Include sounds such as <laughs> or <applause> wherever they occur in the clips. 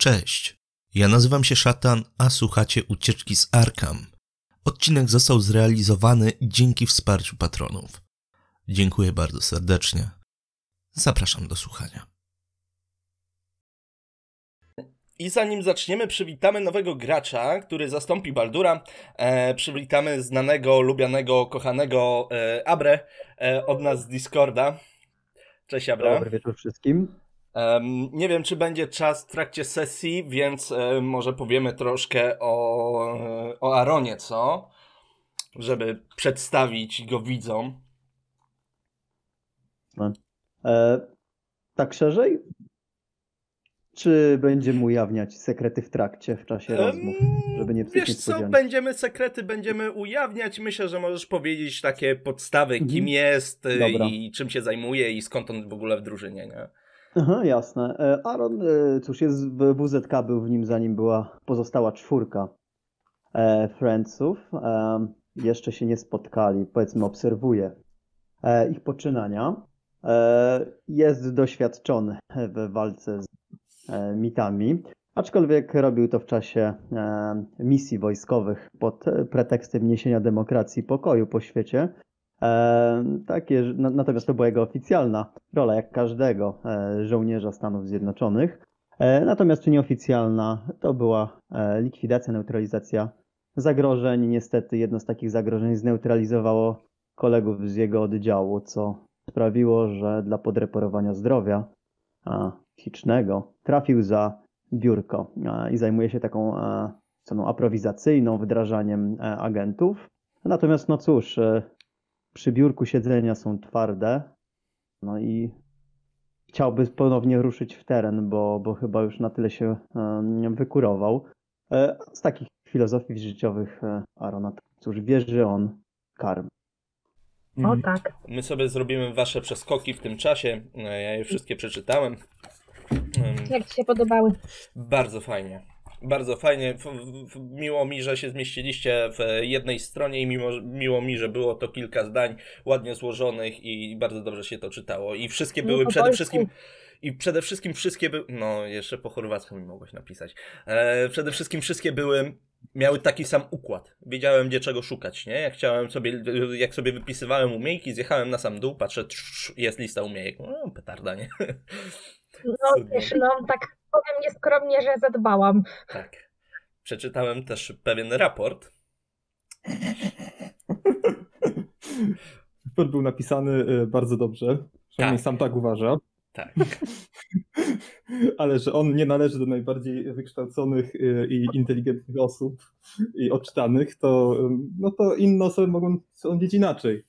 Cześć, ja nazywam się Szatan, a słuchacie Ucieczki z Arkham. Odcinek został zrealizowany dzięki wsparciu patronów. Dziękuję bardzo serdecznie. Zapraszam do słuchania. I zanim zaczniemy, przywitamy nowego gracza, który zastąpi Baldura. E, przywitamy znanego, lubianego, kochanego e, Abre e, od nas z Discorda. Cześć Abra. Dobry wieczór wszystkim. Um, nie wiem, czy będzie czas w trakcie sesji, więc e, może powiemy troszkę o, e, o Aronie, co? Żeby przedstawić go widzom. E, tak szerzej? Czy będziemy ujawniać sekrety w trakcie, w czasie rozmów, żeby nie psuć Wiesz co, będziemy sekrety, będziemy ujawniać. Myślę, że możesz powiedzieć takie podstawy, Mhm. kim jest e, Dobra. i czym się zajmuje i skąd on w ogóle w drużynie, nie? Aha, jasne. E, Aaron, e, cóż, jest WZK, był w nim zanim była pozostała czwórka e, Friendsów. Jeszcze się nie spotkali, powiedzmy, obserwuję e, ich poczynania. Jest doświadczony w walce z mitami, aczkolwiek robił to w czasie misji wojskowych pod pretekstem niesienia demokracji i pokoju po świecie. Takie, natomiast to była jego oficjalna rola, jak każdego e, żołnierza Stanów Zjednoczonych. E, natomiast czy nieoficjalna to była e, likwidacja, neutralizacja zagrożeń. Niestety jedno z takich zagrożeń zneutralizowało kolegów z jego oddziału, co sprawiło, że dla podreperowania zdrowia psychicznego trafił za biurko i zajmuje się taką stroną aprowizacyjną, wdrażaniem agentów. Natomiast no cóż, przy biurku siedzenia są twarde, no i chciałby ponownie ruszyć w teren, bo, bo chyba już na tyle się em, wykurował. E, Z takich filozofii życiowych e, Arona, cóż, wierzy on karm. O tak. My sobie zrobimy wasze przeskoki w tym czasie. E, Ja je wszystkie przeczytałem. Em, Jak ci się podobały? Bardzo fajnie. Bardzo fajnie. Miło mi, że się zmieściliście w jednej stronie i mimo, miło mi, że było to kilka zdań ładnie złożonych i bardzo dobrze się to czytało. I wszystkie No były po przede wszystkim. I przede wszystkim wszystkie były. No, jeszcze po chorwacku mi mogłeś napisać. E, przede wszystkim wszystkie były. Miały taki sam układ. Wiedziałem, gdzie czego szukać, nie? Jak chciałem sobie, jak sobie wypisywałem umiejki, zjechałem na sam dół, patrzę, trz, jest lista umiejek. No, petarda, nie? No wiesz, no tak powiem nieskromnie, że zadbałam. Tak. Przeczytałem też pewien raport. <laughs> Raport był napisany y, bardzo dobrze. Przynajmniej Tak. sam tak uważa. Tak. <laughs> Ale że on nie należy do najbardziej wykształconych y, i inteligentnych osób i odczytanych, to, no to inne osoby mogą sądzić inaczej.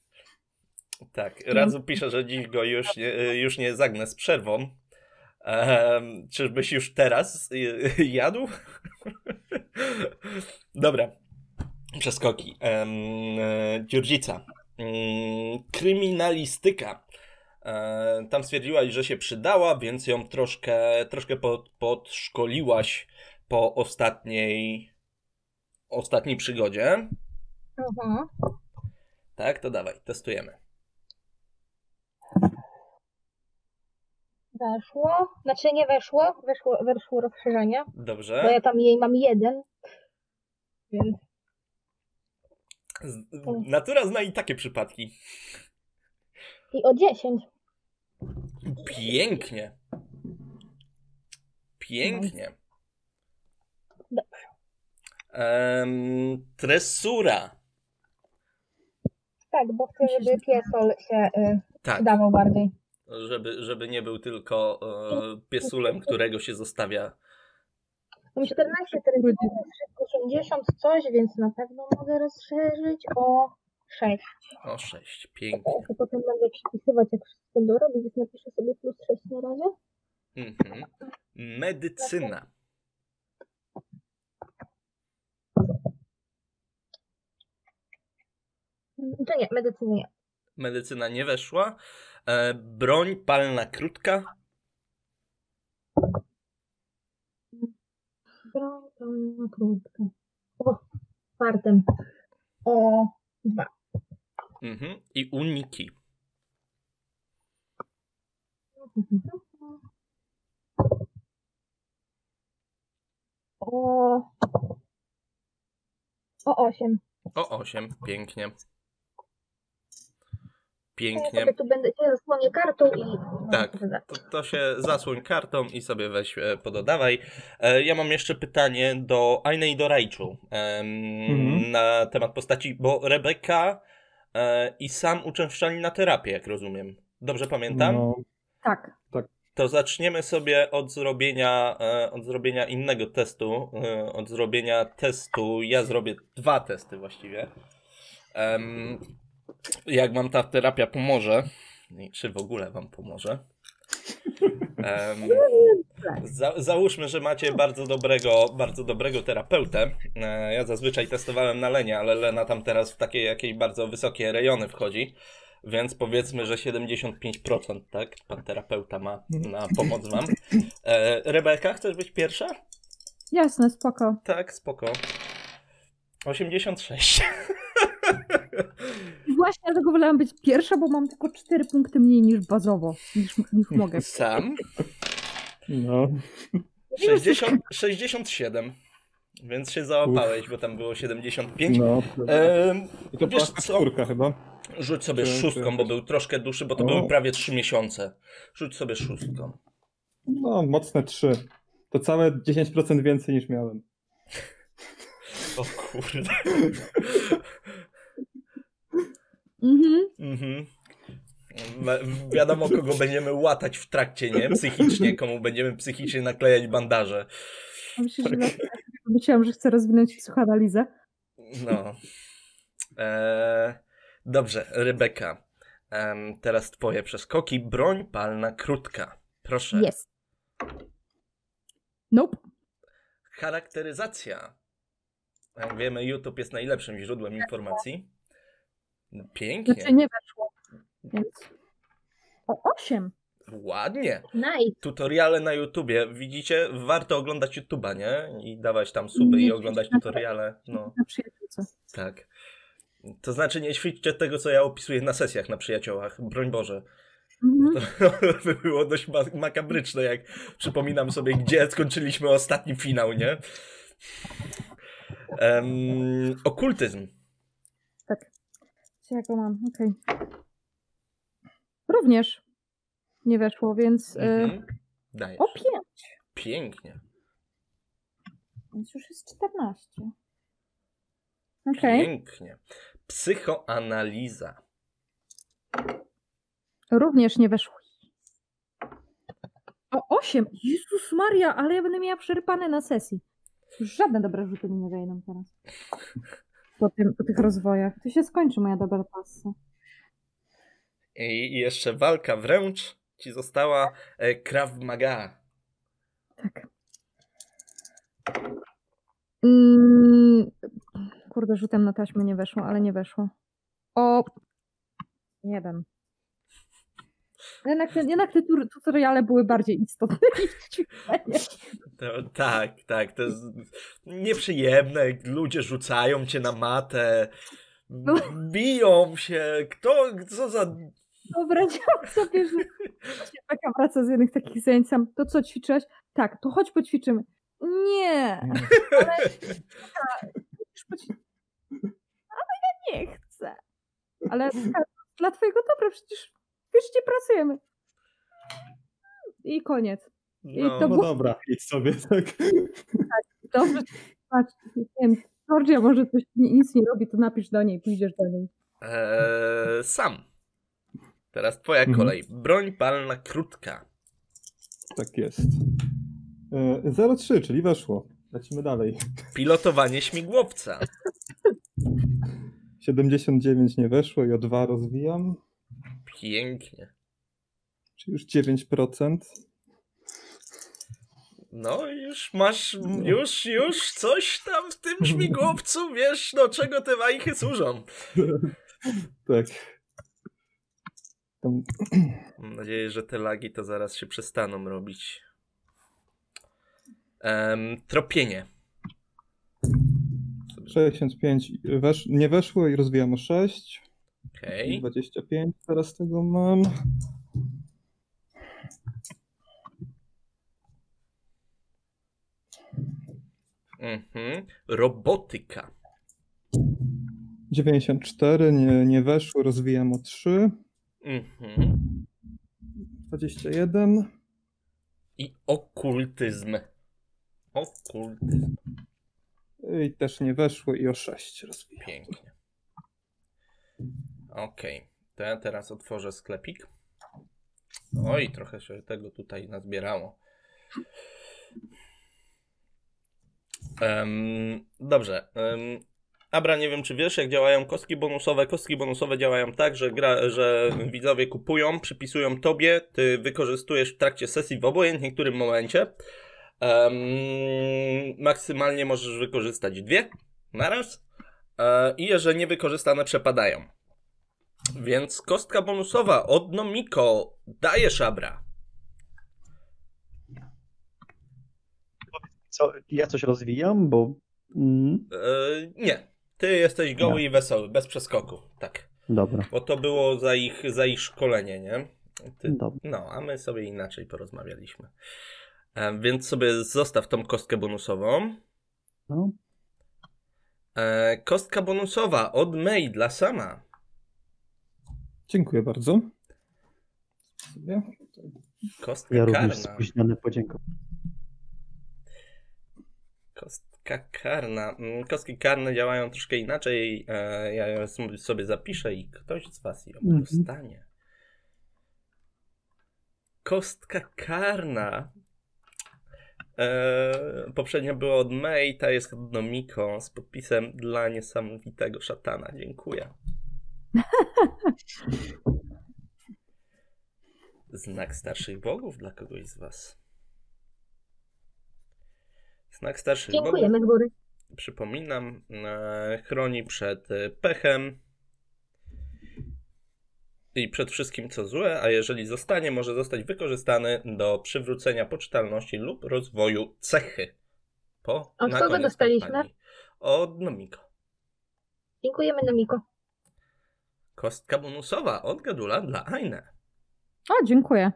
Tak, Radzu pisze, że dziś go już nie, już nie zagnę z przerwą. Ehm, czyżbyś już teraz y, jadł? Dobra, przeskoki. Ehm, e, Dziurdzica. Mm, kryminalistyka. E, tam stwierdziłaś, że się przydała, więc ją troszkę, troszkę pod, podszkoliłaś po ostatniej, ostatniej przygodzie. Mhm. Tak, to dawaj, testujemy. Weszło. Znaczy nie weszło, weszło, weszło rozszerzenie, Dobrze. bo ja tam jej mam jeden. Więc Z- Natura zna i takie przypadki. i o 10. Pięknie. Pięknie. Dobrze. Em, tresura. Tak, bo chcę, żeby piesol się y, Tak, przydawał bardziej. Żeby, żeby nie był tylko e, piesulem, którego się zostawia. Mam 14 terytoriów, 80 coś, więc na pewno mogę rozszerzyć o 6. O, sześć. Pięknie. To potem będę przypisywać, jak wszystko dorobić, więc napiszę sobie plus 6 na razie. Mhm. Medycyna. To nie, medycyny nie. Medycyna nie weszła. E, broń palna krótka? Broń palna krótka. O, fartem. O, dwa. Mhm. I uniki. O, o osiem. O osiem, pięknie. Ja Pięknie. sobie tu będę cię zasłonię kartą i... no, Tak. to wyda. To, to się zasłoń kartą i sobie weź e, pododawaj. E, ja mam jeszcze pytanie do Aine i do em, Mhm. na temat postaci, bo Rebeka e, i sam uczęszczali na terapię, jak rozumiem. Dobrze pamiętam? No, Tak. To zaczniemy sobie od zrobienia, e, od zrobienia innego testu. E, od zrobienia testu. Ja zrobię dwa testy właściwie. Em, jak wam ta terapia pomoże, czy w ogóle wam pomoże. Em, za, załóżmy, że macie bardzo dobrego, bardzo dobrego terapeutę. E, ja zazwyczaj testowałem na Lenie, ale Lena tam teraz w takie jakieś bardzo wysokie rejony wchodzi. Więc powiedzmy, że 75%, tak? Pan terapeuta ma na pomoc wam. E, Rebeka, chcesz być pierwsza? Jasne, spoko. Tak, spoko. 86. Właśnie dlatego wolałam być pierwsza, bo mam tylko 4 punkty mniej niż bazowo, niż, niż mogę. <laughs> Sam? no. 60, 67. Więc się załapałeś, bo tam było 75. no. Em, I to była wiesz co? czwórka chyba. Rzuć sobie Czy- szóstką, bo był troszkę dłuższy, bo to O. były prawie 3 miesiące. Rzuć sobie szóstką. No, mocne trzy. To całe 10% więcej niż miałem. O kurde. <laughs> Mhm. Mhm. Wi- Wiadomo, kogo będziemy łatać w trakcie, nie? Psychicznie, komu będziemy psychicznie naklejać bandaże. Że dlatego myślałam, że chcę rozwinąć psychoanalizę. No. Eee, dobrze, Rebeka. Teraz twoje przeskoki. Broń palna krótka. Proszę. Jest. Nope. Charakteryzacja. Jak wiemy, YouTube jest najlepszym źródłem informacji. Pięknie. Znaczy nie weszło. Więc... O 8. Ładnie. Nice. Tutoriale na YouTubie. Widzicie? Warto oglądać YouTube'a, nie? I dawać tam suby i Nie oglądać ćwiczyć na tutoriale. No, Na przyjaciółce. tak. To znaczy nie ćwiczcie tego, co ja opisuję na sesjach na przyjaciołach. Broń Boże. Mhm. To <laughs> by było dość ma- makabryczne, jak przypominam sobie, gdzie skończyliśmy ostatni finał, nie? Em, okultyzm. Co ja go mam? Okej. Również nie weszło, więc y, Mhm. Dajesz. o 5. Pięknie. Więc już jest 14. Okej. Pięknie. Psychoanaliza. Również nie weszło. O 8. Jezus Maria, ale ja będę miała przerypane na sesji. Już żadne dobre rzuty mi nie wejdą teraz. <laughs> Po, tym, po tych rozwojach. To się skończy moja dobra pasa. I i jeszcze walka wręcz ci została e, Krav Maga. Tak. Mm, kurde, rzutem na taśmę nie weszło, ale nie weszło. O. Jeden. Jednak te, jednak te tutoriale były bardziej istotne <laughs> niż. To, tak, tak. To jest nieprzyjemne. Ludzie rzucają cię na matę. No. Biją się. Kto, co za. Wyobraziłam <laughs> sobie, że taka wraca z jednych takich zajęć sam. To co ćwiczyłeś? Tak, to chodź poćwiczymy. Nie, ale ale ja nie chcę. Ale dla twojego dobra, przecież wiesz, gdzie pracujemy. I koniec. I No, to No było- dobra, idź sobie, <laughs> tak. Dobrze, patrz, nie wiem, Georgia może coś ni- nic nie robi, to napisz do niej, pójdziesz do niej. Eee, sam. Teraz twoja Mhm. kolej. Broń palna krótka. Tak jest. E, 0,3, czyli weszło. Lecimy dalej. Pilotowanie śmigłowca. 79 nie weszło i o 2 rozwijam. Pięknie. Czyli już 9%. No, już masz, już, już coś tam w tym śmigłowcu, wiesz, do czego te wajchy służą. <laughs> Tak. Tam, <clears throat> Mam nadzieję, że te lagi to zaraz się przestaną robić. Em, tropienie. 65 wesz, nie weszło i rozwijam o 6. Okej. 25 teraz tego mam. Mhm. Robotyka. 94, nie, nie weszło, rozwijam o 3. Mhm. 21. I okultyzm. Okultyzm. I też nie weszło i o 6 rozwijam. Pięknie. Okej. To ja teraz otworzę sklepik. Oj, trochę się tego tutaj nazbierało. Em, dobrze. em, Abra, nie wiem czy wiesz, jak działają kostki bonusowe. Kostki bonusowe działają tak, że, gra, że widzowie kupują, przypisują tobie, ty wykorzystujesz w trakcie sesji w obojętnie którym momencie. Em, maksymalnie możesz wykorzystać dwie naraz. E, I jeżeli niewykorzystane przepadają. Więc kostka bonusowa od Nomiko daje szabra. Co, ja coś rozwijam, bo... Mm, E, nie. Ty jesteś goły Nie. i wesoły, bez przeskoku. Tak. dobra, Bo to było za ich, za ich szkolenie, nie? Ty, dobra. no, a my sobie inaczej porozmawialiśmy. E, więc sobie zostaw tą kostkę bonusową. No. E, kostka bonusowa od May dla sama. Dziękuję bardzo. Sobie. Kostka Ja również karna. spóźnione podziękowanie. Kostka karna. Mm, Kostki karne działają troszkę inaczej. E, Ja ją sobie zapiszę i ktoś z Was ją Mhm. dostanie. Kostka karna. E, poprzednia była od May, ta jest od Nomiko z podpisem dla niesamowitego szatana. Dziękuję. Znak starszych bogów dla kogoś z Was. Znak starszych bogów Dziękujemy z góry. przypominam, e, chroni przed e, pechem i przed wszystkim co złe, a jeżeli zostanie, może zostać wykorzystany do przywrócenia poczytalności lub rozwoju cechy. Po, Od kogo dostaliśmy? kampanii. Od Nomiko. Dziękujemy, Nomiko. Kostka bonusowa od Gadula dla Aine. O, dziękuję.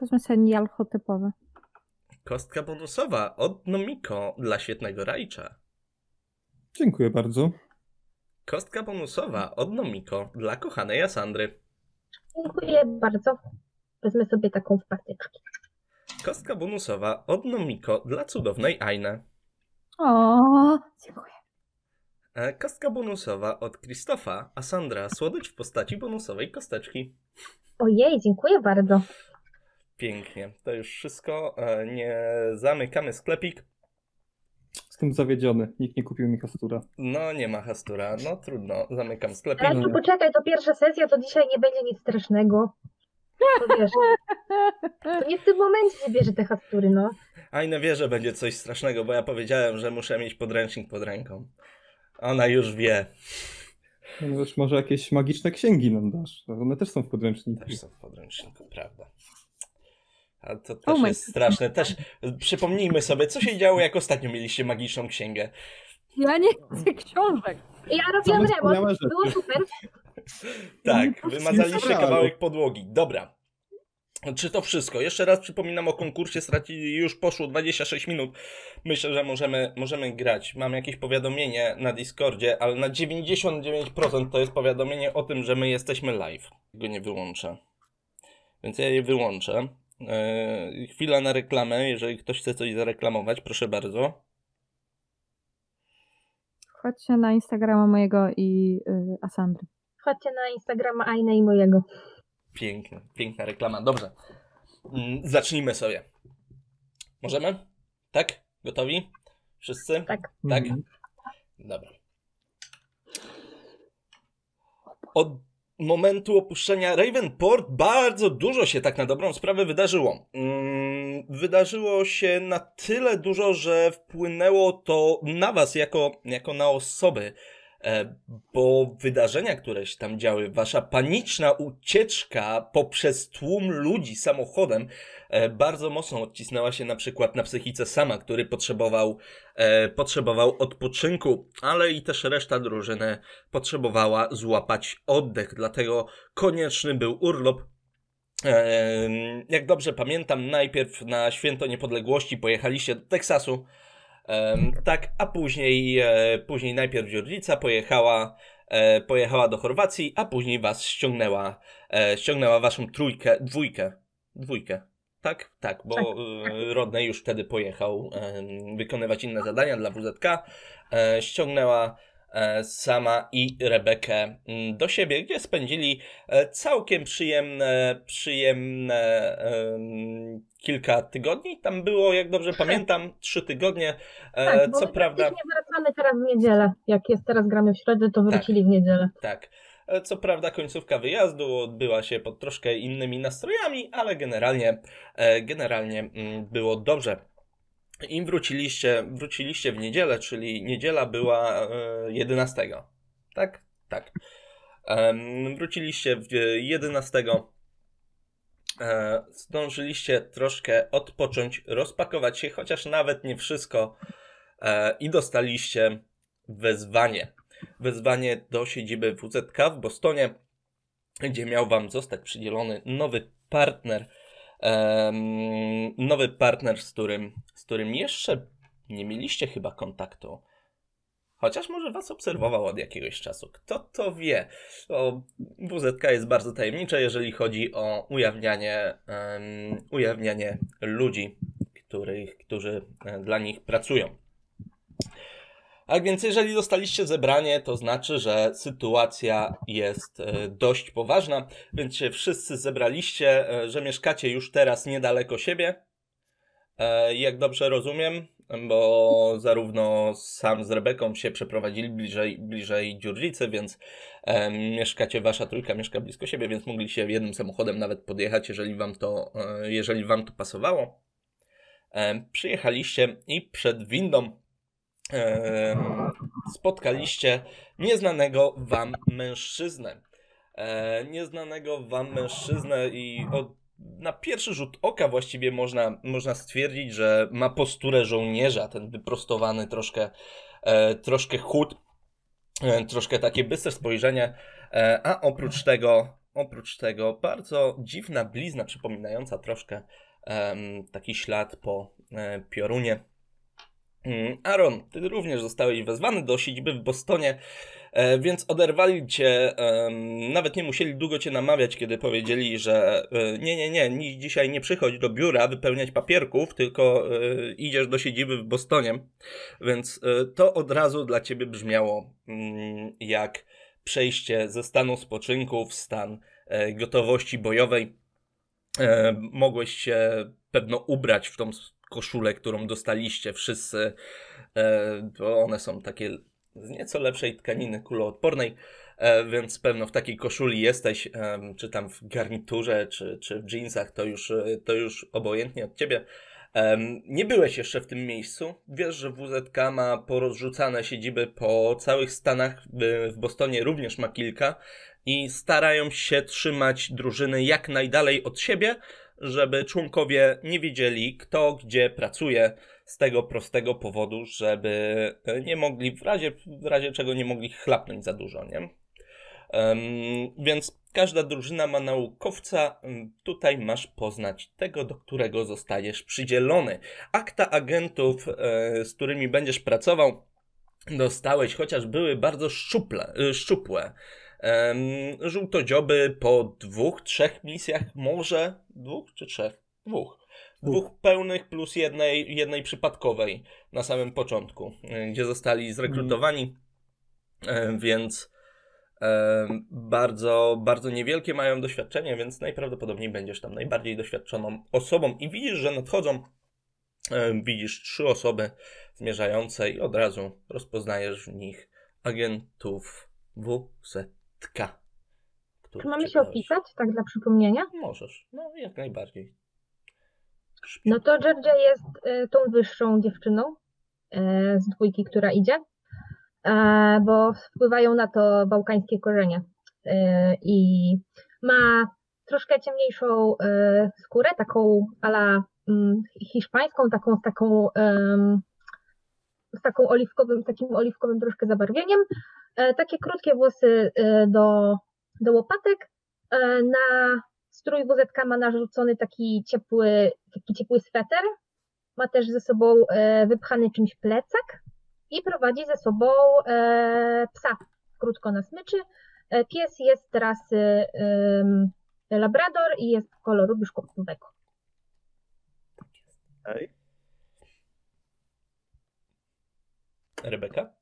Wezmę sobie nialcho typowe. Kostka bonusowa od Nomiko dla świetnego Rajcza. Dziękuję bardzo. Kostka bonusowa od Nomiko dla kochanej Asandry. Dziękuję bardzo. Wezmę sobie taką w patyczki. Kostka bonusowa od Nomiko dla cudownej Aine. O, dziękuję. E, Kostka bonusowa od Krzysztofa, a Sandra słodycz w postaci bonusowej kosteczki. Ojej, dziękuję bardzo. Pięknie. To już wszystko. E, Nie zamykamy sklepik. Jestem zawiedziony. Nikt nie kupił mi kastura. No nie ma hastura. No trudno. Zamykam sklepik. Ale tu poczekaj, to pierwsza sesja, to dzisiaj nie będzie nic strasznego. To wiesz, to nie w tym momencie się bierze te hastury, no. Aina wie, że będzie coś strasznego, bo ja powiedziałem, że muszę mieć podręcznik pod ręką. Ona już wie. No wiesz, może jakieś magiczne księgi nam dasz. To One też są w podręczniku. Też są w podręczniku, prawda. A to też Oh jest straszne. Też przypomnijmy sobie, co się działo, jak ostatnio mieliście magiczną księgę. Ja nie chcę książek. Ja robiłam remont, było super. Tak, wymazaliście kawałek podłogi. Dobra. Czy to wszystko? Jeszcze raz przypominam o konkursie, stracili już poszło 26 minut. Myślę, że możemy, możemy grać. Mam jakieś powiadomienie na Discordzie, ale na 99% to jest powiadomienie o tym, że my jesteśmy live. Go nie wyłączę. Więc ja je wyłączę. Eee, chwila na reklamę, jeżeli ktoś chce coś zareklamować, proszę bardzo. Chodźcie na Instagrama mojego i y, Asandry. Chodźcie na Instagrama Aina i mojego. Piękna, piękna reklama. Dobrze. Mm, Zacznijmy sobie. Możemy? Tak? Gotowi? Wszyscy? Tak. Tak? Mhm. Dobra. Od momentu opuszczenia Ravenport bardzo dużo się tak na dobrą sprawę wydarzyło. Mm, Wydarzyło się na tyle dużo, że wpłynęło to na was jako, jako na osoby. E, Bo wydarzenia, które się tam działy, wasza paniczna ucieczka poprzez tłum ludzi samochodem, e, bardzo mocno odcisnęła się na przykład na psychice sama, który potrzebował, e, potrzebował odpoczynku, ale i też reszta drużyny potrzebowała złapać oddech, dlatego konieczny był urlop. Jak dobrze pamiętam, najpierw na święto niepodległości pojechaliście do Teksasu, Tak, a później, e, później najpierw Dziurdzica pojechała, e, pojechała do Chorwacji, a później was ściągnęła, e, ściągnęła waszą trójkę, dwójkę, dwójkę. Tak, tak, bo Tak. Rodney już wtedy pojechał wykonywać inne zadania dla WZK. Ściągnęła sama i Rebekę mm, do siebie, gdzie spędzili e, całkiem przyjemne, przyjemne em, kilka tygodni. Tam było, jak dobrze pamiętam, <laughs> trzy tygodnie. E, Tak, Co prawda, praktycznie wracamy teraz w niedzielę. Jak jest teraz gramy w środę, to wrócili w niedzielę. tak. E, Co prawda końcówka wyjazdu odbyła się pod troszkę innymi nastrojami, ale generalnie, e, generalnie mm, było dobrze. I wróciliście, wróciliście w niedzielę, czyli niedziela była e, 11. Tak? Tak. Em, Wróciliście w 11. E, Zdążyliście troszkę odpocząć, rozpakować się, chociaż nawet nie wszystko. E, I dostaliście wezwanie. Wezwanie do siedziby WZK w Bostonie, gdzie miał wam zostać przydzielony nowy partner. Nowy partner, z którym, z którym jeszcze nie mieliście chyba kontaktu. Chociaż może was obserwował od jakiegoś czasu. Kto to wie? O, WZK jest bardzo tajemnicze, jeżeli chodzi o ujawnianie, em, ujawnianie ludzi, których, którzy e, dla nich pracują. A więc jeżeli dostaliście zebranie, to znaczy, że sytuacja jest e, dość poważna, więc się wszyscy zebraliście, e, że mieszkacie już teraz niedaleko siebie. E, Jak dobrze rozumiem, bo zarówno sam z Rebeką się przeprowadzili bliżej, bliżej Dziurdzicy, więc mieszkacie, wasza trójka mieszka blisko siebie, więc mogliście jednym samochodem nawet podjechać, jeżeli wam to, jeżeli wam to pasowało. Przyjechaliście i przed windą spotkaliście nieznanego wam mężczyznę. E, nieznanego wam mężczyznę i od, na pierwszy rzut oka właściwie można, można stwierdzić, że ma posturę żołnierza, ten wyprostowany troszkę, e, troszkę chód, e, troszkę takie bystre spojrzenie, e, a oprócz tego, oprócz tego bardzo dziwna blizna przypominająca troszkę taki ślad po e, piorunie. Mm, Aaron, ty również zostałeś wezwany do siedziby w Bostonie, e, więc oderwali cię, nawet nie musieli długo cię namawiać, kiedy powiedzieli, że e, nie, nie, nie, ni- dzisiaj nie przychodź do biura wypełniać papierków, tylko e, idziesz do siedziby w Bostonie, więc to od razu dla ciebie brzmiało mm, jak przejście ze stanu spoczynku w stan gotowości bojowej. Mogłeś się pewno ubrać w tą koszulę, którą dostaliście wszyscy, e, bo one są takie z nieco lepszej tkaniny kuloodpornej, e, więc pewno w takiej koszuli jesteś, em, czy tam w garniturze, czy, czy w jeansach, to już, e, to już obojętnie od ciebie. Nie byłeś jeszcze w tym miejscu. Wiesz, że WZK ma porozrzucane siedziby po całych Stanach. W Bostonie również ma kilka i starają się trzymać drużyny jak najdalej od siebie, żeby członkowie nie wiedzieli, kto gdzie pracuje, z tego prostego powodu, żeby nie mogli, w razie, w razie czego nie mogli chlapnąć za dużo, nie? Em, więc każda drużyna ma naukowca. Tutaj masz poznać tego, do którego zostajesz przydzielony. Akta agentów, e, z którymi będziesz pracował, dostałeś, chociaż były bardzo szczuple, e, szczupłe. Em, żółtodzioby po dwóch, trzech misjach, może dwóch czy trzech? Dwóch. Dwóch pełnych plus jednej, jednej przypadkowej na samym początku, e, gdzie zostali zrekrutowani, więc bardzo, bardzo niewielkie mają doświadczenie, więc najprawdopodobniej będziesz tam najbardziej doświadczoną osobą i widzisz, że nadchodzą, widzisz trzy osoby zmierzające i od razu rozpoznajesz w nich agentów WZK. Których Czy mamy się opisać, tak dla przypomnienia? Możesz, no jak najbardziej. No to Georgia jest e, tą wyższą dziewczyną e, z dwójki, która idzie, e, bo wpływają na to bałkańskie korzenie. E, I ma troszkę ciemniejszą skórę, taką ala mm, hiszpańską, taką z taką z taką oliwkowym, takim oliwkowym troszkę zabarwieniem. E, takie krótkie włosy e, do, do łopatek. E, na strój WZK ma narzucony taki ciepły, taki ciepły sweter ma też ze sobą wypchany czymś plecak i prowadzi ze sobą psa krótko na smyczy. Pies jest rasy Labrador i jest koloru biszkoptowego. Okej. Rebeka?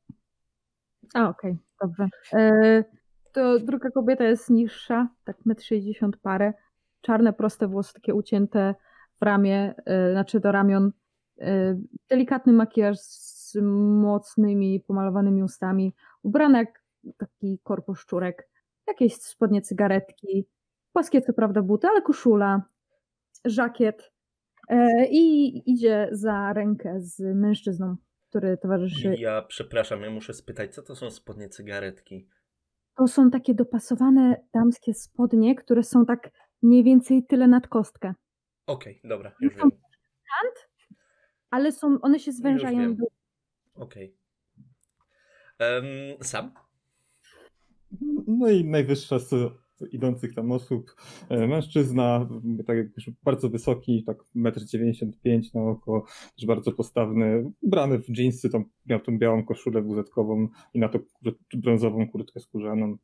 A, okej, dobrze. E, to druga kobieta jest niższa, tak 1,60 m parę. Czarne, proste włosy, takie ucięte w ramię, e, znaczy do ramion. E, delikatny makijaż z mocnymi, pomalowanymi ustami. Ubrana jak taki korpo szczurek. Jakieś spodnie cygaretki. Płaskie co prawda buty, ale koszula. Żakiet. E, I idzie za rękę z mężczyzną, który towarzyszy Ja przepraszam, ja muszę spytać, co to są spodnie cygaretki? To są takie dopasowane damskie spodnie, które są tak mniej więcej tyle nad kostkę. Okej, dobra, już Są wiem. Ale są, one się zwężają do... Okej. Em, sam? No i najwyższa z idących tam osób, e, mężczyzna, tak jak już bardzo wysoki, tak 1,95 m na oko, też bardzo postawny, ubrany w dżinsy, tam miał tą białą koszulę wuzetkową i na to brązową kurtkę skórzaną.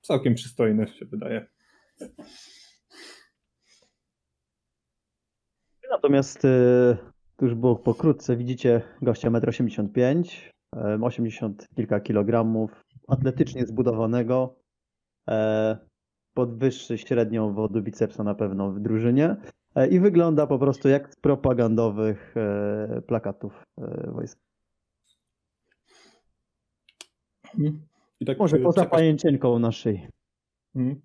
Całkiem przystojny się wydaje. Natomiast e, tuż było pokrótce, widzicie gościa 1,85 m, 80 kilka kilogramów, atletycznie zbudowanego, podwyższy średnią wodu bicepsa na pewno w drużynie e, i wygląda po prostu jak z propagandowych e, plakatów e, wojsk. I tak Może e, poza czekasz- pajęcienką na szyi. Mhm.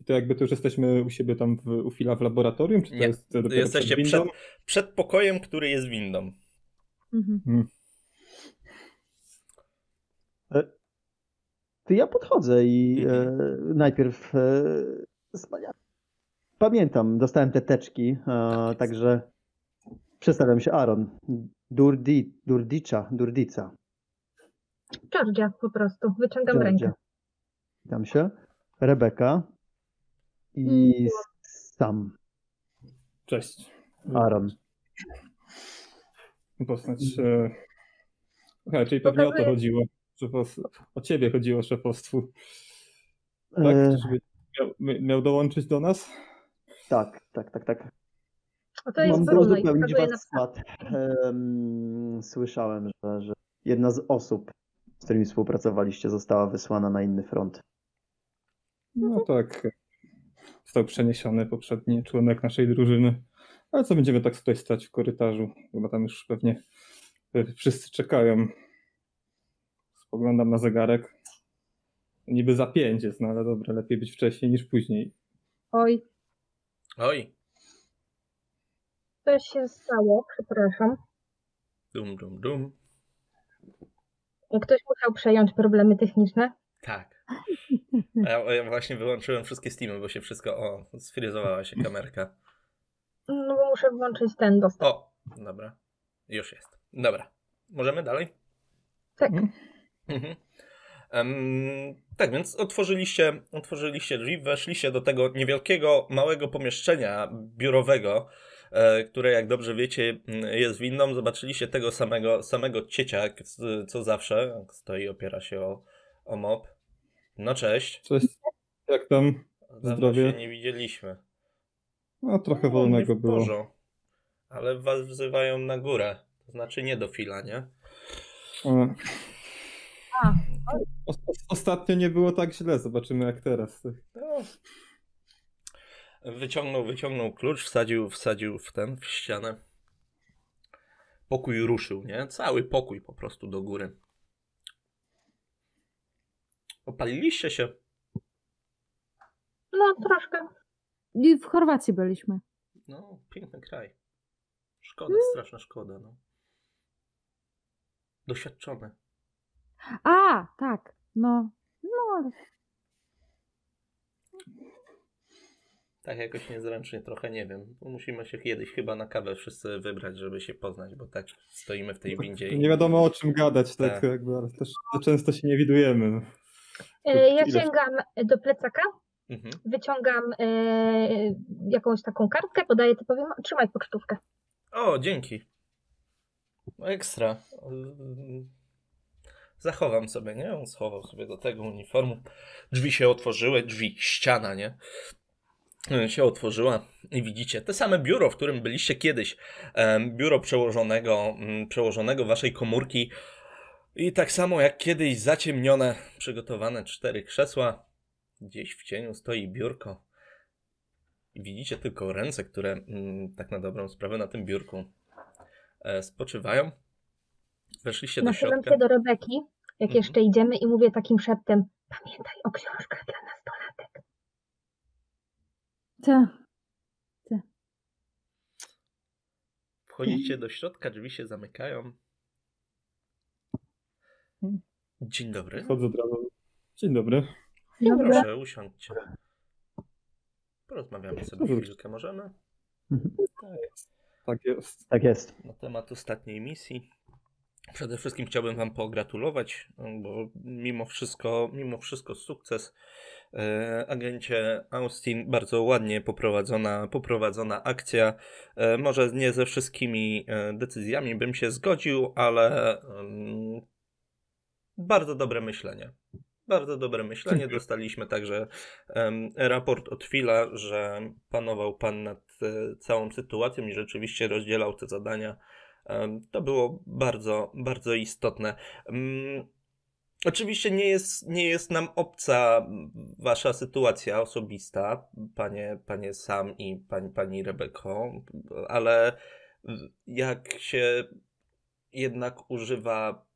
I to jakby to już jesteśmy u siebie tam w, u Fila w laboratorium, czy to Nie, jest Jesteście przed przed, przed pokojem, który jest windą. Mhm. Ty ja podchodzę i e, Mhm. najpierw e, pamiętam, dostałem te teczki, e, jest. także przedstawiam się Aaron. Durdi, Durdica, Durdica. Georgia po prostu. Wyciągam Georgia. rękę. Witam się. Rebeka i Sam, Cześć. Aaron. Postać. E... Aha, czyli pewnie o to Pokazuję- chodziło. Szefos... O ciebie chodziło szefostwu. Tak? E, Czyżby miał, mi- miał dołączyć do nas? tak, tak, tak, tak. A to jest Mam wskazuje na was skład. Em, Słyszałem, że, że jedna z osób, z którymi współpracowaliście, została wysłana na inny front. No tak. Został przeniesiony poprzedni członek naszej drużyny. Ale co będziemy tak tutaj stać w korytarzu? Chyba tam już pewnie e, wszyscy czekają. Spoglądam na zegarek. Niby za pięć jest, no ale dobra, lepiej być wcześniej niż później. Oj, Oj, Coś się stało, przepraszam. dum, dum, dum. Ktoś musiał przejąć problemy techniczne. Tak. A Ja, ja właśnie wyłączyłem wszystkie Steamy, bo się wszystko. O, sfryzowała się kamerka. No bo muszę włączyć ten dostęp. O, dobra. Już jest. Dobra. Możemy dalej? Tak. Mhm. Em, tak, więc otworzyliście, otworzyliście drzwi, weszliście do tego niewielkiego, małego pomieszczenia biurowego, e, które jak dobrze wiecie jest windą. Zobaczyliście tego samego, samego ciecia, co zawsze. Stoi, opiera się o, o mop. No cześć. Cześć. Jak tam? Zdrowie. się nie widzieliśmy. No trochę No, wolnego było. Ale was wzywają na górę. To znaczy nie do fila, nie? E, A. O, o, ostatnio nie było tak źle, zobaczymy jak teraz. No. Wyciągnął, wyciągnął klucz, wsadził, wsadził w ten, w ścianę. Pokój ruszył, nie? Cały pokój po prostu do góry. Opaliliście się. No troszkę. i w Chorwacji byliśmy. No, piękny kraj. Szkoda, straszna szkoda, no. Doświadczony. A, tak, no. No, Tak jakoś niezręcznie trochę, nie wiem. Musimy się kiedyś chyba na kawę wszyscy wybrać, żeby się poznać, bo tak stoimy w tej windzie. i- Nie wiadomo o czym gadać, tak, Tak. jakby, ale też za często się nie widujemy. no. E, Ja Ile- sięgam do plecaka, Mhm. wyciągam e, jakąś taką kartkę, podaję typowi, trzymaj pocztówkę. O, dzięki. No ekstra. Zachowam sobie, nie? On schował sobie do tego uniformu. Drzwi się otworzyły, drzwi, ściana, nie? się otworzyła i widzicie te same biuro, w którym byliście kiedyś. Biuro przełożonego, mm, przełożonego waszej komórki. I tak samo jak kiedyś zaciemnione, przygotowane cztery krzesła. Gdzieś w cieniu stoi biurko. I widzicie tylko ręce, które mm, tak na dobrą sprawę na tym biurku e, spoczywają. Weszliście do środka. się do Rebeki, jak Mhm. jeszcze idziemy i mówię takim szeptem, pamiętaj o książkach dla nastolatek. Tak. Wchodzicie do środka, drzwi się zamykają. Hmm. Dzień dobry. Wchodzę od razu. Dzień dobry. Dobra. Proszę, usiądźcie. Porozmawiamy sobie chwilkę, możemy? Tak jest. Tak jest. Na temat ostatniej misji. Przede wszystkim chciałbym Wam pogratulować, bo mimo wszystko, mimo wszystko sukces. E, agencie Austin, bardzo ładnie poprowadzona, poprowadzona akcja. E, może nie ze wszystkimi e, decyzjami bym się zgodził, ale bardzo dobre myślenie. Bardzo dobre myślenie. Dostaliśmy także raport od Phila, że panował pan nad e, całą sytuacją i rzeczywiście rozdzielał te zadania. To było bardzo, bardzo istotne. Mm, Oczywiście nie jest, nie jest nam obca wasza sytuacja osobista, panie, panie Sam i pani, pani Rebeko, ale jak się jednak używa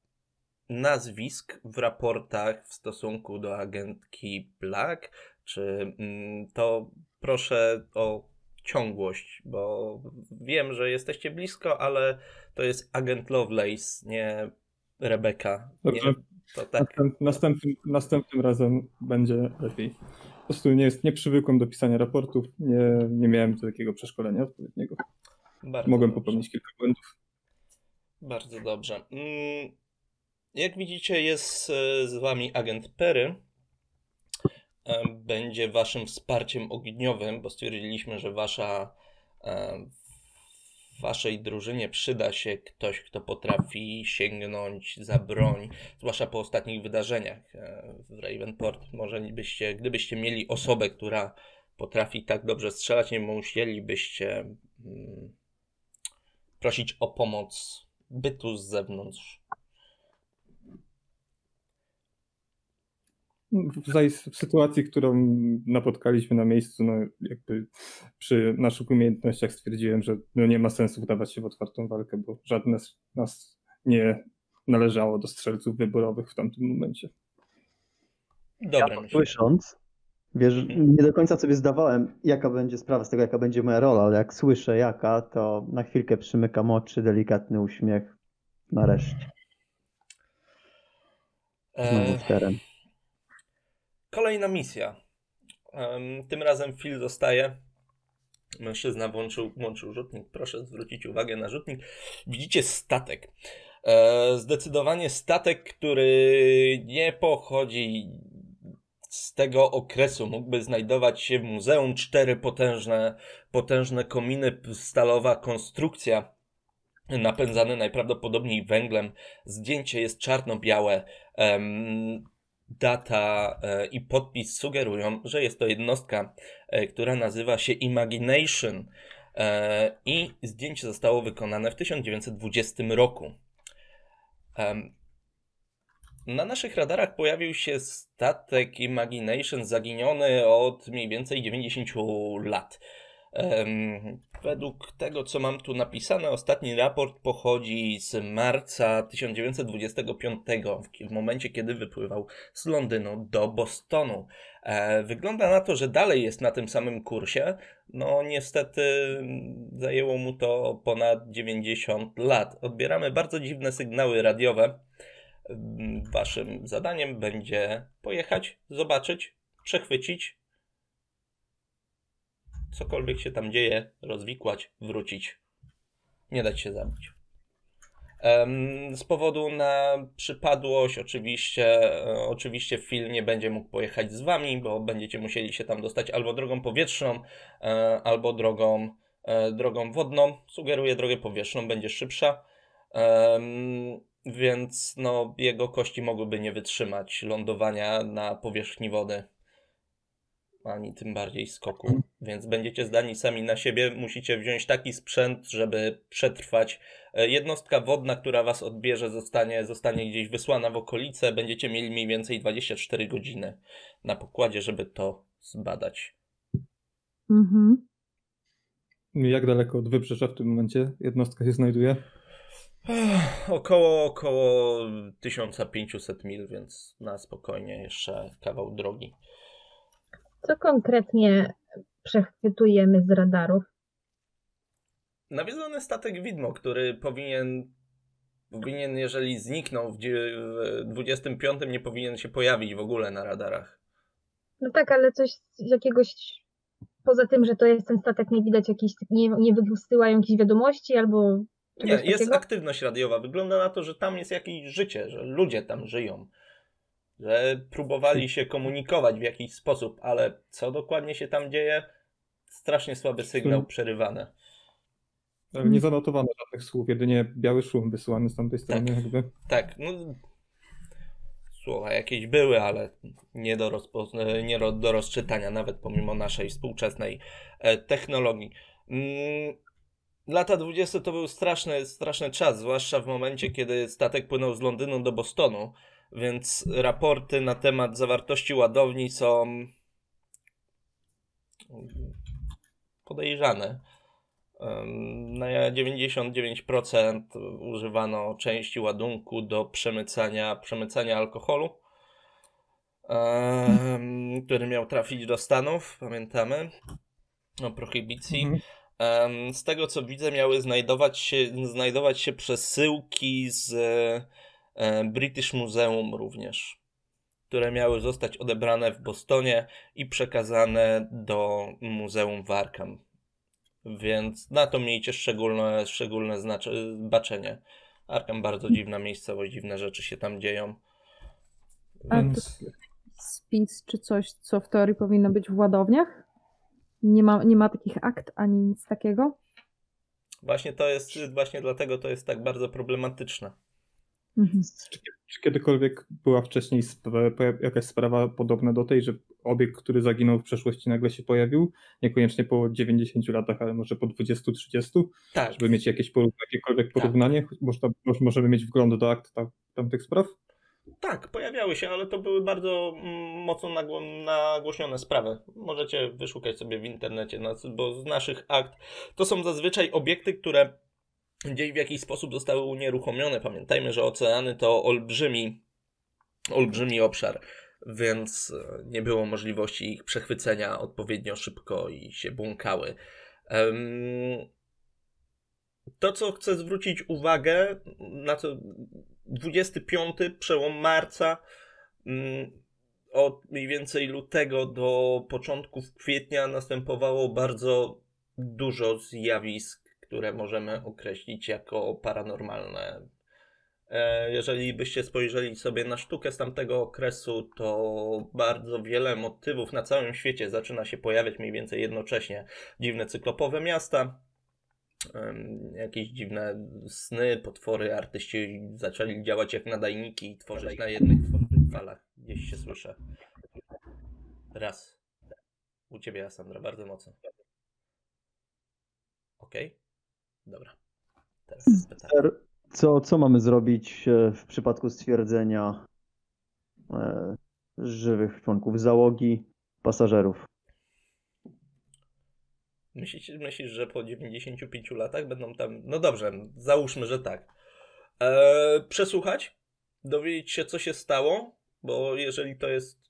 nazwisk w raportach w stosunku do agentki Black, czy mm, to proszę o ciągłość, bo wiem, że jesteście blisko, ale to jest agent Lovelace, nie Rebeka. Dobrze. tak. Następ, następnym, następnym razem będzie lepiej. Po prostu nie, jest, nie przywykłem do pisania raportów, nie, nie miałem takiego przeszkolenia odpowiedniego. Bardzo Mogłem dobrze. popełnić kilka błędów. Bardzo dobrze. Mm, Jak widzicie, jest e, z wami agent Perry. Będzie waszym wsparciem ogniowym, bo stwierdziliśmy, że wasza, w waszej drużynie przyda się ktoś, kto potrafi sięgnąć za broń, zwłaszcza po ostatnich wydarzeniach w Ravenport. Może byście, gdybyście mieli osobę, która potrafi tak dobrze strzelać, nie musielibyście mm, prosić o pomoc bytu z zewnątrz. W, zaj- w sytuacji, którą napotkaliśmy na miejscu, no jakby przy naszych umiejętnościach stwierdziłem, że no nie ma sensu wdawać się w otwartą walkę, bo żadne z nas nie należało do strzelców wyborowych w tamtym momencie. Dobre Ja to słysząc, wiesz, nie do końca sobie zdawałem, jaka będzie sprawa z tego, jaka będzie moja rola, ale jak słyszę jaka, to na chwilkę przymykam oczy, delikatny uśmiech. Nareszcie, znowu w teren. Kolejna misja. Tym razem Phil zostaje. Mężczyzna włączył, włączył rzutnik. Proszę zwrócić uwagę na rzutnik. Widzicie statek. E, zdecydowanie statek, który nie pochodzi z tego okresu. Mógłby znajdować się w muzeum. Cztery potężne, potężne kominy, stalowa konstrukcja. Napędzany najprawdopodobniej węglem. Zdjęcie jest czarno-białe. Data e, i podpis sugerują, że jest to jednostka, e, która nazywa się Imagination e, i zdjęcie zostało wykonane w 1920 roku. Na naszych radarach pojawił się statek Imagination zaginiony od mniej więcej 90 lat. Według tego, co mam tu napisane, ostatni raport pochodzi z marca 1925, w momencie, kiedy wypływał z Londynu do Bostonu. E, Wygląda na to, że dalej jest na tym samym kursie. No, niestety mm, zajęło mu to ponad 90 lat. Odbieramy bardzo dziwne sygnały radiowe. Waszym zadaniem będzie pojechać, zobaczyć, przechwycić cokolwiek się tam dzieje, rozwikłać, wrócić. Nie dać się zabić. Z powodu na przypadłość, oczywiście, e, oczywiście film nie będzie mógł pojechać z wami, bo będziecie musieli się tam dostać albo drogą powietrzną, e, albo drogą e, drogą wodną. Sugeruję drogę powietrzną, będzie szybsza. Więc no, jego kości mogłyby nie wytrzymać lądowania na powierzchni wody, ani tym bardziej skoku. Mhm. Więc będziecie zdani sami na siebie. Musicie wziąć taki sprzęt, żeby przetrwać. E, jednostka wodna, która was odbierze, zostanie, zostanie gdzieś wysłana w okolice. Będziecie mieli mniej więcej 24 godziny na pokładzie, żeby to zbadać. Mhm. Jak daleko od wybrzeża w tym momencie jednostka się znajduje? Około, około 1500 mil, więc na spokojnie jeszcze kawał drogi. Co konkretnie przechwytujemy z radarów? Nawiedzony statek widmo, który powinien, powinien jeżeli zniknął w 25, nie powinien się pojawić w ogóle na radarach. No tak, ale coś z jakiegoś poza tym, że to jest ten statek, nie widać jakichś, nie, nie wysyłają jakichś wiadomości albo nie, jest takiego? aktywność radiowa. Wygląda na to, że tam jest jakieś życie, że ludzie tam żyją. Że próbowali się komunikować w jakiś sposób, ale co dokładnie się tam dzieje? Strasznie słaby sygnał przerywane. Nie zanotowano żadnych słów, jedynie biały szum wysyłany z tamtej strony. Tak, jakby. tak no, słowa jakieś były, ale nie do, rozpo- nie do rozczytania, nawet pomimo naszej współczesnej e, technologii. Mm, Lata 20 to był straszny, straszny czas, zwłaszcza w momencie, kiedy statek płynął z Londynu do Bostonu, więc raporty na temat zawartości ładowni są podejrzane. Na 99% używano części ładunku do przemycania, przemycania alkoholu, który miał trafić do Stanów, pamiętamy, o prohibicji. Mhm. Z tego co widzę, miały znajdować się, znajdować się przesyłki z British Museum również, które miały zostać odebrane w Bostonie i przekazane do Muzeum w Arkham. Więc na to miejcie szczególne, szczególne znaczy, baczenie. Arkham bardzo dziwna miejscowość, dziwne rzeczy się tam dzieją. Więc... A spis czy coś, co w teorii powinno być w ładowniach? Nie ma, nie ma takich akt ani nic takiego? Właśnie to jest, właśnie dlatego to jest tak bardzo problematyczne. Mhm. Czy, czy, kiedykolwiek była wcześniej jakaś sprawa podobna do tej, że obiekt, który zaginął w przeszłości nagle się pojawił? Niekoniecznie po 90 latach, ale może po 20-30? Tak. Żeby mieć jakieś jakiekolwiek tak. porównanie? Tak. Można, możemy mieć wgląd do akt tamtych spraw? Tak, pojawiały się, ale to były bardzo mm, mocno nagłośnione sprawy. Możecie wyszukać sobie w internecie, bo z naszych akt to są zazwyczaj obiekty, które gdzieś w jakiś sposób zostały unieruchomione. Pamiętajmy, że oceany to olbrzymi, olbrzymi obszar, więc e, nie było możliwości ich przechwycenia odpowiednio szybko i się błąkały. To, co chcę zwrócić uwagę, na co 25 przełom marca, mm, od mniej więcej lutego do początków kwietnia następowało bardzo dużo zjawisk, które możemy określić jako paranormalne. E, jeżeli byście spojrzeli sobie na sztukę z tamtego okresu, to bardzo wiele motywów na całym świecie zaczyna się pojawiać mniej więcej jednocześnie. Dziwne cyklopowe miasta, jakieś dziwne sny, potwory, artyści zaczęli działać jak nadajniki i tworzyć na jednych falach. Gdzieś się słyszę. Raz. U ciebie, Sandra, bardzo mocno. Okej? Okay? Dobra. Teraz Co, co mamy zrobić e, w przypadku stwierdzenia e, żywych członków załogi, pasażerów? Myślisz, myślisz, że po 95 latach będą tam. No dobrze, załóżmy, że tak. Eee, przesłuchać, dowiedzieć się, co się stało, bo jeżeli to jest.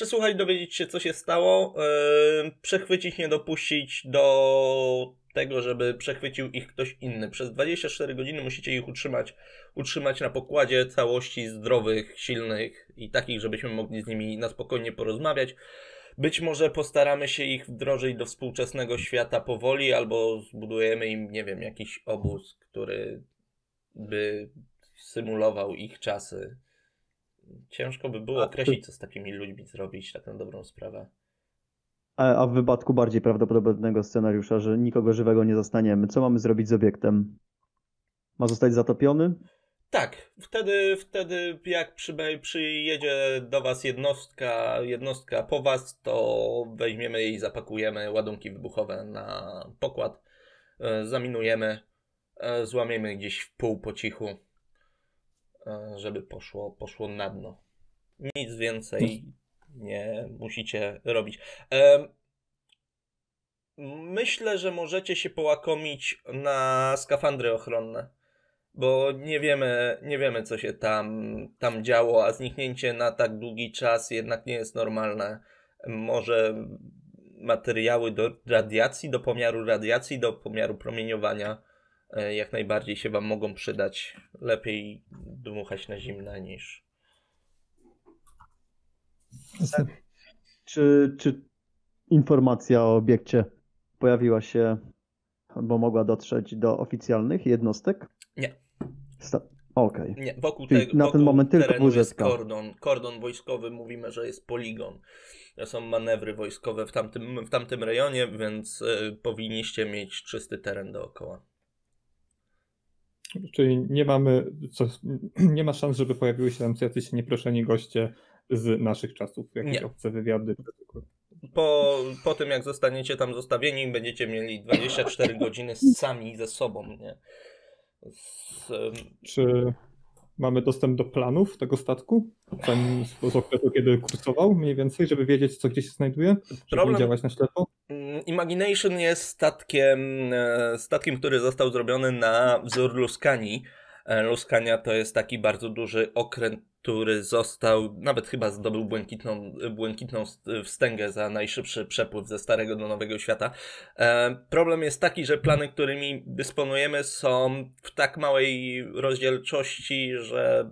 Przesłuchać, dowiedzieć się, co się stało, eee, przechwycić, nie dopuścić do tego, żeby przechwycił ich ktoś inny. Przez 24 godziny musicie ich utrzymać, utrzymać na pokładzie całości zdrowych, silnych i takich, żebyśmy mogli z nimi na spokojnie porozmawiać. Być może postaramy się ich wdrożyć do współczesnego świata powoli, albo zbudujemy im, nie wiem, jakiś obóz, który by symulował ich czasy. Ciężko by było określić, co z takimi ludźmi zrobić, tak na dobrą sprawę. A, a w wypadku bardziej prawdopodobnego scenariusza, że nikogo żywego nie zostaniemy, co mamy zrobić z obiektem? Ma zostać zatopiony? Tak, wtedy, wtedy jak przyjedzie do was jednostka, jednostka po was, to weźmiemy i zapakujemy ładunki wybuchowe na pokład, e, zaminujemy, e, złamiemy gdzieś w pół po cichu, żeby poszło, poszło na dno. Nic więcej nie musicie robić. Em, Myślę, że możecie się połakomić na skafandry ochronne, bo nie wiemy, nie wiemy co się tam, tam działo, a zniknięcie na tak długi czas jednak nie jest normalne. Może materiały do radiacji, do pomiaru radiacji, do pomiaru promieniowania e, jak najbardziej się wam mogą przydać. Lepiej dmuchać na zimne niż... Czy, czy informacja o obiekcie pojawiła się, bo mogła dotrzeć do oficjalnych jednostek? Nie. Sta- Okej. Nie, wokół Czyli tego na wokół ten moment tylko WZK. kordon. Kordon wojskowy mówimy, że jest poligon. To są manewry wojskowe w tamtym, w tamtym rejonie, więc y, powinniście mieć czysty teren dookoła. Czyli nie mamy, co, <clears throat> nie ma szans, żeby pojawiły się tam jacyś nieproszeni goście z naszych czasów, jakieś Nie. obce wywiady. Po, po tym, jak zostaniecie tam zostawieni, będziecie mieli 24 <laughs> godziny sami ze sobą, nie? Z, Czy mamy dostęp do planów tego statku? Zanim z okresu, kiedy kursował mniej więcej, żeby wiedzieć, co gdzie się znajduje? Żeby Problem- nie działać na ślepo? Mm, Imagination jest statkiem, e, statkiem, który został zrobiony na wzór Luskani. E, Luskania to jest taki bardzo duży okręt, który został, nawet chyba zdobył błękitną, błękitną st- wstęgę za najszybszy przepływ ze Starego do Nowego Świata. E, Problem jest taki, że plany, którymi dysponujemy są w tak małej rozdzielczości, że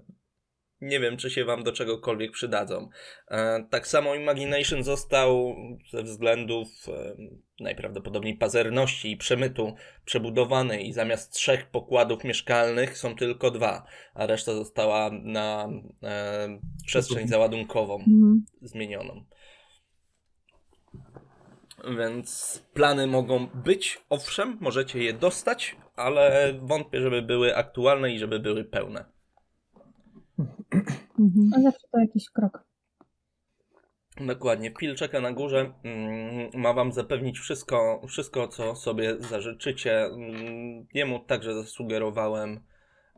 nie wiem, czy się wam do czegokolwiek przydadzą. E, Tak samo Imagination został ze względów e, najprawdopodobniej pazerności i przemytu przebudowany i zamiast trzech pokładów mieszkalnych są tylko dwa, a reszta została na e, przestrzeń załadunkową Mhm. zmienioną. Więc plany mogą być, owszem, możecie je dostać, ale wątpię, żeby były aktualne i żeby były pełne. Mhm. A zawsze to jakiś krok. Dokładnie. Pil czeka na górze. mm, Ma wam zapewnić wszystko, wszystko co sobie zażyczycie. Mm, Jemu także zasugerowałem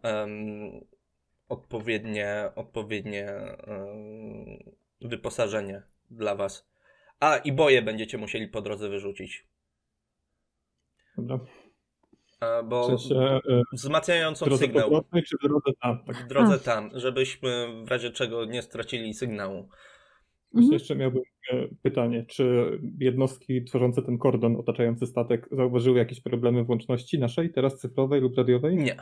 em, odpowiednie, odpowiednie em, wyposażenie dla was. A, i boje będziecie musieli po drodze wyrzucić. Dobra. E, W Bo sensie, e, w wzmacniającą drodze sygnał czy w drodze tam? Tak. w drodze A. tam, żebyśmy w razie czego nie stracili sygnału. Właśnie Mhm. jeszcze miałbym e, pytanie, czy jednostki tworzące ten kordon otaczający statek zauważyły jakieś problemy w łączności naszej, teraz cyfrowej lub radiowej? Nie.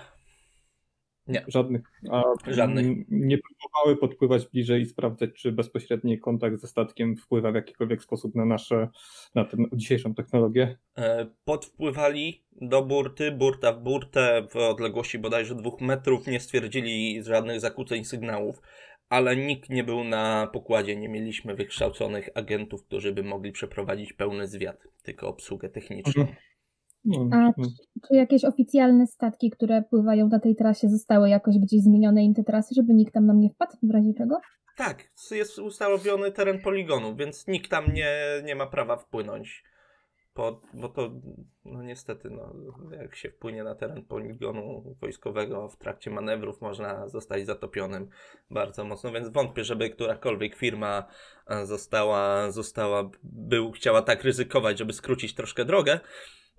Żadnych. A Żadnych. nie próbowały podpływać bliżej i sprawdzać, czy bezpośredni kontakt ze statkiem wpływa w jakikolwiek sposób na nasze, na tę dzisiejszą technologię? E, podwpływali do burty, burta w burtę w odległości bodajże dwóch metrów, nie stwierdzili żadnych zakłóceń sygnałów, ale nikt nie był na pokładzie, nie mieliśmy wykształconych agentów, którzy by mogli przeprowadzić pełny zwiat, tylko obsługę techniczną. Mhm. No, A no, Czy jakieś oficjalne statki, które pływają na tej trasie, zostały jakoś gdzieś zmienione im te trasy, żeby nikt tam nam nie wpadł w razie czego? Tak, jest ustanowiony teren poligonu, więc nikt tam nie, nie ma prawa wpłynąć. Po, bo to, no niestety, no, jak się wpłynie na teren poligonu wojskowego w trakcie manewrów, można zostać zatopionym bardzo mocno, więc wątpię, żeby którakolwiek firma e, została, została był, chciała tak ryzykować, żeby skrócić troszkę drogę.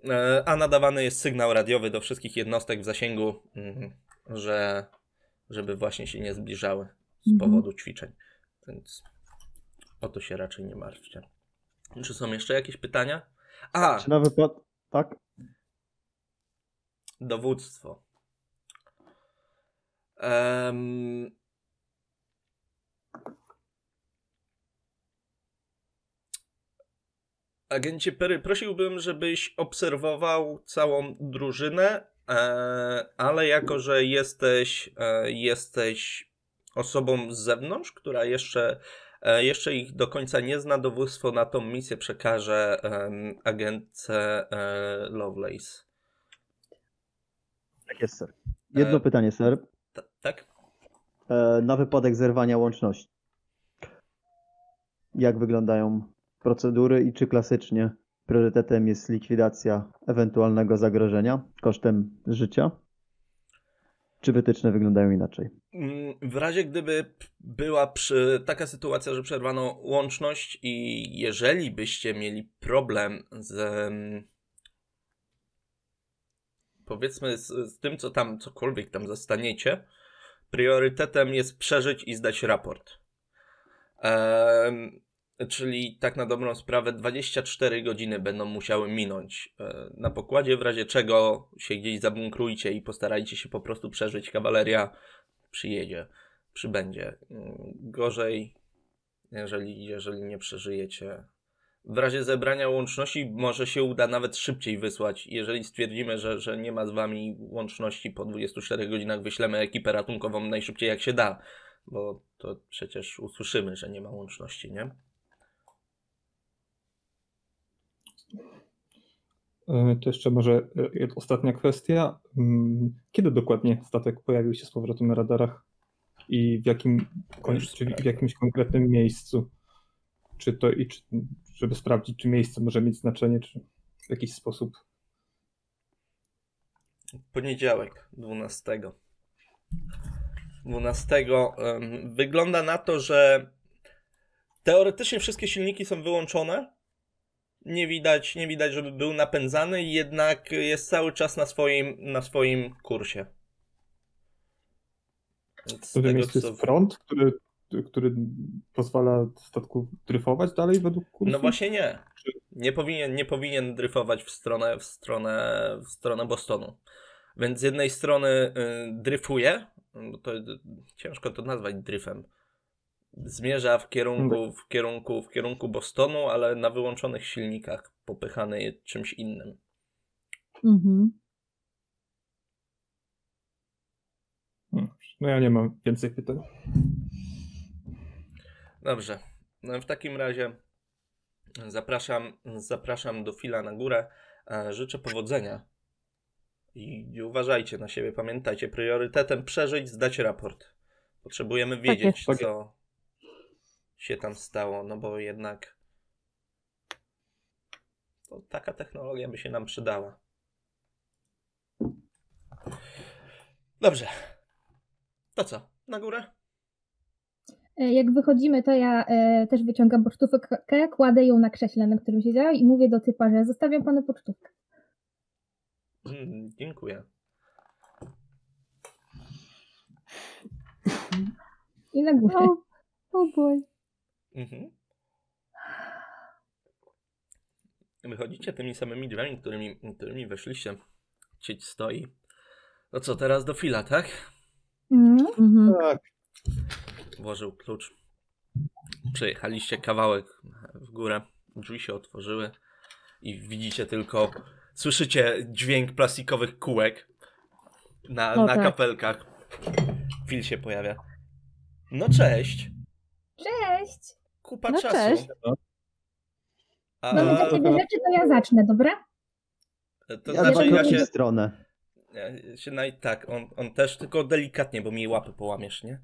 E, A nadawany jest sygnał radiowy do wszystkich jednostek w zasięgu, mm, że, żeby właśnie się nie zbliżały z Mhm. powodu ćwiczeń. Więc o to się raczej nie martwcie. Czy są jeszcze jakieś pytania? A, Czy na wypad... Tak? dowództwo. Em, Agencie Perry, prosiłbym, żebyś obserwował całą drużynę, e, ale jako, że jesteś, e, jesteś osobą z zewnątrz, która jeszcze E, jeszcze ich do końca nie zna, dowództwo na tą misję przekaże agentce Lovelace. Tak jest, ser. Jedno E, pytanie, ser. Ta, tak? E, na wypadek zerwania łączności. Jak wyglądają procedury i czy klasycznie priorytetem jest likwidacja ewentualnego zagrożenia kosztem życia? Czy wytyczne wyglądają inaczej? Mm, W razie gdyby była przy, taka sytuacja, że przerwano łączność i jeżeli byście mieli problem z powiedzmy z, z tym, co tam cokolwiek tam zastaniecie, priorytetem jest przeżyć i zdać raport. Em, czyli tak na dobrą sprawę 24 godziny będą musiały minąć e, na pokładzie, w razie czego się gdzieś zabunkrujcie i postarajcie się po prostu przeżyć. Kawaleria przyjedzie, przybędzie. Mm, Gorzej, jeżeli, jeżeli nie przeżyjecie. W razie zebrania łączności może się uda nawet szybciej wysłać. Jeżeli stwierdzimy, że, że nie ma z wami łączności po 24 godzinach, wyślemy ekipę ratunkową najszybciej jak się da. Bo to przecież usłyszymy, że nie ma łączności, nie? To jeszcze może e, ostatnia kwestia. Mm, Kiedy dokładnie statek pojawił się z powrotem na radarach i w, jakim, czy w jakimś konkretnym miejscu? Czy to i czy, żeby sprawdzić, czy miejsce może mieć znaczenie, czy w jakiś sposób. Poniedziałek, 12. 12. em, wygląda na to, że teoretycznie wszystkie silniki są wyłączone. Nie widać, nie widać, żeby był napędzany, jednak jest cały czas na swoim, na swoim kursie. Z tego, miejscu co- jest front, który, który pozwala statku dryfować dalej według kursu? No właśnie nie. Nie powinien, nie powinien dryfować w stronę, w stronę, w stronę Bostonu. Więc z jednej strony y, dryfuje, bo to y, ciężko to nazwać dryfem. Zmierza w kierunku, w kierunku, w kierunku Bostonu, ale na wyłączonych silnikach, popychany czymś innym. Mhm. No ja nie mam więcej pytań. Dobrze. No w takim razie zapraszam, zapraszam do fila na górę. E, Życzę powodzenia. I uważajcie na siebie, pamiętajcie, priorytetem przeżyć, zdać raport. Potrzebujemy wiedzieć, jest. co się tam stało, no bo jednak to taka technologia by się nam przydała. Dobrze. To co? Na górę? E, Jak wychodzimy, to ja e, też wyciągam pocztówkę, kładę ją na krześle, na którym siedziałam i mówię do typa, że zostawiam panu pocztówkę. Mm, dziękuję. I na górę. O, o boy. Mhm. Wychodzicie tymi samymi drzwiami, którymi, którymi weszliście. Cieć stoi. No co, teraz do fila, tak? Mhm. Mhm. Tak, Włożył klucz. Przejechaliście kawałek w górę. Drzwi się otworzyły i widzicie tylko, słyszycie dźwięk plastikowych kółek na, O, na tak. kapelkach. Phil się pojawia. No cześć. Cześć! Kupa No czasu. cześć. A, Mamy dla ciebie rzeczy, to ja zacznę, dobra? to Ja znaczy, ja się, w stronę. Ja się naj... Tak, on, on też, tylko delikatnie, bo mi łapy połamiesz, nie?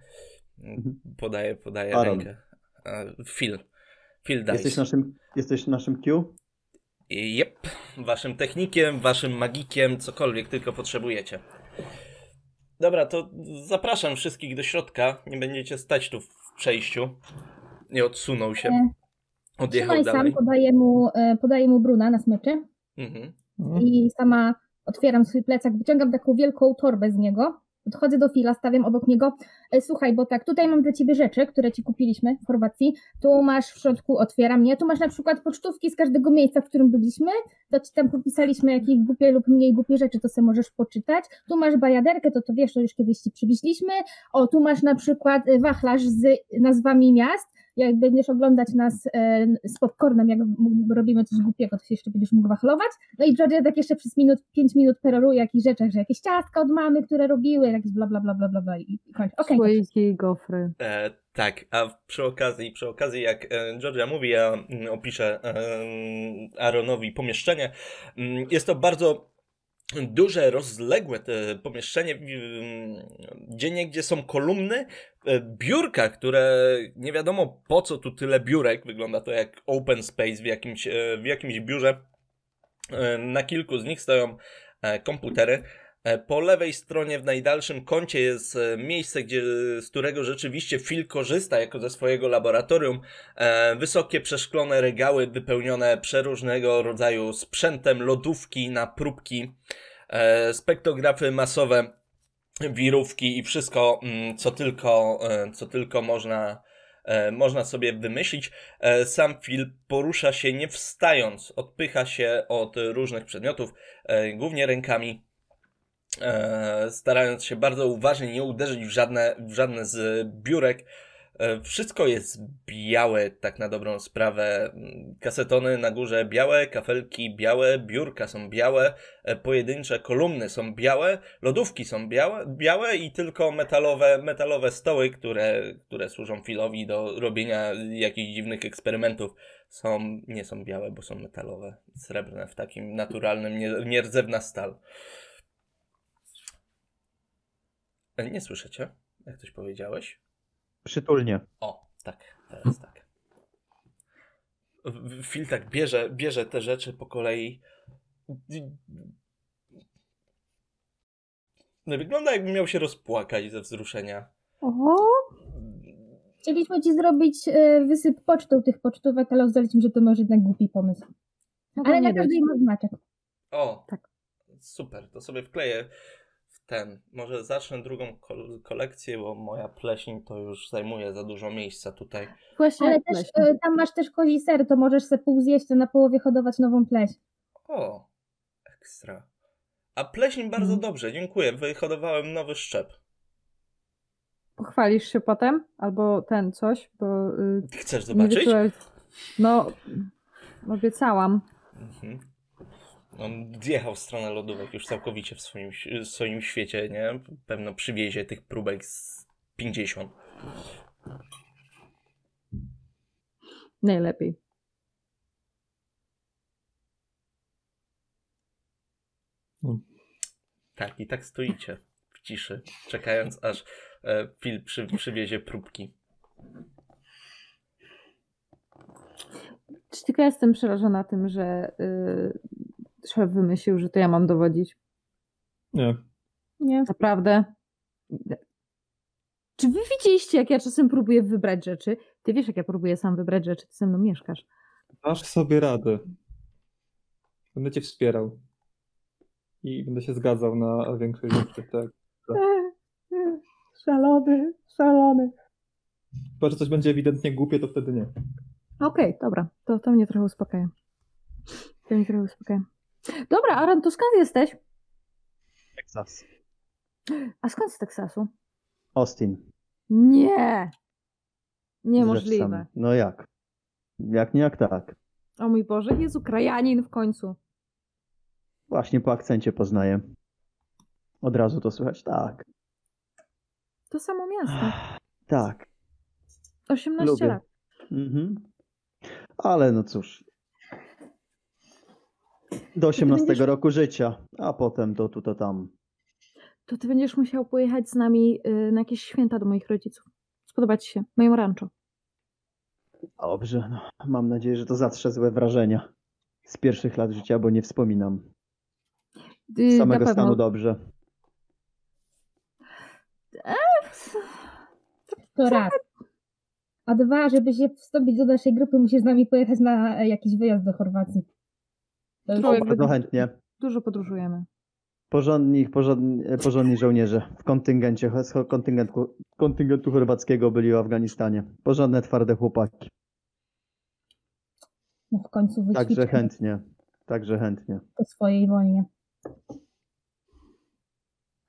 Mhm. Podaję, podaję Aaron. rękę. E, Phil. Phil Dice. Jesteś naszym, jesteś naszym Q? Jep. Waszym technikiem, waszym magikiem, cokolwiek tylko potrzebujecie. Dobra, to zapraszam wszystkich do środka. Nie będziecie stać tu w przejściu. Nie odsunął się. Nie. Odjechał Trzymaj sam, dalej. podaję mu, e, podaję mu bruna na smyczy Mhm. i sama otwieram swój plecak, wyciągam taką wielką torbę z niego, podchodzę do fila, stawiam obok niego. E, Słuchaj, bo tak, tutaj mam dla ciebie rzeczy, które ci kupiliśmy w Chorwacji. Tu masz w środku, otwieram je. Tu masz na przykład pocztówki z każdego miejsca, w którym byliśmy. To ci tam popisaliśmy jakieś głupie lub mniej głupie rzeczy, to sobie możesz poczytać. Tu masz bajaderkę, to to wiesz, to już kiedyś ci przywieźliśmy. O, tu masz na przykład e, wachlarz z nazwami miast. Jak będziesz oglądać nas e, z popcornem, jak robimy coś głupiego, to się jeszcze będziesz mógł wachlować. No i Georgia tak jeszcze przez minut, pięć minut peroruje jakichś rzeczach, że jakieś ciastka od mamy, które robiły, jakieś bla bla bla bla bla, bla i kończy. Okay, Słoiki i gofry. E, tak, a przy okazji, przy okazji jak e, Georgia mówi, ja mm, opiszę e, Aaronowi pomieszczenie. Mm, jest to bardzo duże, rozległe te pomieszczenie, gdzie niegdzie są kolumny, e, biurka, które nie wiadomo po co tu tyle biurek, wygląda to jak open space w jakimś, e, w jakimś biurze. E, na kilku z nich stoją komputery. Po lewej stronie w najdalszym kącie jest miejsce, gdzie, z którego rzeczywiście Phil korzysta jako ze swojego laboratorium. Wysokie przeszklone regały wypełnione przeróżnego rodzaju sprzętem, lodówki na próbki, spektrografy masowe, wirówki i wszystko, mm, co tylko, co tylko można, można sobie wymyślić. Sam Phil porusza się nie wstając, odpycha się od różnych przedmiotów, głównie rękami e, starając się bardzo uważnie nie uderzyć w żadne, w żadne z biurek. E, wszystko jest białe, tak na dobrą sprawę. Kasetony na górze białe, kafelki białe, biurka są białe, e, pojedyncze kolumny są białe, lodówki są białe, białe i tylko metalowe, metalowe stoły, które, które służą filowi do robienia jakichś dziwnych eksperymentów, są, nie są białe, bo są metalowe, srebrne w takim naturalnym, nie, nierdzewna stal. E, nie słyszycie, jak coś powiedziałeś? Przytulnie. O, tak, teraz tak. Phil tak bierze, bierze te rzeczy po kolei. No, wygląda jakby miał się rozpłakać ze wzruszenia. Oho. Chcieliśmy ci zrobić e, wysyp pocztą tych pocztówek, ale uznaliśmy, że to może jednak głupi pomysł. No ale na każdej ma znaczek. O, tak. Super, to sobie wkleję ten, może zacznę drugą kolekcję, bo moja pleśń to już zajmuje za dużo miejsca tutaj. Właśnie, ale też, e, tam masz też kozi ser, to możesz sobie pół zjeść, a na połowie hodować nową pleśń. O, ekstra. A pleśń bardzo hmm. dobrze, dziękuję. Wyhodowałem nowy szczep. Pochwalisz się potem? Albo ten coś, bo... Yy, Chcesz zobaczyć? No, obiecałam. Mhm. On zjechał w stronę lodówek już całkowicie w swoim, w swoim świecie, nie? Pewno przywiezie tych próbek z 50. Najlepiej. No. Tak, i tak stoicie w ciszy, czekając aż e, Phil przy, przywiezie próbki. Czy tylko jestem przerażona tym, że y, szef wymyślił, że to ja mam dowodzić. Nie. Nie. Naprawdę. Czy wy widzieliście, jak ja czasem próbuję wybrać rzeczy? Ty wiesz, jak ja próbuję sam wybrać rzeczy, ty ze mną mieszkasz. Masz sobie radę. Będę cię wspierał. I będę się zgadzał na większość rzeczy, tak. <laughs> Szalony, szalony. Chyba, że coś będzie ewidentnie głupie, to wtedy nie. Okej, okay, dobra. To, to mnie trochę uspokaja. To mnie trochę uspokaja. Dobra, Aaron, to skąd jesteś? Teksas. A skąd z Teksasu? Austin. Nie. Niemożliwe. No jak? Jak nie jak tak. O mój Boże, jest Ukraianin w końcu. Właśnie po akcencie poznaję. Od razu to słychać, tak. To samo miasto. Tak. 18 Lubię. lat. Mhm. Ale no cóż, do 18 będziesz... roku życia, a potem to tu, to tam. To ty będziesz musiał pojechać z nami y, na jakieś święta do moich rodziców. Spodobać ci się, moim rancho. Dobrze, no. mam nadzieję, że to zatrze złe wrażenia z pierwszych lat życia, bo nie wspominam. Z samego stanu dobrze. To raz. A dwa, żeby się wstąpić do naszej grupy, musisz z nami pojechać na jakiś wyjazd do Chorwacji. To bardzo chętnie. Dużo podróżujemy. Porządni, porządni, porządni żołnierze w kontyngencie, kontyngentu, kontyngentu chorwackiego byli w Afganistanie. Porządne, twarde chłopaki. No w końcu. Także chętnie. Także chętnie. Po swojej wojnie.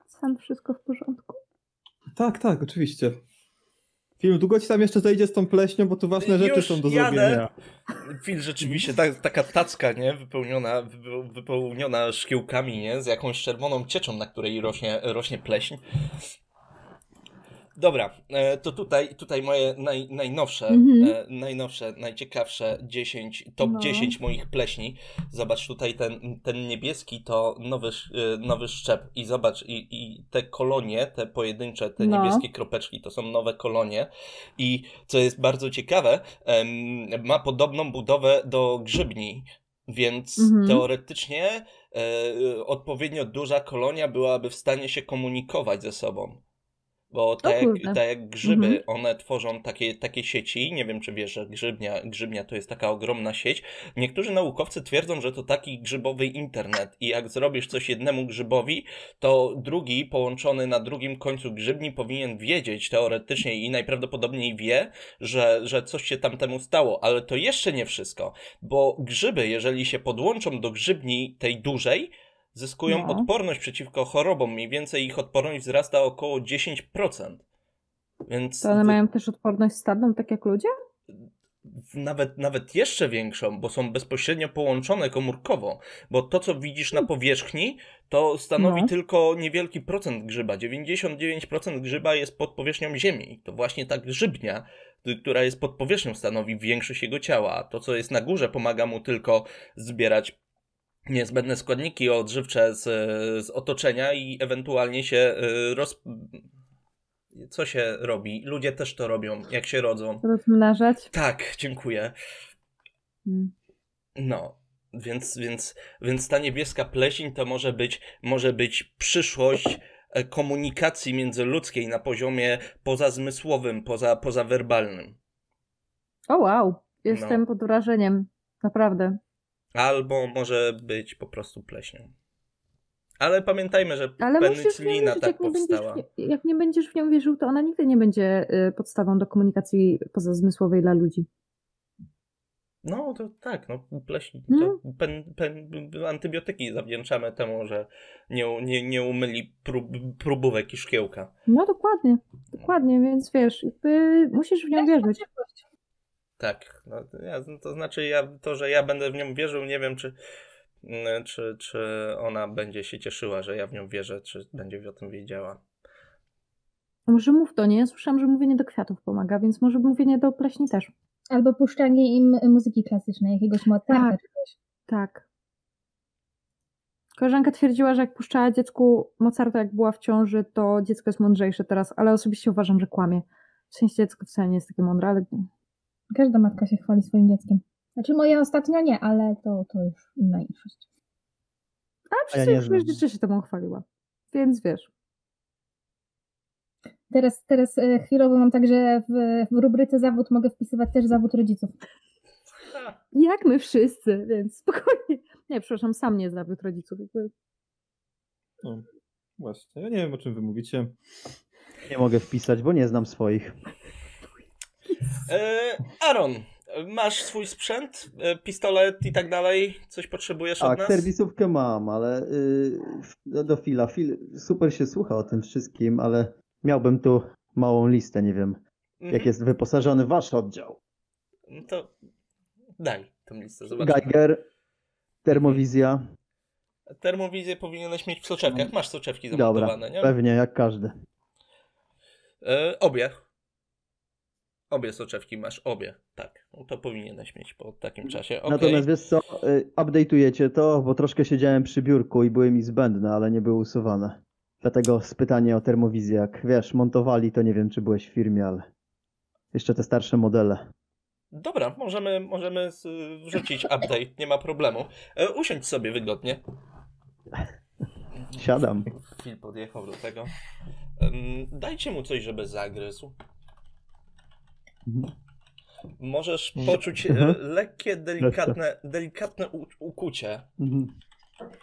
Sam wszystko w porządku? Tak, tak, oczywiście. Film, długo ci tam jeszcze zejdzie z tą pleśnią, bo tu ważne rzeczy Już są do jadę. zrobienia. Film rzeczywiście, ta, taka tacka, nie? Wypełniona, wy- wypełniona szkiełkami, nie? Z jakąś czerwoną cieczą, na której rośnie, rośnie pleśń. Dobra, e, to tutaj, tutaj moje naj, najnowsze, Mhm. e, najnowsze, najciekawsze 10, top No. 10 moich pleśni. Zobacz tutaj ten, ten niebieski to nowy, e, nowy szczep i zobacz i, i te kolonie, te pojedyncze, te No. niebieskie kropeczki to są nowe kolonie i co jest bardzo ciekawe, ma podobną budowę do grzybni, więc Mhm. teoretycznie odpowiednio duża kolonia byłaby w stanie się komunikować ze sobą. Bo tak, jak, tak jak grzyby, Mhm. one tworzą takie, takie sieci. Nie wiem, czy wiesz, że grzybnia, grzybnia to jest taka ogromna sieć. Niektórzy naukowcy twierdzą, że to taki grzybowy internet i jak zrobisz coś jednemu grzybowi, to drugi połączony na drugim końcu grzybni powinien wiedzieć teoretycznie i najprawdopodobniej wie, że, że coś się tam temu stało. Ale to jeszcze nie wszystko, bo grzyby, jeżeli się podłączą do grzybni tej dużej, zyskują No. odporność przeciwko chorobom. Mniej więcej ich odporność wzrasta około 10%. Więc To one ty- mają też odporność stadną, tak jak ludzie? nawet, nawet jeszcze większą, bo są bezpośrednio połączone komórkowo, bo to, co widzisz na powierzchni, to stanowi No. tylko niewielki procent grzyba. 99% grzyba jest pod powierzchnią ziemi. To właśnie ta grzybnia, która jest pod powierzchnią, stanowi większość jego ciała. A to, co jest na górze, pomaga mu tylko zbierać niezbędne składniki odżywcze z, z otoczenia i ewentualnie się y, roz... Co się robi? Ludzie też to robią, jak się rodzą. Rozmnażać? Tak, dziękuję. Mm. No, więc, więc, więc ta niebieska pleśń to może być, może być przyszłość e, komunikacji międzyludzkiej na poziomie pozazmysłowym, poza, pozawerbalnym. O wow, jestem No. pod wrażeniem. Naprawdę. Albo może być po prostu pleśnią. Ale pamiętajmy, że Ale penicylina wierzyć, tak jak nie, będziesz powstała. w nie, jak nie będziesz w nią wierzył, to ona nigdy nie będzie y, podstawą do komunikacji pozazmysłowej dla ludzi. No, to tak, no, pleśń. Mm. To pen, pen, antybiotyki zawdzięczamy temu, że nie, nie, nie umyli prób, próbówek i szkiełka. No dokładnie, dokładnie, więc wiesz, jakby musisz w nią wierzyć. Tak, no, to ja, to znaczy ja, to, że ja będę w nią wierzył, nie wiem, czy, mm, czy, czy ona będzie się cieszyła, że ja w nią wierzę, czy będzie o tym wiedziała. Może mów do niej, ja słyszałam, że mówienie do kwiatów pomaga, więc może mówienie do pleśni też. Albo puszczanie im muzyki klasycznej, jakiegoś Mozarta Tak. czy coś. Tak. Koleżanka twierdziła, że jak puszczała dziecku Mozarta, jak była w ciąży, to dziecko jest mądrzejsze teraz, ale osobiście uważam, że kłamie. W sensie dziecko wcale nie jest takie mądre, ale Każda matka się chwali swoim dzieckiem. Znaczy moje ostatnio nie, ale to, to już inna inszość. A przez nie ja znam. rzeczy się temu chwaliła. Więc wiesz. Teraz, teraz e, chwilowo mam tak, że w, w rubryce zawód mogę wpisywać też zawód rodziców. Jak my wszyscy, więc spokojnie. Nie, przepraszam, sam nie zawód rodziców. Jakby. No, właśnie, ja nie wiem o czym wy mówicie. Nie mogę wpisać, bo nie znam swoich. E, Aaron, masz swój sprzęt, e, pistolet i tak dalej? Coś potrzebujesz od Tak, nas? serwisówkę mam, ale y, do, do Fila. Fil super się słucha o tym wszystkim, ale miałbym tu małą listę, nie wiem, Mhm. jak jest wyposażony wasz oddział. No To daj tą listę, zobaczymy. Geiger, termowizja, Termowizję powinieneś mieć w soczewkach. Masz soczewki dobra, zamontowane, nie? pewnie, jak każdy. E, obie. Obie soczewki masz, obie. Tak, no to powinieneś mieć po takim czasie. Okej. Natomiast wiesz co, y, update'ujecie to, bo troszkę siedziałem przy biurku i były mi zbędne, ale nie były usuwane. Dlatego pytanie o termowizję, jak wiesz, montowali, to nie wiem, czy byłeś w firmie, ale jeszcze te starsze modele. Dobra, możemy, możemy wrzucić update, nie ma problemu. E, usiądź sobie wygodnie. Siadam. Phil podjechał do tego. Dajcie mu coś, żeby zagryzł. Mhm. Możesz poczuć e, Mhm. lekkie, delikatne, delikatne ukucie. Mhm.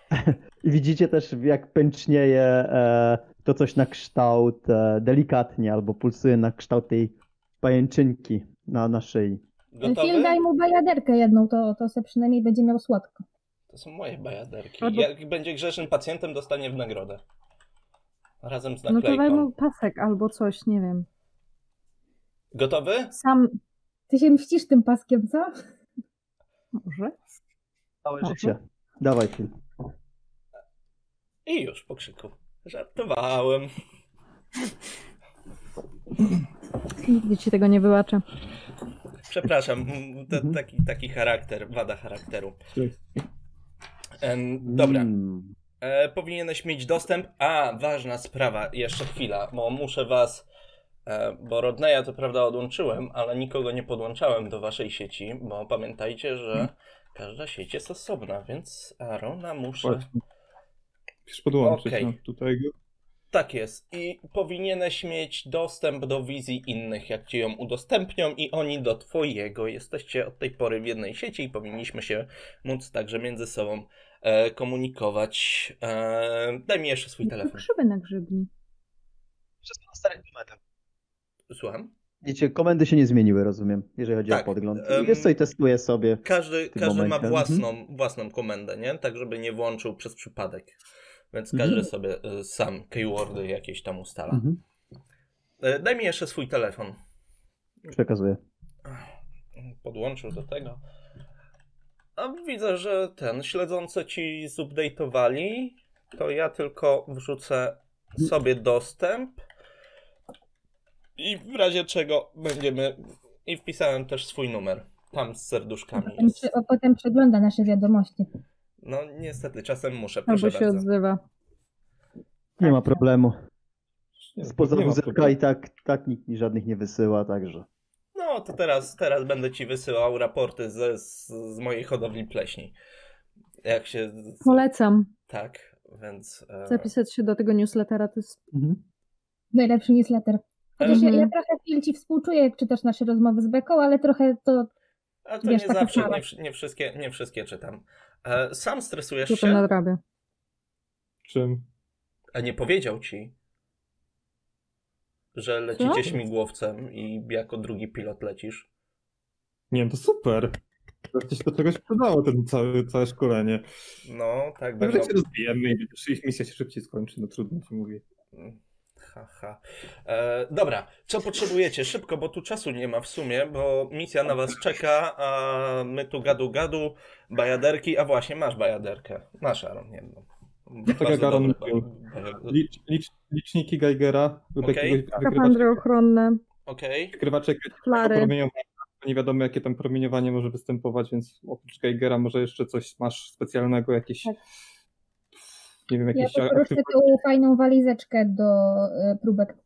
<laughs> I widzicie też, jak pęcznieje e, to coś na kształt e, delikatnie, albo pulsuje na kształt tej pajęczynki na, na szyi. Gotowy? daj mu bajaderkę jedną, to, to se przynajmniej będzie miał słodko. To są moje bajaderki. Albo- Jak będzie grzecznym pacjentem, dostanie w nagrodę. Razem z No to daj naklejką. mu pasek albo coś, nie wiem. Gotowy? Sam, ty się mścisz tym paskiem, co? Może? Całe życie. Dawaj, Phil. I już po krzyku. Żartowałem. Nigdy ci tego nie wybaczę. Przepraszam, Mhm. taki, taki charakter, wada charakteru. Em, dobra, Mm. e, powinieneś mieć dostęp. A, ważna sprawa, jeszcze chwila, bo muszę was. E, bo Rodneya to prawda odłączyłem, ale nikogo nie podłączałem do waszej sieci, bo pamiętajcie, że każda sieć jest osobna, więc Arona muszę. Właśnie. Musisz podłączyć Okej. no, tutaj go. Tak jest. I powinieneś mieć dostęp do wizji innych, jak ci ją udostępnią, i oni do twojego. Jesteście od tej pory w jednej sieci i powinniśmy się móc także między sobą e, komunikować. E, daj mi jeszcze swój telefon. grzyby na grzybni. Wszystko na starych komendach. Słucham? Wiecie, komendy się nie zmieniły, rozumiem, jeżeli chodzi Tak, o podgląd. em, Wiesz co, i testuję sobie. Każdy, każdy ma własną, własną komendę, nie? Tak, żeby nie włączył przez przypadek. Więc Mhm. każdy sobie e, sam keywordy jakieś tam ustala. Mhm. E, daj mi jeszcze swój telefon. Przekazuję. podłączył do tego. A widzę, że ten śledzący ci zupdate'owali. To ja tylko wrzucę sobie dostęp. I w razie czego będziemy. I wpisałem też swój numer. Tam z serduszkami Potem, jest. przy, potem przegląda nasze wiadomości. No niestety, czasem muszę, proszę Albo się bardzo. odzywa. Nie ma problemu. Nie, Spoza WZK problemu. i tak, tak nikt mi żadnych nie wysyła, także. No to teraz, teraz będę ci wysyłał raporty ze, z, z mojej hodowli pleśni. Jak się. Polecam Tak, więc. e, zapisać się do tego newslettera. To jest Mhm. Najlepszy newsletter. Chociaż ja, Mhm. ja trochę Phil ci współczuję, jak czytasz nasze rozmowy z Beką, ale trochę to A to Wiesz, nie takie zawsze, nie, nie, wszystkie, nie wszystkie czytam. E, sam stresujesz to się? nadrabia. Czym? A nie powiedział ci, że lecicie Co? śmigłowcem i jako drugi pilot lecisz? Nie to super. Wreszcie się do czegoś przydało ten cały, całe szkolenie. No, tak, Dobrze się rozbijemy i ich misja się szybciej skończy, no trudno się mówi. Ha, ha. E, dobra, co potrzebujecie? Szybko, bo tu czasu nie ma w sumie, bo misja na was czeka, a my tu gadu gadu, bajaderki, a właśnie, masz bajaderkę. Masz, Aaron, jedną. tak jak Aaron mówił. Licz, licz, liczniki Geigera jakiegoś Skafandry ochronne, jakiegoś flary. promieniowania. Nie wiadomo, jakie tam promieniowanie może występować, więc oprócz Geigera może jeszcze coś masz specjalnego, jakieś... Tak. Nie wiem, ja jakieś poproszę aktywności. tą fajną walizeczkę do e, próbek.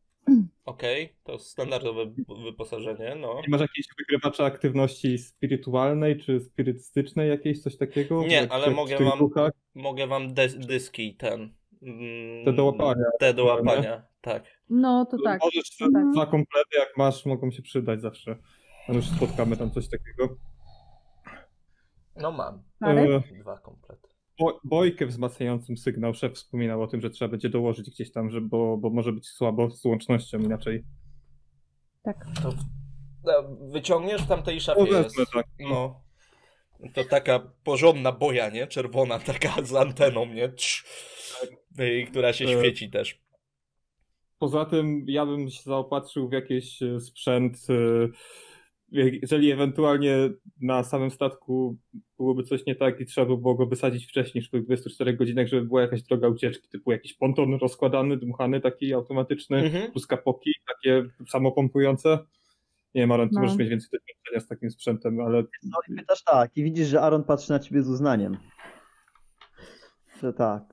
okej, to standardowe wyposażenie, no. Nie masz jakiejś wykrywacza aktywności spirytualnej czy spirytystycznej jakiejś, coś takiego? Nie, Jak- ale jak mogę wam- duchach? Mogę wam dys- dyski ten. mm, Te do łapania. Te do łapania, tak. No to tak. Możesz tak. dwa komplety, jak masz, mogą się przydać zawsze. No już spotkamy tam coś takiego. No mam. Flary? E, Dwa komplety. Bo, bojkę wzmacniającym sygnał. Szef wspominał o tym, że trzeba będzie dołożyć gdzieś tam, że, bo, bo może być słabo z łącznością inaczej. tak. To e, wyciągniesz w tamtej szafie No jest. tak. No. To taka porządna boja, nie? Czerwona, <laughs> taka z anteną, nie? Trz. I która się E. świeci też. Poza tym ja bym się zaopatrzył w jakiś e, sprzęt, e, jeżeli ewentualnie na samym statku byłoby coś nie tak i trzeba by było go wysadzić wcześniej, niż po 24 godzinach, żeby była jakaś droga ucieczki, typu jakiś ponton rozkładany, dmuchany, taki automatyczny, Mhm. plus kapoki, takie samopompujące. Nie wiem, Aaron, ty No. możesz mieć więcej doświadczenia z takim sprzętem, ale No i pytasz tak, i widzisz, że Aaron patrzy na ciebie z uznaniem. Że tak.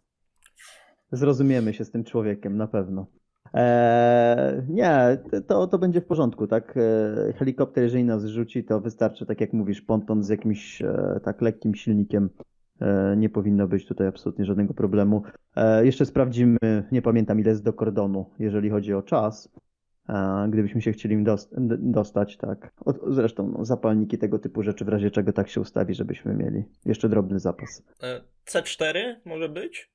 Zrozumiemy się z tym człowiekiem, na pewno. Eee, nie, to, to będzie w porządku, tak? Eee, helikopter, jeżeli nas rzuci, to wystarczy, tak jak mówisz, ponton z jakimś e, tak lekkim silnikiem. Nie powinno być tutaj absolutnie żadnego problemu. Jeszcze sprawdzimy, nie pamiętam ile jest do kordonu, jeżeli chodzi o czas. Gdybyśmy się chcieli dostać, tak. Zresztą no, zapalniki tego typu rzeczy, w razie czego tak się ustawi, żebyśmy mieli jeszcze drobny zapas. E, C4 może być?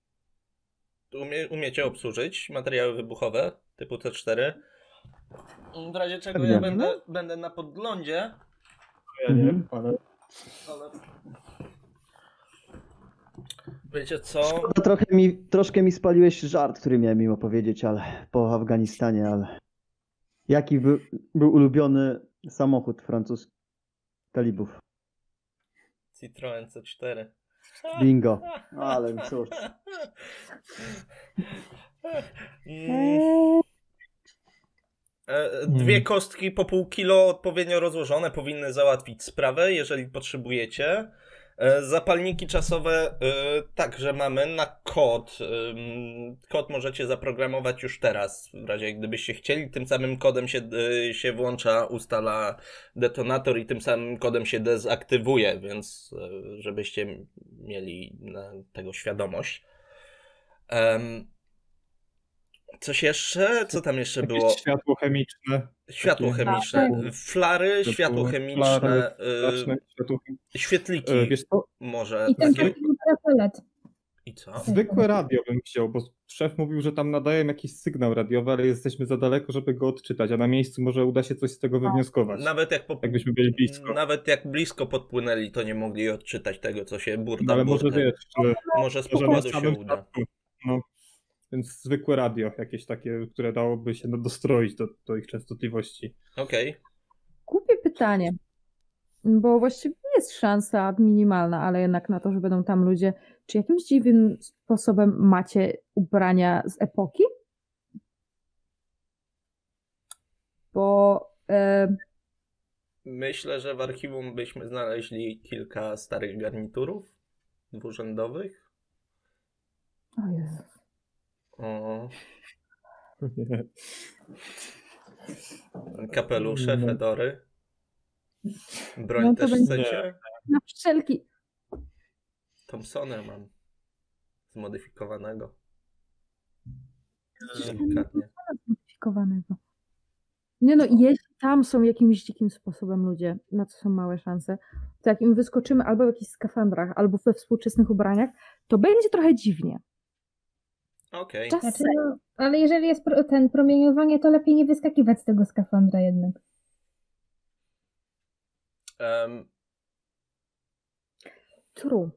Umie, umiecie obsłużyć materiały wybuchowe typu C4? W razie czego ja Pewnie. będę, będę na podglądzie, ja nie Mhm. wiem, ale ale... Wiecie co? Szkoda, trochę mi, troszkę mi spaliłeś żart, który miałem im opowiedzieć, ale po Afganistanie, ale Jaki był, był ulubiony samochód francuski talibów? Citroen C4. Bingo. <laughs> Ale cóż. Mm, e, Dwie kostki po pół kilo odpowiednio rozłożone powinny załatwić sprawę, jeżeli potrzebujecie. E, Zapalniki czasowe e, także mamy na kod. Kod możecie zaprogramować już teraz, w razie gdybyście chcieli. Tym samym kodem się, e, się włącza, ustala detonator i tym samym kodem się dezaktywuje, więc żebyście mieli tego świadomość. Coś jeszcze? Co tam jeszcze Jakieś było? światło chemiczne. Światło chemiczne. Flary, Światło- światło flary, chemiczne, Straszne y, światło chemiczne. świetliki E, Wiesz co, może. I ten taki parapelet. I co? zwykłe radio bym chciał, bo szef mówił, że tam nadają jakiś sygnał radiowy, ale jesteśmy za daleko, żeby go odczytać, a na miejscu może uda się coś z tego wywnioskować. Nawet jak, po... Jakbyśmy byli blisko. Nawet jak blisko podpłynęli, to nie mogli odczytać tego, co się burda No, ale może wiesz, że, Może z pokładu się uda. No, więc zwykłe radio, jakieś takie, które dałoby się dostroić do, do ich częstotliwości. Okej. Głupie pytanie, bo właściwie jest szansa minimalna, ale jednak na to, że będą tam ludzie. Czy jakimś dziwnym sposobem macie ubrania z epoki? Bo e, Myślę, że w archiwum byśmy znaleźli kilka starych garniturów dwurzędowych. o Jezu. O, <laughs> kapelusze, No. fedory. Broń No to też będzie- chcecie? Na wszelki. Thompsona mam. Zmodyfikowanego. Delikatnie. Modyfikowanego. Nie no, jeśli tam są jakimś dzikim sposobem ludzie, na co są małe szanse, to jak im wyskoczymy albo w jakichś skafandrach, albo we współczesnych ubraniach, to będzie trochę dziwnie. Okej. Czas Znaczy, no, ale jeżeli jest pro, ten promieniowanie, to lepiej nie wyskakiwać z tego skafandra jednak. Em, True.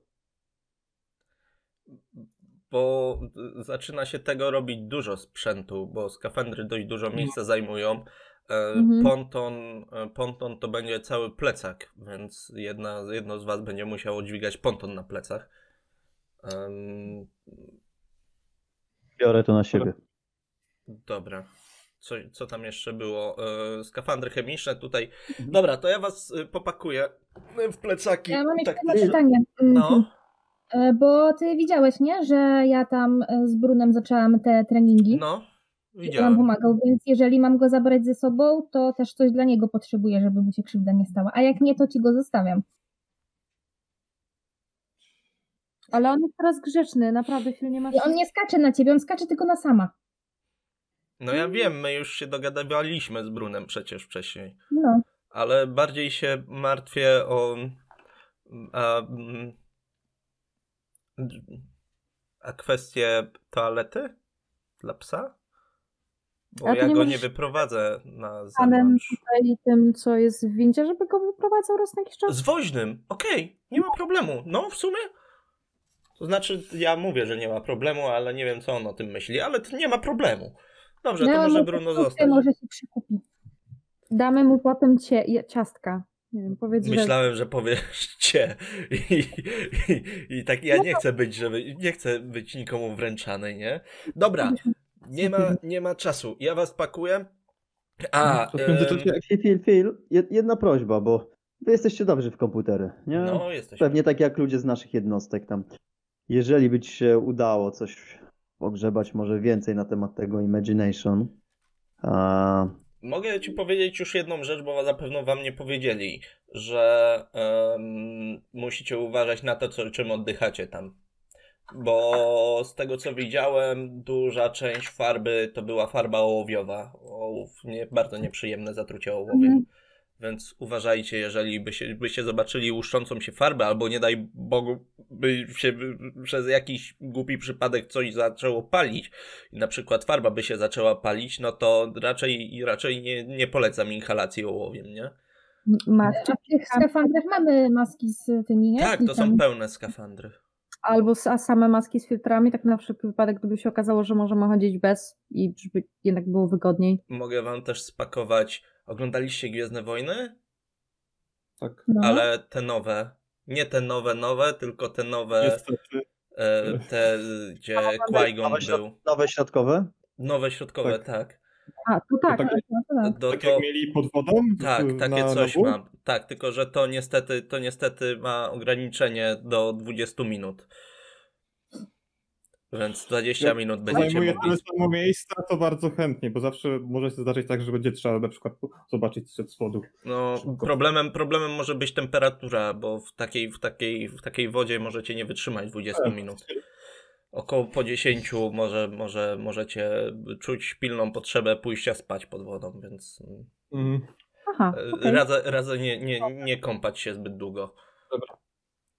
bo zaczyna się tego robić dużo sprzętu, bo skafandry dość dużo miejsca zajmują. E, Mhm. Ponton, e, ponton to będzie cały plecak, więc jedna, jedno z was będzie musiało dźwigać ponton na plecach. Biorę to na siebie. Dobra. Co, co tam jeszcze było? E, skafandry chemiczne tutaj. Dobra, to ja was e, popakuję w plecaki. Ja mam jeszcze Tak, jedno pytanie. No, e, Bo ty widziałeś, nie? Że ja tam e, z Brunem zaczęłam te treningi. no, on nam widziałem. pomagał, więc jeżeli mam go zabrać ze sobą, to też coś dla niego potrzebuję, żeby mu się krzywda nie stała. A jak nie, to ci go zostawiam. Ale on jest teraz grzeczny, naprawdę chwilę nie ma. I on nie skacze na ciebie, on skacze tylko na sama. No ja wiem, my już się dogadywaliśmy z Brunem przecież wcześniej. No. Ale bardziej się martwię o. A, a kwestię toalety dla psa? Bo ja nie go możesz- nie wyprowadzę na panem zewnątrz. tutaj tym, co jest w windzie, żeby go wyprowadzał raz na jakiś czas? Z woźnym, okej, nie ma problemu. No, w sumie. To znaczy, ja mówię, że nie ma problemu, ale nie wiem, co on o tym myśli, ale to nie ma problemu. Dobrze, to No, może no, Bruno zostać. Może się przykupi. Damy mu potem cie, ciastka. Nie wiem, powiedz, że... Myślałem, że powiesz <laughs> cię. I, i, I tak ja nie chcę być, żeby. Nie chcę być nikomu wręczany, nie? Dobra, nie ma, nie ma czasu. Ja was pakuję. A, To w międzyczasie Phil, Phil, jed- jedna prośba, bo wy jesteście dobrzy w komputery, nie? no jesteś. Pewnie tak jak ludzie z naszych jednostek tam. Jeżeli by ci się udało coś pogrzebać, może więcej na temat tego Imagination. A, Mogę ci powiedzieć już jedną rzecz, bo zapewne wam nie powiedzieli, że em, musicie uważać na to, co, czym oddychacie tam. Bo z tego co widziałem, duża część farby to była farba ołowiowa. Ołów, nie, bardzo nieprzyjemne zatrucie ołowiem. Więc uważajcie, jeżeli byście, byście zobaczyli łuszczącą się farbę, albo nie daj Bogu, by się przez jakiś głupi przypadek coś zaczęło palić, i na przykład farba by się zaczęła palić, no to raczej, raczej nie, nie polecam inhalacji ołowiem, nie? A w tych skafandrach mamy maski z tymi, nie? Tak, to są pełne skafandry. Albo same maski z filtrami, tak na wszelki wypadek, gdyby się okazało, że możemy chodzić bez i żeby jednak było wygodniej. Mogę wam też spakować. Oglądaliście Gwiezdne Wojny? Tak. No. Ale te nowe. Nie te nowe, nowe, tylko te nowe, Niestety. e, te, gdzie Qui-Gon był. nowe środkowe? Nowe środkowe, Tak. tak. A, to tak, tak- to, to tak. Do, Tak to, jak mieli pod wodą? tak, takie na, coś na mam. Tak, tylko że to niestety, to niestety ma ograniczenie do 20 minut. Więc 20 Jak minut będziecie Zajmuje mogli. tyle samo miejsca, to bardzo chętnie, bo zawsze może się zdarzyć tak, że będzie trzeba na przykład zobaczyć z spodu. No, Szybko. problemem, problemem może być temperatura, bo w takiej, w, takiej, w takiej wodzie możecie nie wytrzymać 20 Tak. minut. Około po 10 może, może możecie czuć pilną potrzebę pójścia spać pod wodą, więc Mm. Aha, e, okej. radzę, radzę nie, nie, nie kąpać się zbyt długo.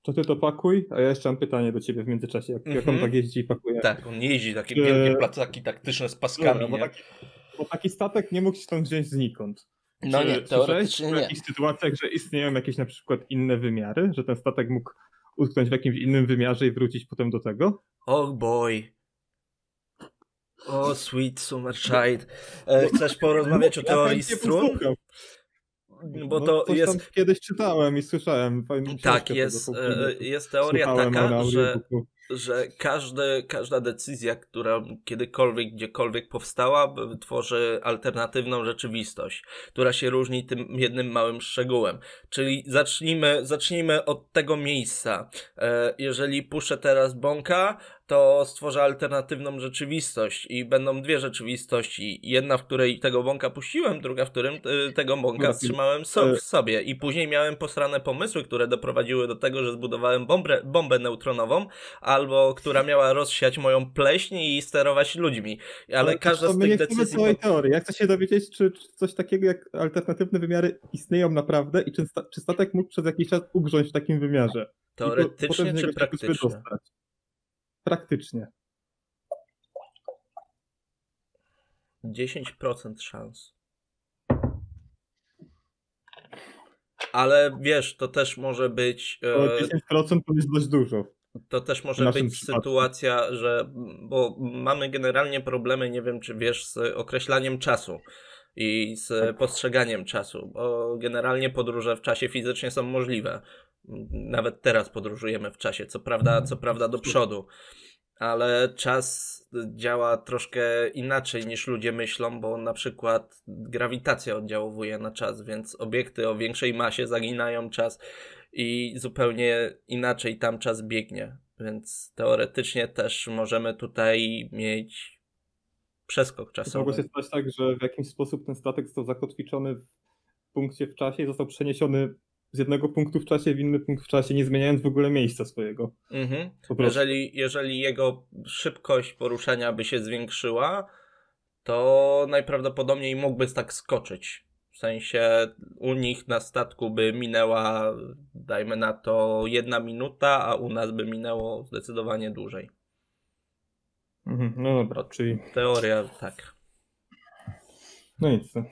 To ty to pakuj, a ja jeszcze mam pytanie do ciebie w międzyczasie. Jak, jak on Mhm. tak jeździ i pakuje? Tak, on jeździ takie Czy- wielkie placaki taktyczne z paskami. Dobra, bo, taki, bo taki statek nie mógł się tam wziąć znikąd. No Czy nie, teoretycznie nie. jakichś sytuacjach, że istnieją jakieś na przykład inne wymiary, że ten statek mógł utknąć w jakimś innym wymiarze i wrócić potem do tego? Oh boy. O, sweet summer child. E, chcesz porozmawiać o teorii strun? Bo No, to coś jest... tam kiedyś czytałem i słyszałem. fajną Tak, jest, tego e, jest teoria Słuchałem taka, że, audiobooku. Że każdy, każda decyzja, która kiedykolwiek, gdziekolwiek powstała, tworzy alternatywną rzeczywistość, która się różni tym jednym małym szczegółem. Czyli zacznijmy, zacznijmy od tego miejsca. E, Jeżeli puszczę teraz bąka, to stworzę alternatywną rzeczywistość i będą dwie rzeczywistości. Jedna, w której tego bąka puściłem, druga, w którym e, tego bąka so, e- w sobie. I później miałem posrane pomysły, które doprowadziły do tego, że zbudowałem bombę, bombę neutronową, albo która miała rozsiać moją pleśń i sterować ludźmi. Ale to- każda z tych decyzji... całej teorii. Ja chcę się dowiedzieć, czy, czy coś takiego jak alternatywne wymiary istnieją naprawdę i czy, czy statek mógł przez jakiś czas ugrząć w takim wymiarze. Po- Teoretycznie niego czy praktycznie? Praktycznie. 10% szans. Ale wiesz, to też może być. E, 10% to jest dość dużo. To też może być przypadku. sytuacja, że. Bo mamy generalnie problemy, nie wiem czy wiesz, z określaniem czasu i z Tak. postrzeganiem czasu, bo generalnie podróże w czasie fizycznie są możliwe. Nawet teraz podróżujemy w czasie, co prawda, co prawda do przodu, ale czas działa troszkę inaczej niż ludzie myślą, bo na przykład grawitacja oddziałuje na czas, więc obiekty o większej masie zaginają czas i zupełnie inaczej tam czas biegnie. Więc teoretycznie też możemy tutaj mieć przeskok czasowy. mogło się stać tak, że w jakiś sposób ten statek został zakotwiczony w punkcie w czasie i został przeniesiony z jednego punktu w czasie w inny punkt w czasie, nie zmieniając w ogóle miejsca swojego. Mhm. Jeżeli, jeżeli jego szybkość poruszania by się zwiększyła, to najprawdopodobniej mógłby tak skoczyć. W sensie u nich na statku by minęła, dajmy na to, jedna minuta, a u nas by minęło zdecydowanie dłużej. Mhm, no dobra, czyli Teoria tak. no nic. no.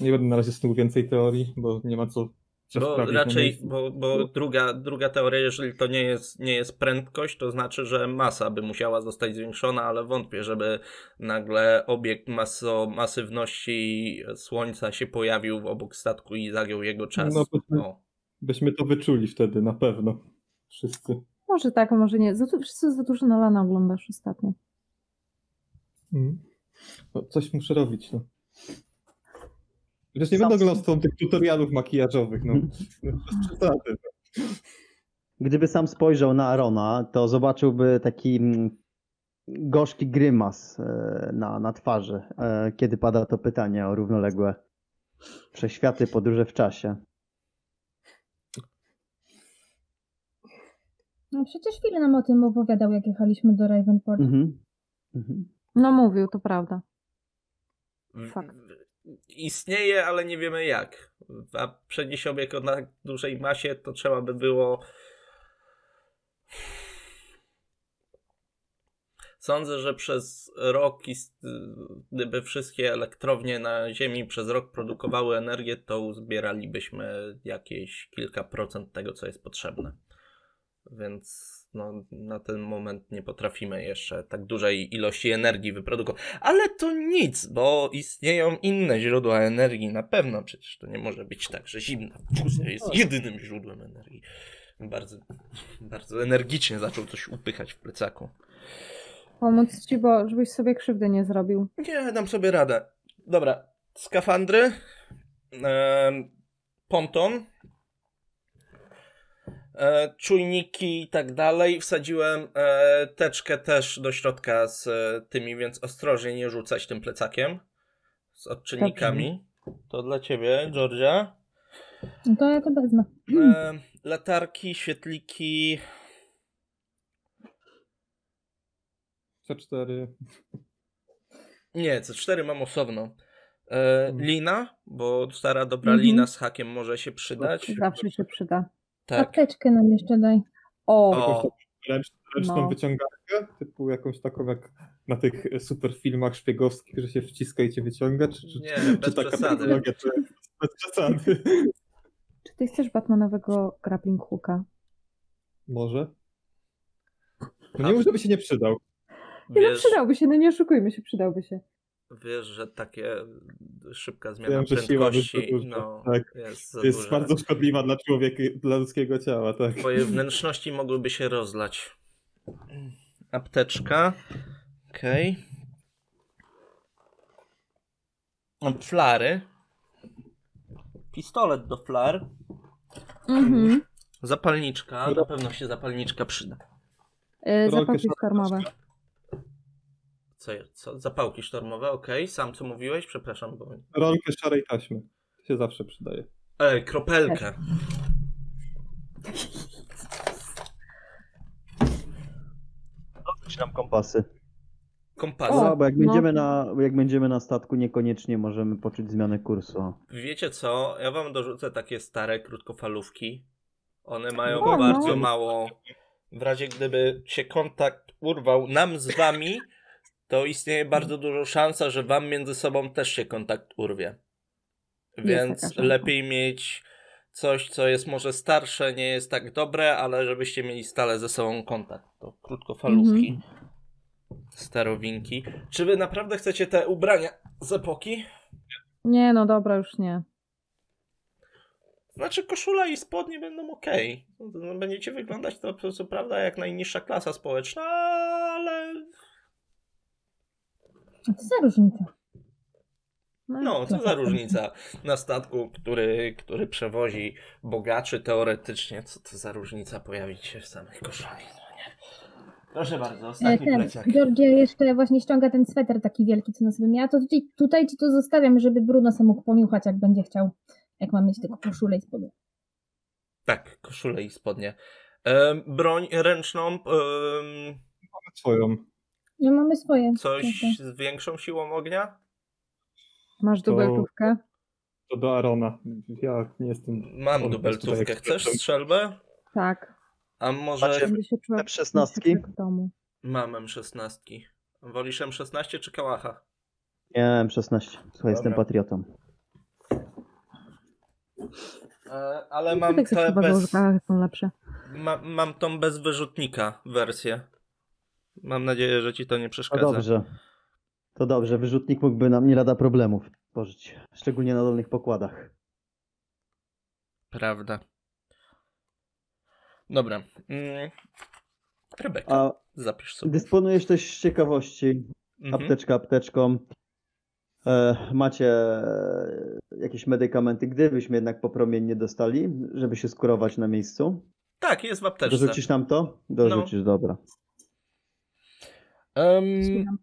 Nie będę na razie snuł więcej teorii, bo nie ma co na raczej, bo, bo druga, druga teoria, jeżeli to nie jest, nie jest prędkość, to znaczy, że masa by musiała zostać zwiększona, ale wątpię, żeby nagle obiekt maso, masywności Słońca się pojawił obok statku i zagiął jego czas. No, byśmy, byśmy to wyczuli wtedy, na pewno. Wszyscy. Może tak, może nie. Za, wszyscy za dużo Nolana oglądasz ostatnio. Mhm. No, coś muszę robić, no. Wiesz, nie będę oglądał tych tutorialów makijażowych, no. <laughs> no przesady. Gdyby sam spojrzał na Arona, to zobaczyłby taki mm, gorzki grymas e, na, na twarzy, e, kiedy pada to pytanie o równoległe przeświaty, podróże w czasie. No przecież chwilę nam o tym opowiadał, jak jechaliśmy do Ravenport. Mhm. Mhm. No mówił, to prawda. W- Fakt. Istnieje, ale nie wiemy jak. A przenieść obiekt o tak dużej masie, to trzeba by było. Sądzę, że przez rok, gdyby wszystkie elektrownie na Ziemi przez rok produkowały energię, to uzbieralibyśmy jakieś kilka procent tego, co jest potrzebne. Więc no, na ten moment nie potrafimy jeszcze tak dużej ilości energii wyprodukować. Ale to nic, bo istnieją inne źródła energii, na pewno przecież to nie może być tak, że zimna fuzja jest jedynym źródłem energii. Bardzo, bardzo energicznie zaczął coś upychać w plecaku. Pomóc ci, bo żebyś sobie krzywdy nie zrobił. Nie, dam sobie radę. Dobra, skafandry, em, ponton, e, czujniki i tak dalej. Wsadziłem e, teczkę też do środka z e, tymi, więc ostrożnie nie rzucać tym plecakiem z odczynnikami. To dla ciebie, Georgia. No to ja to wezmę. E, latarki, świetliki. C4. Nie, C4 mam osobno. E, Mhm. lina, bo stara dobra Mhm. lina z hakiem może się przydać. Zawsze się przyda. Tak. Apteczkę nam jeszcze daj. O, O, Ręcz, ręczną No. wyciągarkę, typu jakąś taką jak na tych super filmach szpiegowskich, że się wciska i cię wyciąga, czy, czy, Nie, czy bez taka przesady. technologia to jest bez przesady? czy ty chcesz Batmanowego grappling hooka? Może? No nie mów, żeby się nie przydał. Nie, no przydałby się, no nie oszukujmy się, przydałby się. Wiesz, że takie szybka zmiana Wiem, prędkości no, tak. jest za Jest duża. bardzo szkodliwa dla człowieka, dla ludzkiego ciała, tak. Twoje wnętrzności mogłyby się rozlać. Apteczka. Okej. Mam Flary. Pistolet do flar. Mhm. Zapalniczka. Na pewno się zapalniczka przyda. Yy, szarpać. sztormowe. Co, co? Zapałki sztormowe, okej. Sam co mówiłeś? Przepraszam, bo... Rolkę szarej taśmy. To się zawsze przydaje. Ej, kropelkę. Czy nam kompasy. Kompas. No, bo jak no. będziemy, na, jak będziemy na statku, niekoniecznie możemy poczuć zmianę kursu. Wiecie co? Ja wam dorzucę takie stare krótkofalówki. One mają O, no. bardzo mało. W razie gdyby się kontakt urwał nam z wami, to istnieje bardzo duża szansa, że wam między sobą też się kontakt urwie. Więc lepiej mieć coś, co jest może starsze, nie jest tak dobre, ale żebyście mieli stale ze sobą kontakt. To krótkofalówki. Mhm. Starowinki. Czy wy naprawdę chcecie te ubrania z epoki? Nie, no dobra, już nie. Znaczy koszula i spodnie będą ok. Będziecie wyglądać to co prawda jak najniższa klasa społeczna, ale A co za różnica? no, co za różnica na statku, który, który przewozi bogaczy teoretycznie, co to za różnica pojawić się w samych koszulach. No nie. Proszę bardzo, E, ostatni Ten, plecak. Georgia jeszcze właśnie ściąga ten sweter taki wielki, co na sobie miała. To tutaj, tutaj ci to zostawiam, żeby Bruno sam mógł pomiuchać, jak będzie chciał. Jak ma mieć tylko koszulę i spodnie. Tak, koszule i spodnie. Em, broń ręczną, em, Swoją. No mamy swoje. coś z większą siłą ognia? Masz To- dubeltówkę? To do Arona. Ja nie jestem... Mam dubeltówkę. Chcesz strzelbę? Tak. A może... Macie- Będę się czuła M16? w domu. Mam M16. Wolisz M16 czy Kałacha? Nie, M16. Słuchaj, jestem Dobra. patriotą. E, ale No, mam tak te że bez... kachy są lepsze. Ma, mam tą bez wyrzutnika wersję. Mam nadzieję, że ci to nie To przeszkadza. dobrze. To dobrze, wyrzutnik mógłby nam nie lada problemów tworzyć. Szczególnie na dolnych pokładach. Prawda. Dobra. Mm. Rebeka, A zapisz sobie. dysponujesz też z ciekawości Mhm. apteczka apteczką. E, macie e, jakieś medykamenty, gdybyśmy jednak popromiennie dostali, żeby się skurować na miejscu. Tak, jest w apteczce. Dorzucisz nam to? Dorzucisz, dobra. Słucham.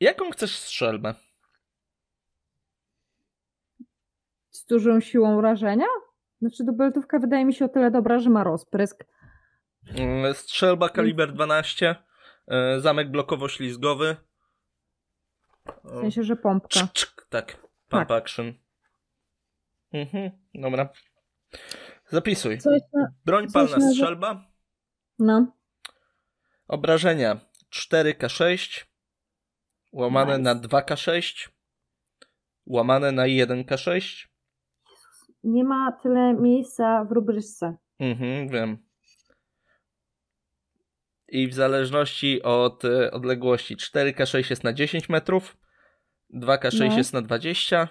jaką chcesz strzelbę? Z dużą siłą rażenia? Znaczy dubeltówka wydaje mi się o tyle dobra, że ma rozprysk. Mm, Strzelba kaliber 12. e, Zamek blokowo-ślizgowy. W sensie, że pompka. Tak. Pump Tak. action. Mhm, dobra. Zapisuj. Coś na... Broń coś palna na- strzelba. No. Obrażenia 4K6. Łamane Nice. na 2K6. Łamane na 1K6. Nie ma tyle miejsca w rubryczce. Mhm, wiem. I w zależności od e, odległości 4K6 jest na 10 metrów, 2K6 No. jest na 20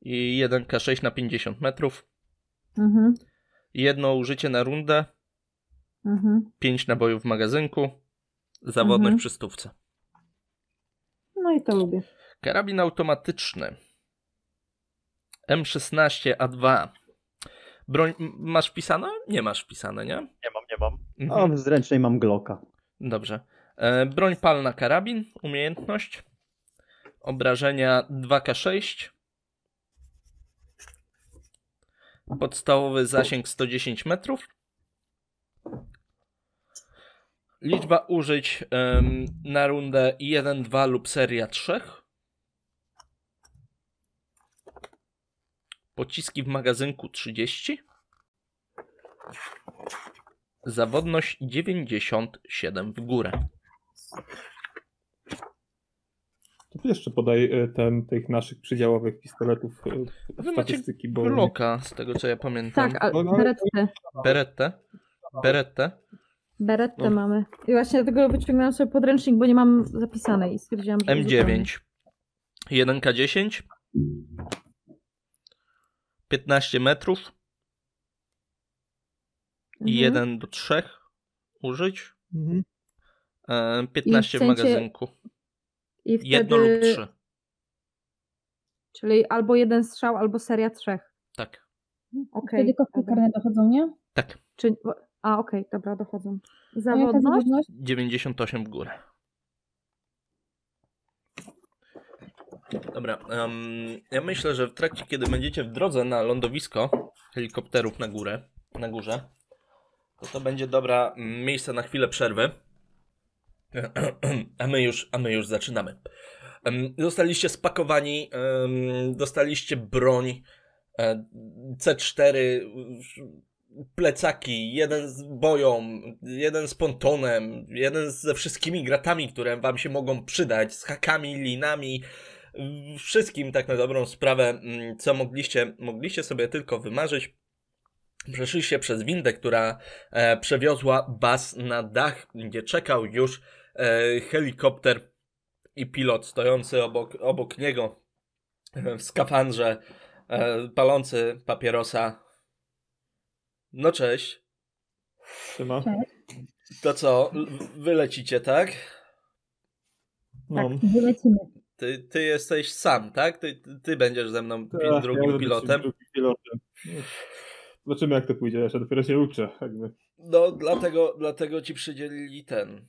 i 1K6 na 50 metrów. Mhm, Jedno użycie na rundę, mhm. 5 nabojów w magazynku, zawodność Mhm. przy stówce. No i to lubię. Karabin automatyczny. M16A2. Broń masz wpisane? Nie masz wpisane, nie? Nie mam, nie mam. Mhm. O, w zręcznej mam Glocka. Dobrze. E, broń palna karabin, umiejętność. Obrażenia 2K6. Podstawowy zasięg 110 metrów. Liczba użyć em, na rundę 1, 2 lub seria 3. Pociski w magazynku 30. Zawodność 97 w górę. To ty jeszcze podaj e, ten, tych naszych przydziałowych pistoletów e, Wy macie statystyki, bo... Glocka, z tego co ja pamiętam. Tak, a No, no, berettę. Berettę. No. mamy. I właśnie dlatego wyciągnęłam sobie podręcznik, bo nie mam zapisanej i stwierdziłam, że uzupełnię. M9. 1K10. 15 metrów. I Mhm. 1 do 3 użyć. Mhm. E, 15 w w magazynku. I wtedy... Jedno lub 3. Czyli albo jeden strzał, albo seria trzech. Tak. Okej. Wtedy koszty dobra. karne dochodzą, nie? Tak. Czy... A, okej, dobra, dochodzą. Zawodność? zawodność? 98 w górę. Dobra, em, ja myślę, że w trakcie, kiedy będziecie w drodze na lądowisko helikopterów na górę, na górze, to to będzie dobra miejsce na chwilę przerwy. <clears throat> A my już, a my już zaczynamy. Em, Zostaliście spakowani, em, dostaliście broń e, C4, plecaki, jeden z boją, jeden z pontonem, jeden ze wszystkimi gratami, które wam się mogą przydać, z hakami, linami, wszystkim tak na dobrą sprawę, mm, co mogliście, mogliście sobie tylko wymarzyć. Przeszliście przez windę, która e, przewiozła was na dach, gdzie czekał już e, helikopter i pilot stojący obok, obok niego w skafandrze, e, palący papierosa. No cześć. Siema. To co, l- wy lecicie, tak? No. Tak, wylecimy. Ty, ty jesteś sam, tak? Ty, ty- będziesz ze mną pi- Tak, drugim ja pilotem. drugim pilotem. Zobaczymy jak to pójdzie, ja się dopiero się uczę. Jakby. No, dlatego, dlatego ci przydzielili ten.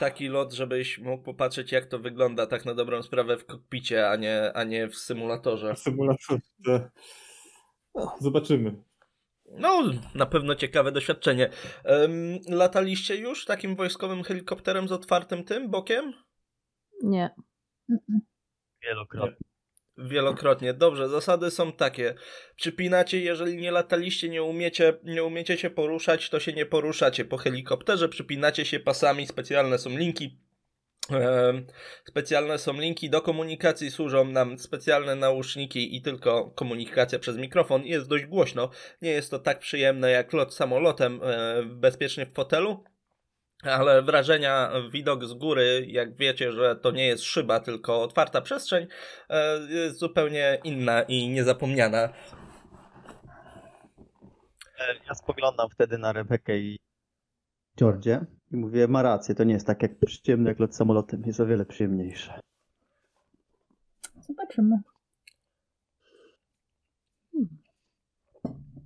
Taki lot, żebyś mógł popatrzeć, jak to wygląda tak na dobrą sprawę w kokpicie, a nie, a nie w symulatorze. Symulator. to- No, zobaczymy. No, na pewno ciekawe doświadczenie. Em, lataliście już takim wojskowym helikopterem z otwartym tym bokiem? Nie. Wielokrotnie. Wielokrotnie. Dobrze, zasady są takie. Przypinacie, jeżeli nie lataliście, nie umiecie, nie umiecie się poruszać, to się nie poruszacie po helikopterze, przypinacie się pasami, specjalne są linki. Specjalne są linki do komunikacji, służą nam specjalne nauszniki i tylko komunikacja przez mikrofon. Jest dość głośno. Nie jest to tak przyjemne jak lot samolotem e, bezpiecznie w fotelu, ale wrażenia, widok z góry, jak wiecie, że to nie jest szyba, tylko otwarta przestrzeń, e, jest zupełnie inna i niezapomniana. E, Ja spoglądam wtedy na Rebekę i Georgie. I mówię, ma rację, to nie jest tak jak przyjemny jak lot samolotem, jest o wiele przyjemniejsze. Zobaczymy.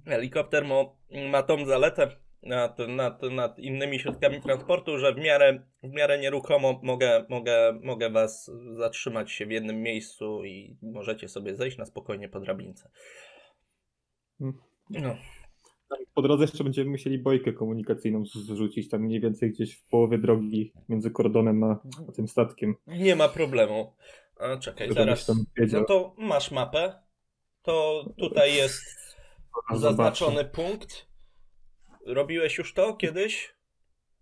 Helikopter ma, ma tą zaletę nad, nad, nad innymi środkami transportu, że w miarę, w miarę nieruchomo mogę, mogę, mogę was zatrzymać się w jednym miejscu i możecie sobie zejść na spokojnie po drabince. No. Po drodze jeszcze będziemy musieli bojkę komunikacyjną zrzucić tam mniej więcej gdzieś w połowie drogi między kordonem a, a tym statkiem. Nie ma problemu. A, czekaj, Żebyś zaraz. No to masz mapę. To tutaj jest zaznaczony punkt. Robiłeś już to kiedyś?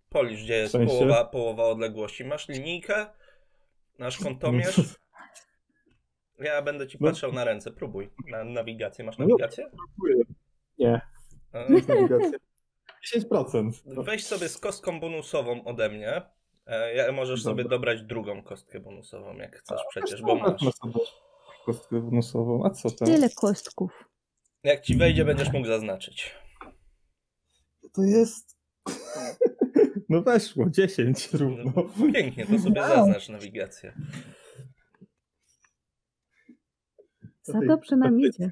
Policz, gdzie jest W sensie? połowa, połowa odległości. Masz linijkę? Masz kątomierz? Ja będę ci No. patrzał na ręce. Próbuj. Na nawigację. Masz No. nawigację? Nie. E, Nawigacja. 10%. No. Weź sobie z kostką bonusową ode mnie. E, ja- Możesz sobie Dobra. dobrać drugą kostkę bonusową, jak chcesz przecież, Wiesz, bo masz. sobie Kostkę bonusową. A co tam? Tyle kostków. Jak ci wejdzie, będziesz mógł zaznaczyć. To jest... <laughs> No weszło, 10 równo. Pięknie, to sobie Wow. zaznacz nawigację. Za dobrze nam <laughs> idzie.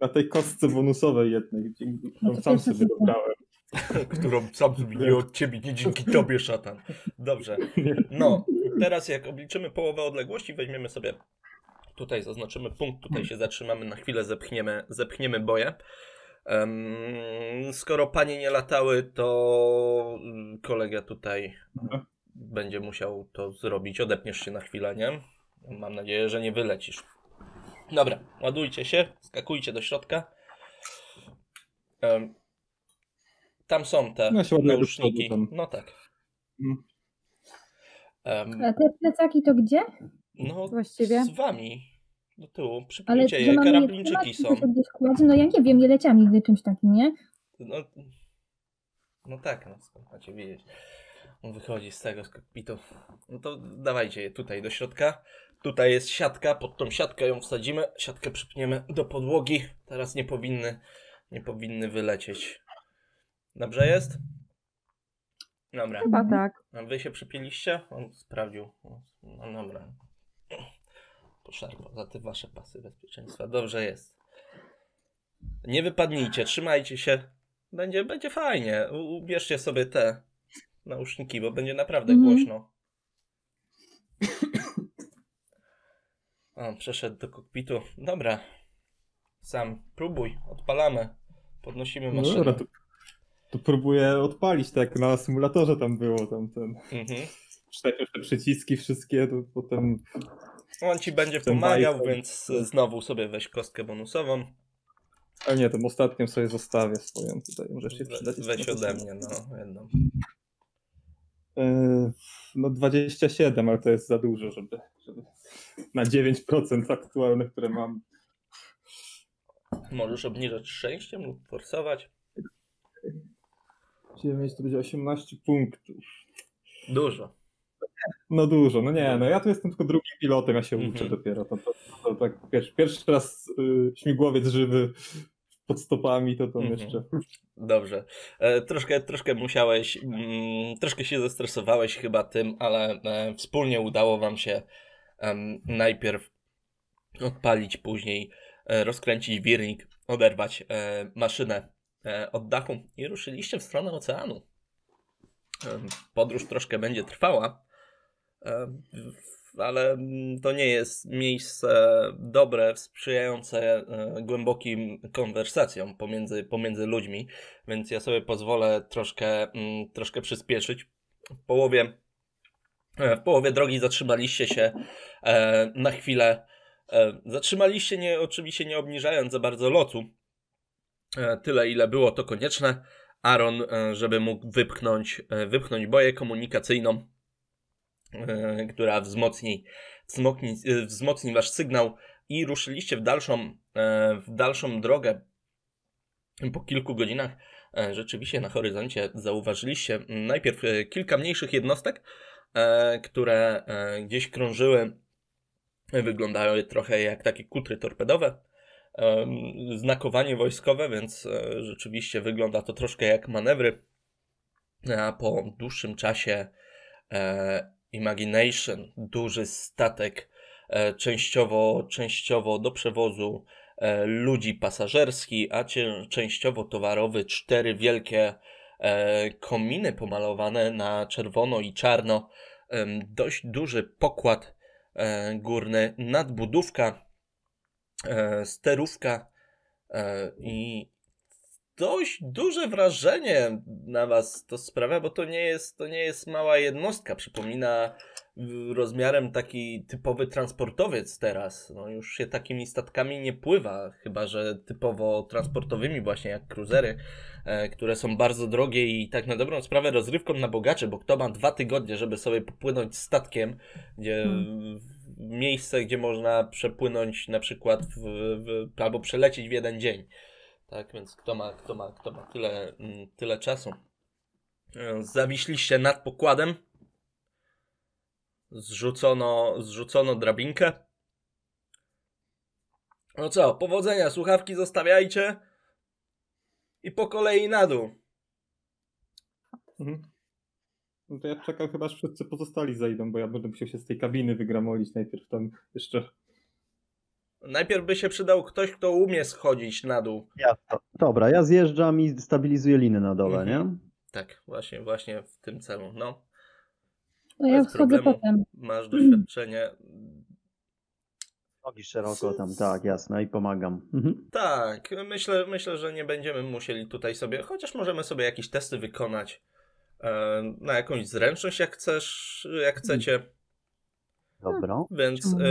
Na tej kostce bonusowej jednej, No którą sam sobie dobrałem. Którą sam sobie nie od ciebie, nie dzięki tobie, szatan. Dobrze. No, teraz jak obliczymy połowę odległości, weźmiemy sobie tutaj, zaznaczymy punkt, tutaj się zatrzymamy, na chwilę zepchniemy, zepchniemy boje. Em, skoro panie nie latały, to mm, kolega tutaj Dobra. będzie musiał to zrobić. Odepniesz się na chwilę, nie? Mam nadzieję, że nie wylecisz. Dobra, ładujcie się, skakujcie do środka. Em, tam są te No nauszniki. No tak. Em, A te plecaki to gdzie? no, Właściwie? z wami. Do tyłu. Ale Przypnijcie je, karabinczyki są. No ja nie wiem, nie leciałam nigdy czymś takim, nie? No, no tak, no skąd macie wiedzieć. On wychodzi z tego z kokpitu. No to dawajcie je tutaj do środka. Tutaj jest siatka, pod tą siatkę ją wsadzimy. Siatkę przypniemy do podłogi. Teraz nie powinny, nie powinny wylecieć. Dobrze jest? Dobra. Chyba tak. A wy się przypięliście? On sprawdził. No dobra. Poszarpał za te wasze pasy bezpieczeństwa. Dobrze jest. Nie wypadnijcie, trzymajcie się. Będzie, będzie fajnie. U- Ubierzcie sobie te nauszniki, bo będzie naprawdę Mhm. głośno. O, przeszedł do kokpitu. Dobra. Sam próbuj, odpalamy. Podnosimy No maszynę. dobra, to, to próbuję odpalić, tak jak na symulatorze tam było, tam ten, Mhm. przyciski wszystkie, to potem On ci będzie pomagał, więc znowu sobie weź kostkę bonusową. A nie, tą ostatnią sobie zostawię swoją tutaj, może się przydać. Weź ode mnie, no, jedną. Yy, No 27, ale to jest za dużo, żeby, żeby na 9% aktualnych, które mam. Możesz obniżać szczęściem lub forsować. 9 to będzie 18 punktów. Dużo. No dużo, no nie, no ja tu jestem tylko drugim pilotem, ja się Mhm. uczę dopiero. To, to, to, tak pierwszy, pierwszy raz y, śmigłowiec żywy pod stopami, to tam Mhm. jeszcze. Dobrze. E, troszkę, troszkę musiałeś, mm, troszkę się zestresowałeś chyba tym, ale e, wspólnie udało wam się em, najpierw odpalić, później e, rozkręcić wirnik, oderwać maszynę od dachu i ruszyliście w stronę oceanu. Podróż troszkę będzie trwała, w- ale mm, to nie jest miejsce dobre, sprzyjające e, głębokim konwersacjom pomiędzy, pomiędzy ludźmi, więc ja sobie pozwolę troszkę, mm, troszkę przyspieszyć. W połowie, e, w połowie drogi zatrzymaliście się e, na chwilę. Zatrzymaliście nie, oczywiście nie obniżając za bardzo lotu. Tyle, ile było to konieczne. Aaron, żeby mógł wypchnąć, wypchnąć boję komunikacyjną, która wzmocni, wzmocni, e, wzmocni wasz sygnał i ruszyliście w dalszą, e, w dalszą drogę. Po kilku godzinach e, rzeczywiście na horyzoncie zauważyliście najpierw e, kilka mniejszych jednostek, e, które e, gdzieś krążyły, wyglądały trochę jak takie kutry torpedowe. Znakowanie wojskowe, więc e, rzeczywiście wygląda to troszkę jak manewry. A po dłuższym czasie e, Imagination, duży statek, e, częściowo, częściowo do przewozu e, ludzi pasażerski, a częściowo towarowy, cztery wielkie e, kominy pomalowane na czerwono i czarno, dość duży pokład górny, nadbudówka, sterówka i dość duże wrażenie na was to sprawia, bo to nie jest, to nie jest mała jednostka. Przypomina rozmiarem taki typowy transportowiec teraz. No już się takimi statkami nie pływa, chyba że typowo transportowymi właśnie jak cruisery, e, które są bardzo drogie i tak na dobrą sprawę rozrywką na bogaczy, bo kto ma dwa tygodnie, żeby sobie popłynąć statkiem, gdzie Hmm. w miejsce, gdzie można przepłynąć na przykład w, w, albo przelecieć w jeden dzień Tak, więc kto ma, kto ma, kto ma tyle, mm, tyle czasu. E, Zawiśliście nad pokładem. Zrzucono, zrzucono drabinkę. No co, powodzenia, słuchawki zostawiajcie. I po kolei na dół. Mhm. No to ja czekam chyba, aż wszyscy pozostali zejdą, bo ja będę musiał się z tej kabiny wygramolić najpierw tam jeszcze. Najpierw by się przydał ktoś, kto umie schodzić na dół. Jasno. Dobra, ja zjeżdżam i stabilizuję liny na dole, Mhm. nie? Tak, właśnie, właśnie w tym celu. No, No ja wchodzę problemu. potem. masz doświadczenie. Nogi szeroko. Oko tam, tak, jasne, i pomagam. Mhm. Tak, myślę, myślę, że nie będziemy musieli tutaj sobie, chociaż możemy sobie jakieś testy wykonać e, na jakąś zręczność, jak chcesz, jak chcecie. Dobra. Więc Czemu? e,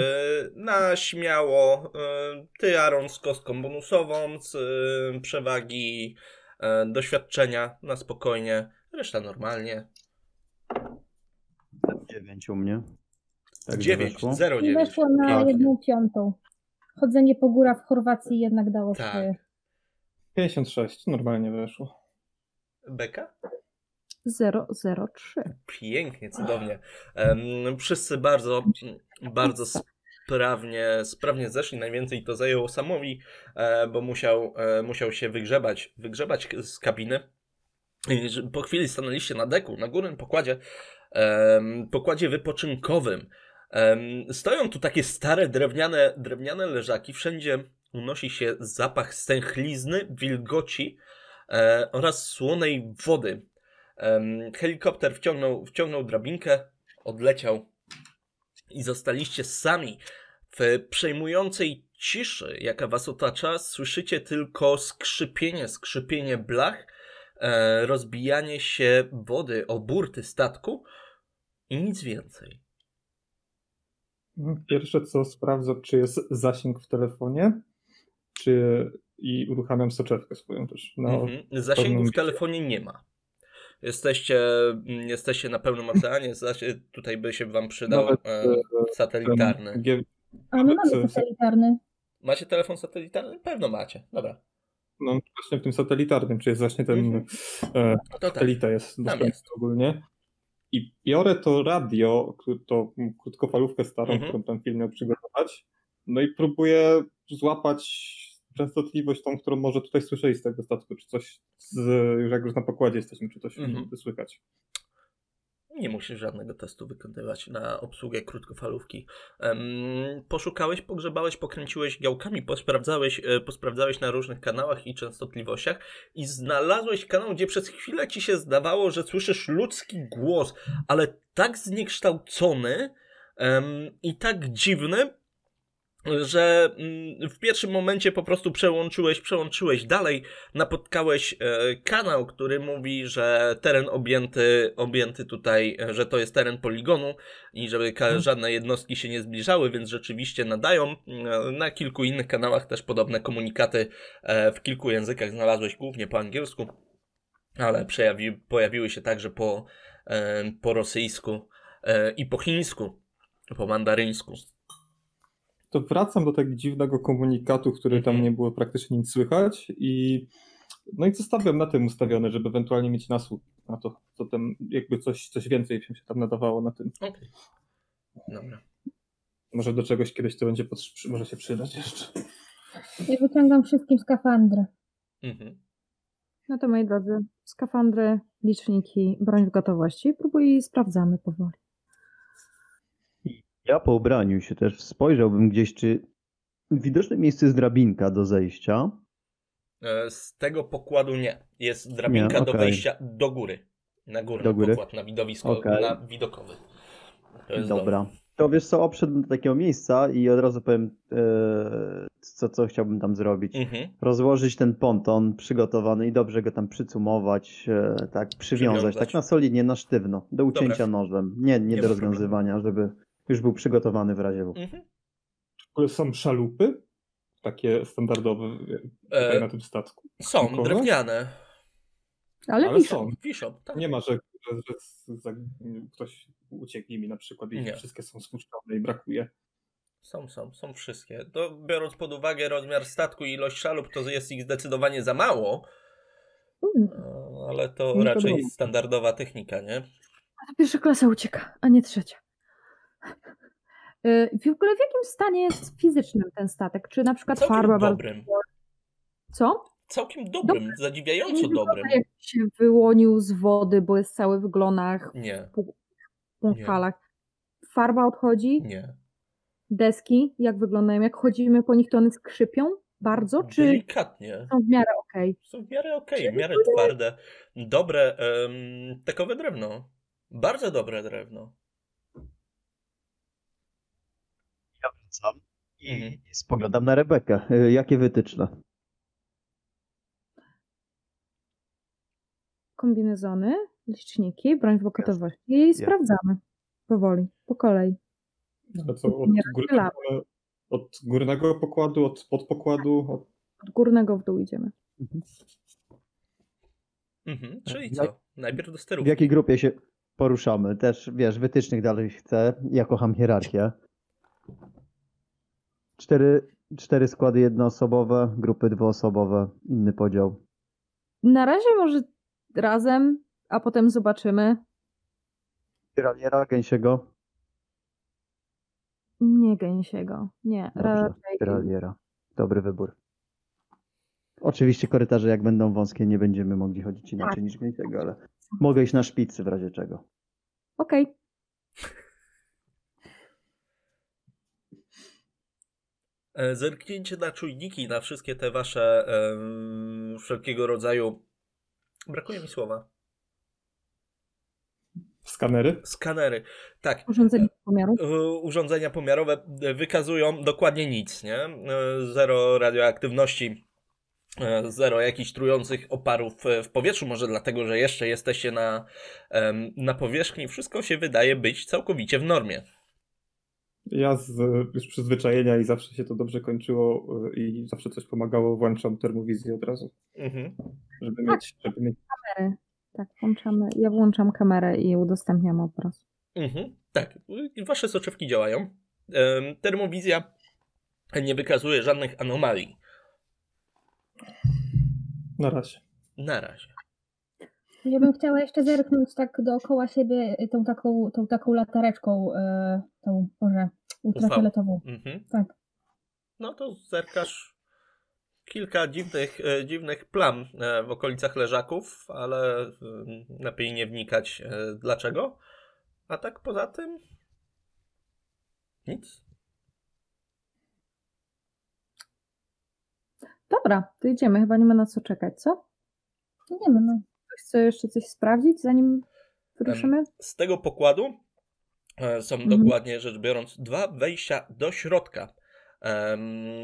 na śmiało e, ty, Aaron, z kostką bonusową, z e, przewagi e, doświadczenia na spokojnie, reszta normalnie. 9 u mnie. Tak 9, wyszło. 0, I 9. weszło na Pięknie. jedną piątą. Chodzenie po górach w Chorwacji jednak dało Tak. swoje. 56, normalnie weszło. Beka? 003. Pięknie, cudownie. Em, wszyscy bardzo, bardzo sprawnie, sprawnie zeszli. Najwięcej to zajęło Samowi, e, bo musiał, e, musiał się wygrzebać, wygrzebać z kabiny. Po chwili stanęliście na deku, na górnym pokładzie, pokładzie wypoczynkowym. Stoją tu takie stare drewniane, drewniane leżaki. Wszędzie unosi się zapach stęchlizny, wilgoci e, oraz słonej wody. Helikopter wciągnął, wciągnął drabinkę, odleciał i zostaliście sami w przejmującej ciszy, jaka was otacza. Słyszycie tylko skrzypienie, skrzypienie blach, e, rozbijanie się wody o burty statku i nic więcej. Pierwsze co sprawdzam, czy jest zasięg w telefonie, czy i uruchamiam soczewkę swoją też. No, Mhm. Zasięgu pewnym w telefonie nie ma. Jesteście, mm, jesteście na pełnym oceanie, zasie- tutaj by się wam przydał Nawet, e, e, satelitarny. ten G- A my mamy satelitarny. Macie telefon satelitarny? Pewno macie. Dobra. no właśnie w tym satelitarnym, czy jest właśnie ten Mhm. e, To tak. satelita jest dostępny jest. ogólnie. I biorę to radio, to krótkofalówkę starą, Mhm. którą tam film miał przygotować, no i próbuję złapać częstotliwość tą, którą może tutaj słyszeli z tego statku, czy coś, z, już jak już na pokładzie jesteśmy, czy coś Mhm. słychać. Nie musisz żadnego testu wykonywać na obsługę krótkofalówki. Poszukałeś, pogrzebałeś, pokręciłeś gałkami, posprawdzałeś, e, posprawdzałeś na różnych kanałach i częstotliwościach i znalazłeś kanał, gdzie przez chwilę ci się zdawało, że słyszysz ludzki głos, ale tak zniekształcony i tak dziwny, że mm, w pierwszym momencie po prostu przełączyłeś, przełączyłeś dalej, napotkałeś e, kanał, który mówi, że teren objęty, objęty tutaj, e, że to jest teren poligonu i żeby ka- żadne jednostki się nie zbliżały, więc rzeczywiście nadają. E, Na kilku innych kanałach też podobne komunikaty w kilku językach znalazłeś, głównie po angielsku, ale przejawi- pojawiły się także po, po rosyjsku i po chińsku, po mandaryńsku. To wracam do tego dziwnego komunikatu, który tam Mhm. nie było praktycznie nic słychać i no i zostawiam na tym ustawione, żeby ewentualnie mieć nasłuch na to, co tam jakby coś, coś więcej się tam nadawało na tym. Okej. Dobra. Może do czegoś kiedyś to będzie może się przydać jeszcze. Ja wyciągam wszystkim skafandry. Mhm. No to moi drodzy, skafandry, liczniki, broń w gotowości. Próbuj i sprawdzamy powoli. Ja po ubraniu się też spojrzałbym gdzieś, czy widoczne miejsce jest drabinka do zejścia. E, Z tego pokładu nie. Jest drabinka Nie, do okej. wejścia do góry. Na górny Do góry? pokład, na widowisko, Okej. na widokowy. To Dobra. To wiesz co, obszedłem do takiego miejsca i od razu powiem, e, co, co chciałbym tam zrobić. Mhm. Rozłożyć ten ponton przygotowany i dobrze go tam przycumować, e, tak przywiązać, Przywiązać. tak na solidnie, na sztywno, do ucięcia nożem. Nie, nie, Nie do rozwiązywania, żeby już był przygotowany w razie W. Mhm. W ogóle są szalupy, takie standardowe e, E, na tym statku. Są Kogo? drewniane. Ale, Ale wiszą. są. Wiszą, tak. Nie ma, że, że, że ktoś uciekł mi na przykład i Nie. wszystkie są spuszczone i brakuje. Są, są, są wszystkie. To biorąc pod uwagę rozmiar statku i ilość szalub, to jest ich zdecydowanie za mało, Mm, e, ale to Nie raczej standardowa technika, nie? a to pierwsza klasa ucieka, a nie trzecia. Y, W ogóle w jakim stanie jest fizycznym ten statek? Czy na przykład Całkiem farba bardzo... dobrym. Co? Całkiem dobrym, zadziwiająco Nie dobrym. Jak się wyłonił z wody, bo jest cały w glonach, Nie, w punktalach. Farba odchodzi, nie. deski, jak wyglądają? Jak chodzimy po nich, to one skrzypią bardzo, czy Delikatnie. są w miarę okej? Są w miarę okej, w Czyli miarę twarde. Dobre, em, tekowe drewno. Bardzo dobre drewno. Wracam i Mhm. Spoglądam na Rebekę. Y, Jakie wytyczne? Kombinezony, liczniki, broń w gotowości i Jasne. sprawdzamy powoli, po kolei. Ale co, od, rozdzielamy. od górnego pokładu, od podpokładu, od Od górnego w dół idziemy. Mhm. Czyli Jak- co? Najpierw do W sterówki. jakiej grupie się poruszamy? Też, wiesz, wytycznych dalej chcę. Ja kocham hierarchię. Cztery, cztery składy jednoosobowe, grupy dwuosobowe, inny podział. Na razie może razem, a potem zobaczymy. Tyraliera, gęsiego. Nie gęsiego, nie. Dobrze, tyraliera. Dobry wybór. Oczywiście korytarze jak będą wąskie, nie będziemy mogli chodzić inaczej niż gęsiego, ale mogę iść na szpicy w razie czego. Okej. E, Zerknięcie na czujniki, na wszystkie te wasze wszelkiego rodzaju. Brakuje mi słowa. skanery. Skanery. Tak. Urządzenie pomiaru. e, urządzenia pomiarowe e, wykazują dokładnie nic, nie? E, Zero radioaktywności, e, zero jakichś trujących oparów e, w powietrzu, może dlatego, że jeszcze jesteście na, na powierzchni. Wszystko się wydaje być całkowicie w normie. Ja z już przyzwyczajenia i zawsze się to dobrze kończyło y, i zawsze coś pomagało, włączam termowizję od razu, Mhm. żeby mieć, żeby mieć Kamery. Tak, włączamy. Ja włączam kamerę i udostępniam obraz. Mhm, tak, wasze soczewki działają. Termowizja nie wykazuje żadnych anomalii. na razie. Na razie. Ja bym chciała jeszcze zerknąć tak dookoła siebie y, tą taką, tą taką latareczką, e, tą, może, ultrafioletową. Mhm. Tak. No to zerkasz kilka dziwnych, e, dziwnych plam e, w okolicach leżaków, ale e, lepiej nie wnikać e, dlaczego. A tak poza tym nic. Dobra, to idziemy. Chyba nie ma na co czekać, co? Nie wiem, no. Chce jeszcze coś sprawdzić, zanim wyruszymy? Z tego pokładu e, są Mhm. dokładnie rzecz biorąc dwa wejścia do środka.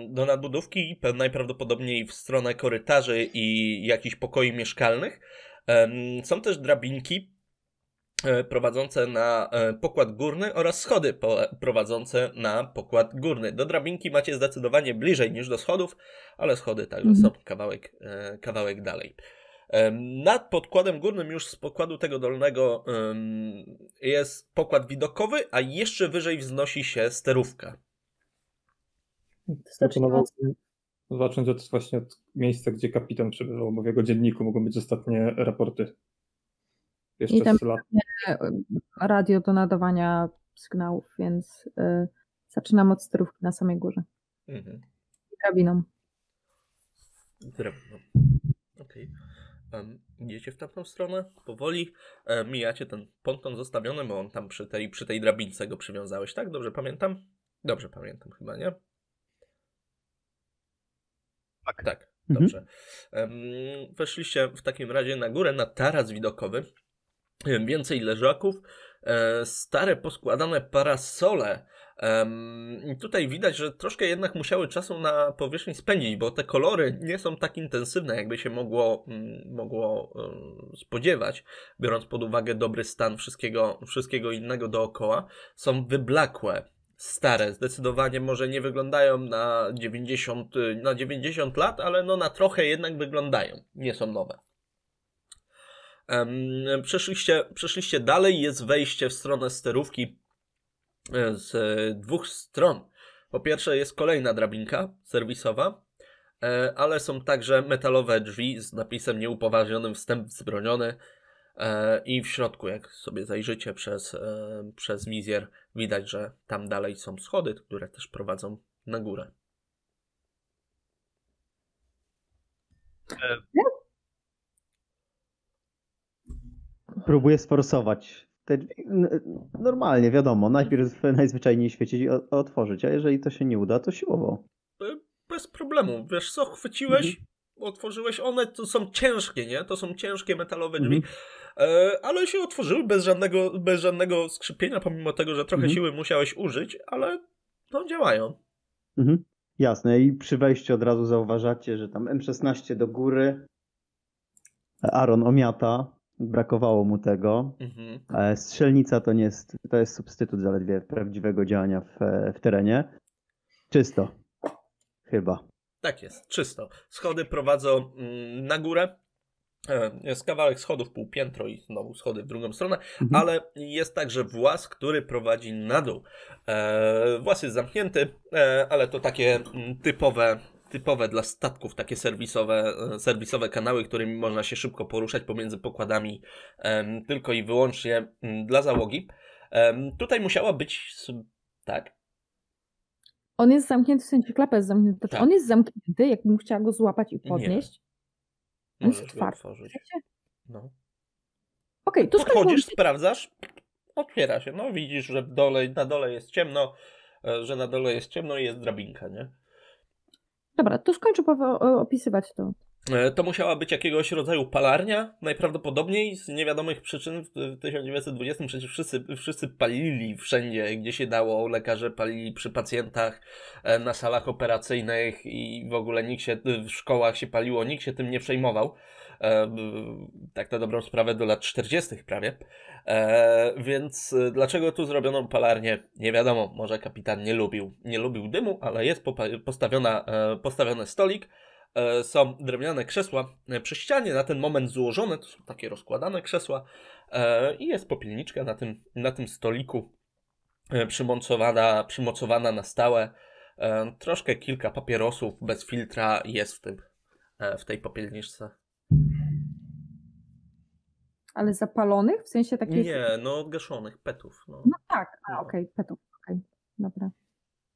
Do nadbudówki, najprawdopodobniej w stronę korytarzy i jakichś pokoi mieszkalnych. Są też drabinki e, prowadzące na e, pokład górny oraz schody prowadzące na pokład górny. Do drabinki macie zdecydowanie bliżej niż do schodów, ale schody także Mhm. są kawałek, kawałek dalej. Nad podkładem górnym już z pokładu tego dolnego jest pokład widokowy, a jeszcze wyżej wznosi się sterówka. Proponowałbym zacząć od właśnie od miejsca, gdzie kapitan przebywał, bo w jego dzienniku mogą być ostatnie raporty. Jeszcze I tam- z lat. E, Radio do nadawania sygnałów, więc y, zaczynam od sterówki na samej górze. Mhm. I drabiną. Drewno. Idziecie w tamtą stronę, powoli e, mijacie ten ponton zostawiony, bo on tam przy tej, przy tej drabince go przywiązałeś, tak? Dobrze pamiętam? Dobrze pamiętam chyba, nie? Tak. Tak, Mhm. dobrze. Weszliście w takim razie na górę, na taras widokowy. Więcej leżaków, e, stare poskładane parasole. I Tutaj widać, że troszkę jednak musiały czasu na powierzchni spędzić, bo te kolory nie są tak intensywne, jakby się mogło, mm, mogło spodziewać, biorąc pod uwagę dobry stan wszystkiego, wszystkiego innego dookoła. Są wyblakłe, stare, zdecydowanie może nie wyglądają na 90, y, na 90 lat, ale no na trochę jednak wyglądają. Nie są nowe. Em, przeszliście, przeszliście dalej, jest wejście w stronę sterówki z e, dwóch stron. Po pierwsze jest kolejna drabinka serwisowa, e, ale są także metalowe drzwi z napisem nieupoważnionym wstęp wzbroniony e, i w środku, jak sobie zajrzycie przez, e, przez wizjer, widać, że tam dalej są schody, które też prowadzą na górę. E, Próbuję sforsować. Te normalnie, wiadomo, najpierw <laughs> najzwyczajniej w świecie o- otworzyć, a jeżeli to się nie uda, to siłowo. Bez problemu. Wiesz co, chwyciłeś, otworzyłeś. One to są ciężkie, nie? To są ciężkie metalowe drzwi. Mhm. E, ale się otworzyły bez żadnego, bez żadnego skrzypienia, pomimo tego, że trochę Mhm. siły musiałeś użyć, ale no działają. Mhm. Jasne, i przy wejściu od razu zauważacie, że tam M16 do góry. Aaron omiata, brakowało mu tego. Mhm. E, Strzelnica to nie jest, to jest substytut zaledwie prawdziwego działania w, w terenie. Czysto. Chyba. Tak jest, czysto. Schody prowadzą mm, na górę. E, Jest kawałek schodów, pół piętro i znowu schody w drugą stronę, Mhm. ale jest także włas, który prowadzi na dół. E, włas jest zamknięty, e, ale to takie mm, typowe, typowe dla statków, takie serwisowe, e, serwisowe kanały, którymi można się szybko poruszać pomiędzy pokładami, tylko i wyłącznie mm, dla załogi. Tutaj musiała być, tak, On jest zamknięty, w sensie klapa jest zamknięta. Czy Tak. on jest zamknięty, jakbym chciała go złapać i podnieść? On jest możesz go otwarty. otworzyć. No. Okej, to Podchodzisz, sprawdzasz, otwiera się. No widzisz, że dole, na dole jest ciemno, e, że na dole jest ciemno i jest drabinka, nie? Dobra, to skończę opisywać to. E, To musiała być jakiegoś rodzaju palarnia, najprawdopodobniej z niewiadomych przyczyn w 1920 przecież wszyscy, wszyscy palili wszędzie, gdzie się dało, lekarze palili przy pacjentach, e, na salach operacyjnych i w ogóle nikt się, w szkołach się paliło, nikt się tym nie przejmował. Tak na dobrą sprawę do lat 40. prawie. E, więc e, dlaczego tu zrobiono palarnię? Nie wiadomo, może kapitan nie lubił, nie lubił dymu, ale jest postawiona, e, postawiony stolik, są drewniane krzesła przy ścianie, na ten moment złożone, to są takie rozkładane krzesła i jest popielniczka na tym, na tym stoliku przymocowana, przymocowana na stałe. Troszkę kilka papierosów bez filtra jest w, tym, w tej popielniczce. Ale zapalonych? W sensie takich... Nie, no gaszonych, petów. No. No tak, a okej, petów, okej, dobra.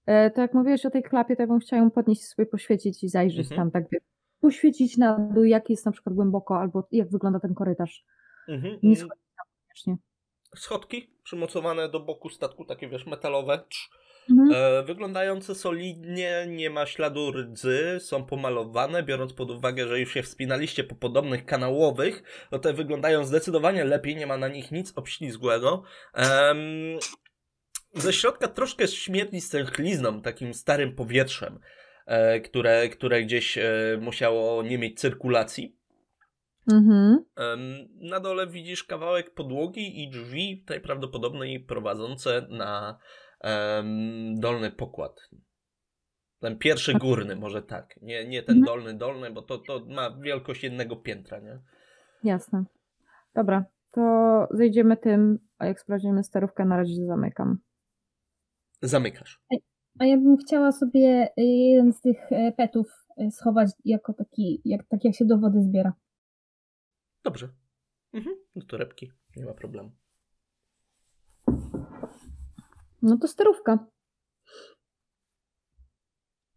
E, to jak mówiłeś o tej klapie, to ja bym chciała ją podnieść sobie, poświecić i zajrzeć Mhm. tam, tak wie, poświecić na dół, jak jest na przykład głęboko, albo jak wygląda ten korytarz. Mhm. Nie mm, schodzić tam koniecznie. Schodki przymocowane do boku statku, takie wiesz, metalowe. Trz. Mhm. E, wyglądające solidnie, nie ma śladu rdzy, są pomalowane, biorąc pod uwagę, że już się wspinaliście po podobnych kanałowych, no te wyglądają zdecydowanie lepiej, nie ma na nich nic obślizgłego. Ze środka troszkę śmierdzi stęchlizną, takim starym powietrzem, e, które, które gdzieś e, musiało nie mieć cyrkulacji. Mhm. Na dole widzisz kawałek podłogi i drzwi, najprawdopodobniej prowadzące na dolny pokład. Ten pierwszy górny, może tak. Nie, nie ten Mhm. dolny, dolny, bo to, to ma wielkość jednego piętra, nie? Jasne. Dobra, to zejdziemy tym, a jak sprawdzimy sterówkę, na razie zamykam. Zamykasz. A ja bym chciała sobie y, jeden z tych e, petów y, schować jako taki, jak, tak jak się do wody zbiera. Dobrze. Mhm. Do torebki, nie ma problemu. No to sterówka.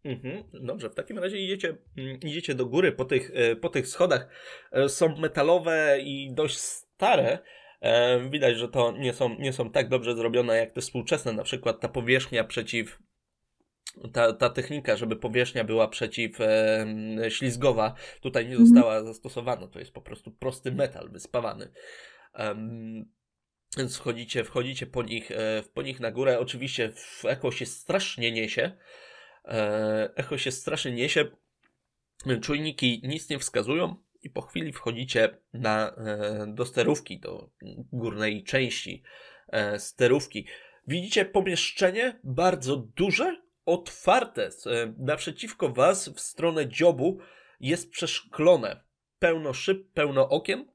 Mhm, dobrze, w takim razie idziecie, mm, idziecie do góry po tych, e, po tych schodach. E, Są metalowe i dość stare. E, Widać, że to nie są, nie są tak dobrze zrobione jak te współczesne. Na przykład ta powierzchnia przeciw. Ta, ta technika, żeby powierzchnia była przeciw e, ślizgowa, tutaj nie Mhm. została zastosowana. To jest po prostu prosty metal wyspawany. Więc wchodzicie, wchodzicie po nich, e, po nich na górę. Oczywiście echo się strasznie niesie. E, Echo się strasznie niesie. Czujniki nic nie wskazują i po chwili wchodzicie na, e, do sterówki, do górnej części sterówki. Widzicie pomieszczenie bardzo duże, otwarte. Naprzeciwko was w stronę dziobu jest przeszklone. Pełno szyb, pełno okien.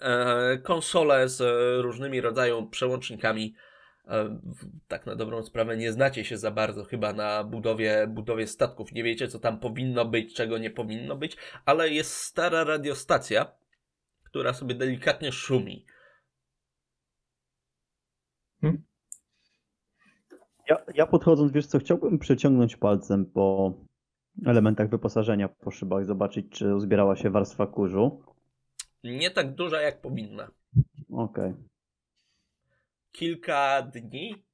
E, Konsole z e, różnymi rodzajami przełącznikami e, tak na dobrą sprawę nie znacie się za bardzo chyba na budowie, budowie statków. Nie wiecie, co tam powinno być, czego nie powinno być, ale jest stara radiostacja, która sobie delikatnie szumi. Ja, ja podchodząc, wiesz co, chciałbym przeciągnąć palcem po elementach wyposażenia po szybach, zobaczyć, czy uzbierała się warstwa kurzu. Nie tak duża, jak powinna. Okej. Kilka dni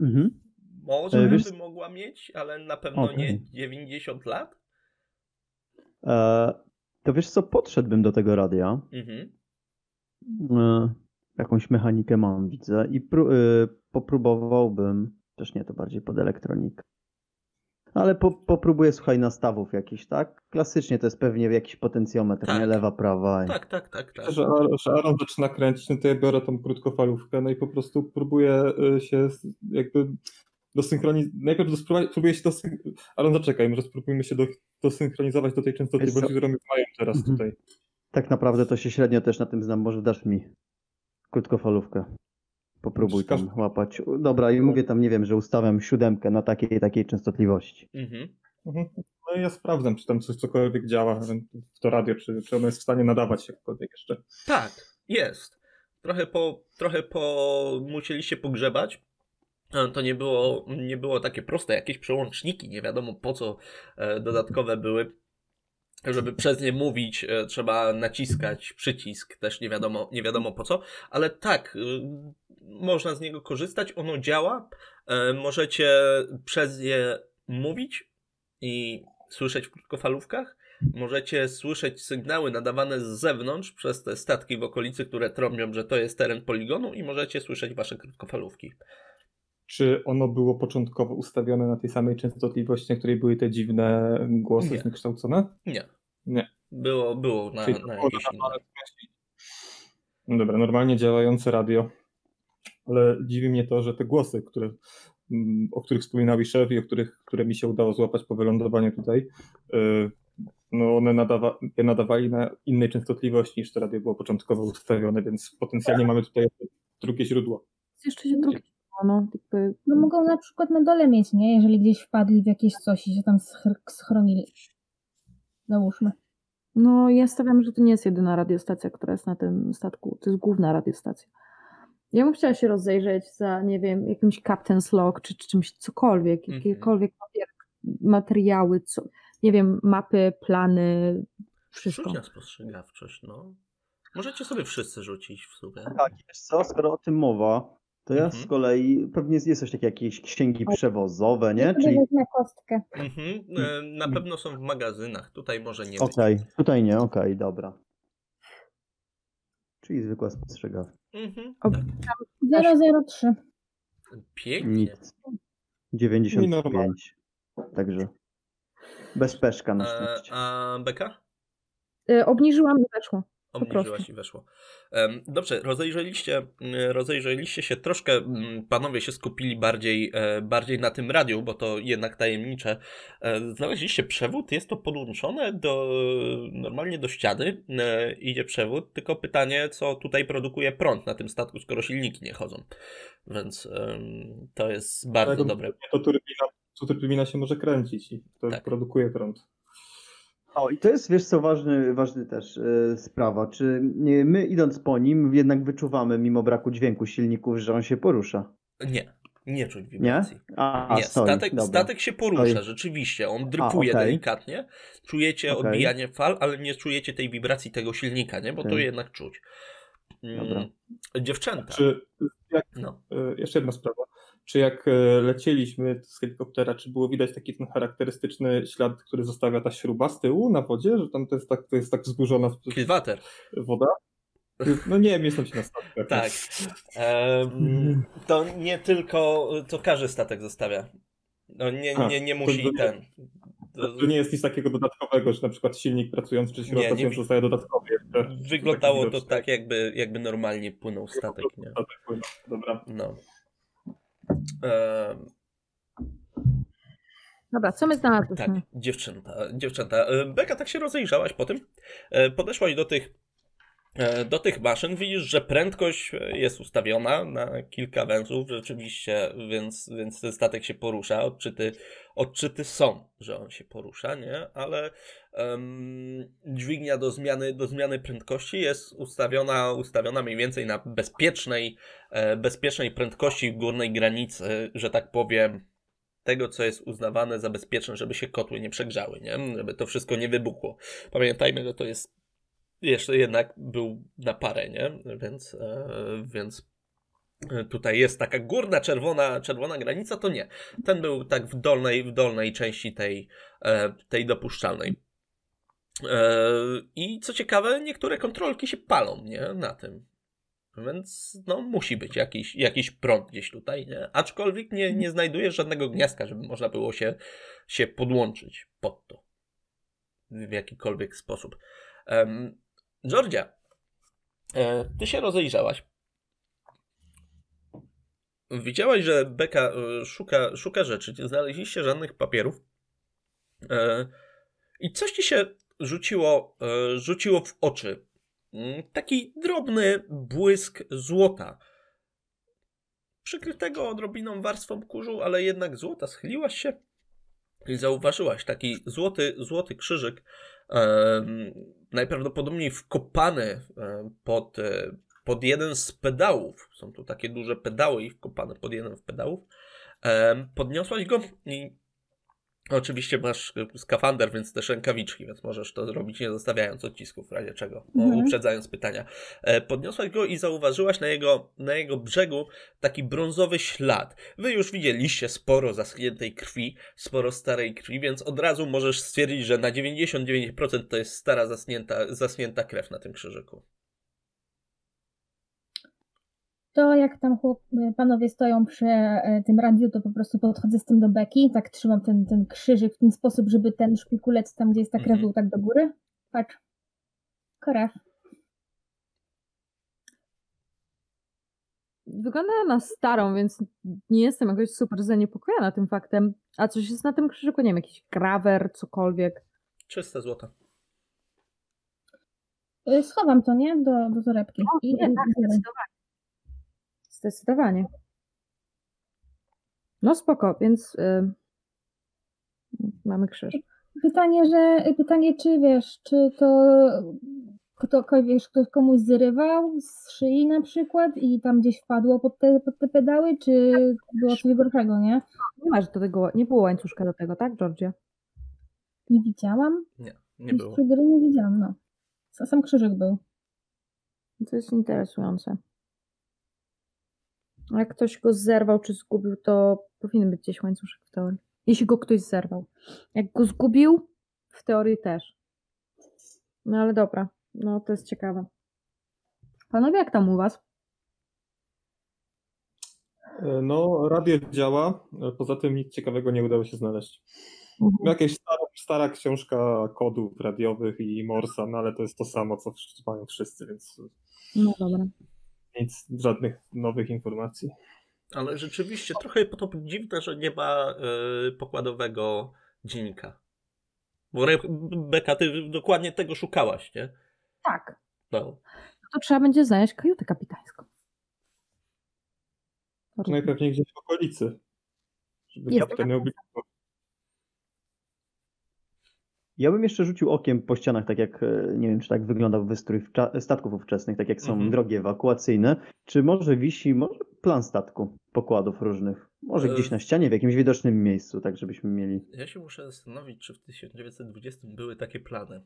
Mhm. może E, wiesz- by mogła mieć, ale na pewno Okej. nie 90 lat. E, to wiesz co, podszedłbym do tego radia. Mhm. E, jakąś mechanikę mam, widzę. I pró- e, popróbowałbym, też nie, to bardziej pod elektronikę. Ale po, popróbuję, słuchaj, nastawów jakichś, tak? Klasycznie to jest pewnie jakiś potencjometr, Tak. nie? Lewa, prawa. i- Tak, tak, tak, tak. Że, że Aaron zaczyna kręcić, no to ja biorę tą krótkofalówkę, no i po prostu próbuję y, się jakby dosynchronizować. Najpierw spróbuję, próbuję się dosyn... Aaron, zaczekaj, może spróbujmy się do, dosynchronizować do tej Wiesz częstotliwości, co? którą mają teraz Mhm. tutaj. Tak naprawdę to się średnio też na tym znam. Może dasz mi krótkofalówkę. Popróbuj tam Wskaż- łapać. Dobra, i mówię tam, nie wiem, że ustawiam siódemkę na takiej takiej częstotliwości. Mhm. Mhm. No i ja sprawdzam, czy tam coś cokolwiek działa w to radio, czy, czy ono jest w stanie nadawać jakkolwiek jeszcze. Tak, jest. Trochę po, trochę po musieliście pogrzebać. To nie było, nie było takie proste, jakieś przełączniki, nie wiadomo po co e, dodatkowe były. Żeby przez nie mówić, e, trzeba naciskać przycisk, też nie wiadomo, nie wiadomo po co, ale tak, y, można z niego korzystać, ono działa. E, Możecie przez je mówić i słyszeć w krótkofalówkach. Możecie słyszeć sygnały nadawane z zewnątrz przez te statki w okolicy, które trąbią, że to jest teren poligonu i możecie słyszeć wasze krótkofalówki. Czy ono było początkowo ustawione na tej samej częstotliwości, na której były te dziwne głosy Nie. zniekształcone? Nie. Nie. Było, było na, Czyli na jakieś dobra, normalnie działające radio, ale dziwi mnie to, że te głosy, które, mm, o których wspominał szef i o których, które mi się udało złapać po wylądowaniu tutaj, y, no one nadawa, je nadawali na innej częstotliwości niż to radio było początkowo ustawione, więc potencjalnie mamy tutaj drugie źródło. Jeszcze się drugie. No, jakby... No mogą na przykład na dole mieć, nie? Jeżeli gdzieś wpadli w jakieś coś i się tam schr- schronili. Załóżmy. No, ja stawiam, że to nie jest jedyna radiostacja, która jest na tym statku. To jest główna radiostacja. Ja bym chciała się rozejrzeć za, nie wiem, jakimś Captain's Log, czy, czy czymś cokolwiek, Mhm. jakiekolwiek materiały, co, nie wiem, mapy, plany, wszystko. Rzuć na spostrzegawczość, no. Możecie sobie wszyscy rzucić w sumie. Tak, wiesz co, skoro o tym mowa, to ja Mhm. z kolei, pewnie jest coś takiego, jakieś księgi przewozowe, nie? Ja Czyli, wezmę kostkę. Mhm. e, Na pewno są w magazynach, tutaj może nie być. okej, tutaj nie, okej, dobra. Czyli zwykła spostrzegawcza. Mhm. O- Tak. 003. Pięknie. Nic. 95. normalnie. Także bez peszka na E, szczęście. a Beka? Y, obniżyłam i weszło. Obniżyłaś i weszło. Dobrze, rozejrzeliście, mm, rozejrzeliście się troszkę, mm, panowie się skupili bardziej, e, bardziej na tym radiu, bo to jednak tajemnicze. E, Znaleźliście przewód, jest to podłączone do, normalnie do ściany, e, idzie przewód, tylko pytanie, co tutaj produkuje prąd na tym statku, skoro silniki nie chodzą. Więc to jest bardzo Tak, dobre. To turbina, to turbina się może kręcić i to Tak. produkuje prąd. O, i to jest, wiesz co, ważny, ważny też e, sprawa. Czy nie, my idąc po nim jednak wyczuwamy, mimo braku dźwięku silników, że on się porusza? Nie, nie czuć Nie? wibracji. A, Nie, stoi, statek, dobra. statek się porusza, Stoi. rzeczywiście. On drypuje okej. delikatnie. Czujecie Okej. odbijanie fal, ale nie czujecie tej wibracji tego silnika, nie? Bo to Okej. jednak czuć. Mm, Dobra. Dziewczęta. Czy, jak, No. e, jeszcze jedna sprawa. Czy jak e, lecieliśmy z helikoptera, czy było widać taki ten charakterystyczny ślad, który zostawia ta śruba z tyłu na wodzie, że tam to jest tak, to jest tak wzburzona Kilwater. woda? No nie wiem, jestem się na statkach. Tak. Em, to nie tylko, to każdy statek zostawia. No nie, nie, nie to- musi to nie- ten. To nie jest nic takiego dodatkowego, że na przykład silnik pracujący czy śruba Nie, nie pracująca wi- zostaje dodatkowo jeszcze. Wyglądało to tak, jakby, jakby normalnie płynął statek, nie? Statek pływa. Dobra. No. Dobra, co my znalazłyśmy? Tak, dziewczęta, dziewczęta. Beka, tak się rozejrzałaś po tym. E, Podeszłaś do tych do tych maszyn widzisz, że prędkość e, jest ustawiona na kilka węzłów rzeczywiście, więc, więc ten statek się porusza. Odczyty, odczyty są, że on się porusza, nie? Ale um, dźwignia do zmiany, do zmiany prędkości jest ustawiona, ustawiona mniej więcej na bezpiecznej, e, bezpiecznej prędkości górnej granicy, że tak powiem, tego, co jest uznawane za bezpieczne, żeby się kotły nie przegrzały, nie? Żeby to wszystko nie wybuchło. Pamiętajmy, że to jest jeszcze jednak był na parę, nie? Więc, e, więc tutaj jest taka górna czerwona, czerwona granica, to nie. Ten był tak w dolnej, w dolnej części tej, e, tej dopuszczalnej. E, I co ciekawe, niektóre kontrolki się palą, nie? Na tym. Więc no, musi być jakiś, jakiś prąd gdzieś tutaj, nie? Aczkolwiek nie, nie znajdujesz żadnego gniazdka, żeby można było się, się podłączyć pod to. W jakikolwiek sposób. Georgia, e, ty się rozejrzałaś. Widziałaś, że Beka e, szuka, szuka rzeczy, nie znaleźliście żadnych papierów. E, I coś ci się rzuciło, rzuciło w oczy. Mm, taki drobny błysk złota. Przykrytego odrobiną warstwą kurzu, ale jednak złota. Schyliłaś się i zauważyłaś taki złoty, złoty krzyżyk najprawdopodobniej wkopane pod, e, pod jeden z pedałów. Są tu takie duże pedały i wkopane pod jeden z pedałów. Podniosłaś go i Oczywiście masz skafander, więc też rękawiczki, więc możesz to zrobić nie zostawiając odcisków w razie czego, mhm. uprzedzając pytania. E, podniosłaś go i zauważyłaś na jego, na jego brzegu taki brązowy ślad. Wy już widzieliście sporo zaschniętej krwi, sporo starej krwi, więc od razu możesz stwierdzić, że na 99% to jest stara zasnięta, zasnięta krew na tym krzyżyku to jak tam chłop, e, panowie stoją przy e, tym radiu, to po prostu podchodzę z tym do beki, tak trzymam ten, ten krzyżyk w ten sposób, żeby ten szpikulec tam, gdzie jest ta krew, mhm. był tak do góry. Patrz. Krew. Wygląda na starą, więc nie jestem jakoś super zaniepokojona tym faktem. A coś jest na tym krzyżyku? Nie wiem, jakiś grawer, cokolwiek. Czyste złoto. E, schowam to, nie? Do, do torebki. O, I, nie, tak, zdecydowanie. Zdecydowanie. No spoko, więc yy, mamy krzyż. Pytanie, że pytanie, czy wiesz, czy to ktokolwiek ktoś komuś zrywał z szyi na przykład i tam gdzieś wpadło pod te, pod te pedały, czy było coś gorszego, nie? Nie masz do tego, nie było łańcuszka do tego, tak, Georgia? Nie widziałam. Nie, nie było. nie widziałam, no. Sam krzyżyk był. To jest interesujące. Jak ktoś go zerwał czy zgubił, to powinien być gdzieś łańcuszek w teorii. Jeśli go ktoś zerwał. Jak go zgubił, w teorii też. No ale dobra, no to jest ciekawe. Panowie, jak tam u was? E, no, radio działa, poza tym nic ciekawego nie udało się znaleźć. Mhm. Jakaś stara, stara książka kodów radiowych i Morsa, no ale to jest to samo, co mają wszyscy, więc. No dobra nic, żadnych nowych informacji. Ale rzeczywiście trochę to dziwne, że nie ma y, pokładowego dziennika. Bo Beka, ty dokładnie tego szukałaś, nie? Tak. No. no to trzeba będzie znaleźć kajutę kapitańską. Najpewniej gdzieś w okolicy. Żeby kapitan miał Ja bym jeszcze rzucił okiem po ścianach, tak jak, e, nie wiem, czy tak wyglądał wystrój statków ówczesnych, tak jak są mhm. drogi ewakuacyjne. Czy może wisi może plan statku, pokładów różnych? Może e, gdzieś na ścianie, w jakimś widocznym miejscu, tak żebyśmy mieli. Ja się muszę zastanowić, czy w 1920 były takie plany.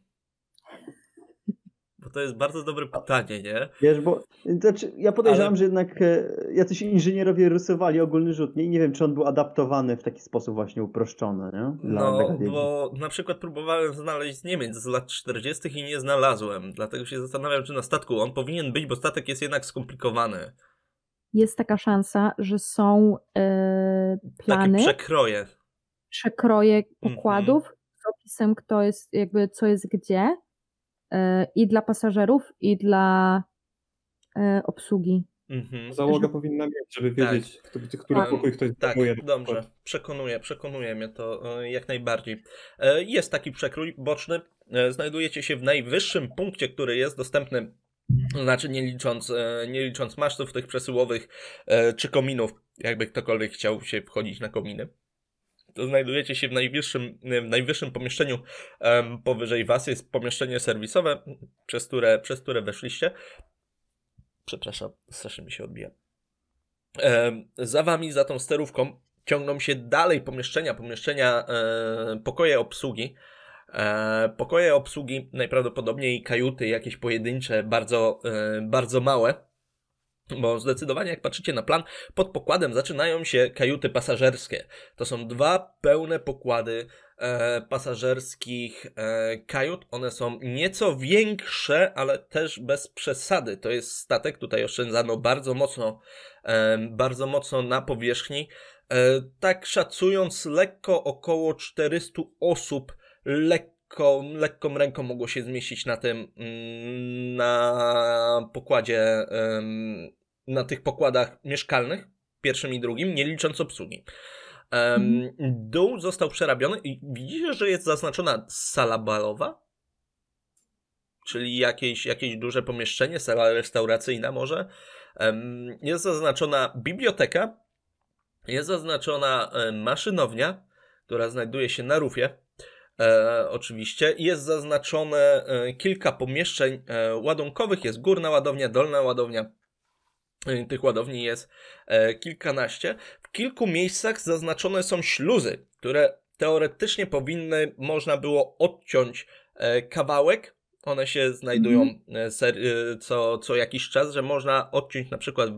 To jest bardzo dobre pytanie, nie? Wiesz, bo znaczy, ja podejrzewam, Ale... że jednak e, jacyś inżynierowie rysowali ogólny rzut nie? i nie wiem, czy on był adaptowany w taki sposób właśnie uproszczony, nie? Dla no, bo na przykład próbowałem znaleźć z Niemiec z lat 40. i nie znalazłem. Dlatego się zastanawiam, czy na statku on powinien być, bo statek jest jednak skomplikowany. Jest taka szansa, że są yy, plany. Takie przekroje. Przekroje mhm. pokładów mm -hmm. z opisem, kto jest, jakby co jest gdzie E, i dla pasażerów, i dla e, obsługi. Mhm. Załoga powinna mieć, żeby wiedzieć, tak. który, który tak. pokój ktoś Tak, dobrze. Przekonuje, przekonuje mnie to e, jak najbardziej. Jest taki przekrój boczny. Znajdujecie się w najwyższym punkcie, który jest dostępny Znaczy nie licząc, e, nie licząc masztów tych przesyłowych e, czy kominów, jakby ktokolwiek chciał się wchodzić na kominy. To znajdujecie się w najwyższym, w najwyższym pomieszczeniu em, powyżej was. Jest pomieszczenie serwisowe, przez które, przez które weszliście. Przepraszam, strasznie mi się odbija. Em, za wami, za tą sterówką, ciągną się dalej pomieszczenia, pomieszczenia, e, pokoje obsługi. E, pokoje obsługi, najprawdopodobniej kajuty jakieś pojedyncze, bardzo, e, bardzo małe. Bo zdecydowanie, jak patrzycie na plan, pod pokładem zaczynają się kajuty pasażerskie. To są dwa pełne pokłady e, pasażerskich e, kajut. One są nieco większe, ale też bez przesady. To jest statek, tutaj oszczędzano bardzo mocno, e, bardzo mocno na powierzchni. E, tak szacując lekko około 400 osób lekko, lekką ręką mogło się zmieścić na tym, mm, na pokładzie, na tych pokładach mieszkalnych, pierwszym i drugim, nie licząc obsługi. Dół został przerabiony i widzicie, że jest zaznaczona sala balowa? Czyli jakieś, jakieś duże pomieszczenie, sala restauracyjna może. Jest zaznaczona biblioteka, jest zaznaczona e, maszynownia, która znajduje się na rufie. E, oczywiście. Jest zaznaczone e, kilka pomieszczeń e, ładunkowych. Jest górna ładownia, dolna ładownia. E, Tych ładowni jest kilkanaście. W kilku miejscach zaznaczone są śluzy, które teoretycznie powinny, można było odciąć kawałek. One się znajdują e, co, co jakiś czas, że można odciąć na przykład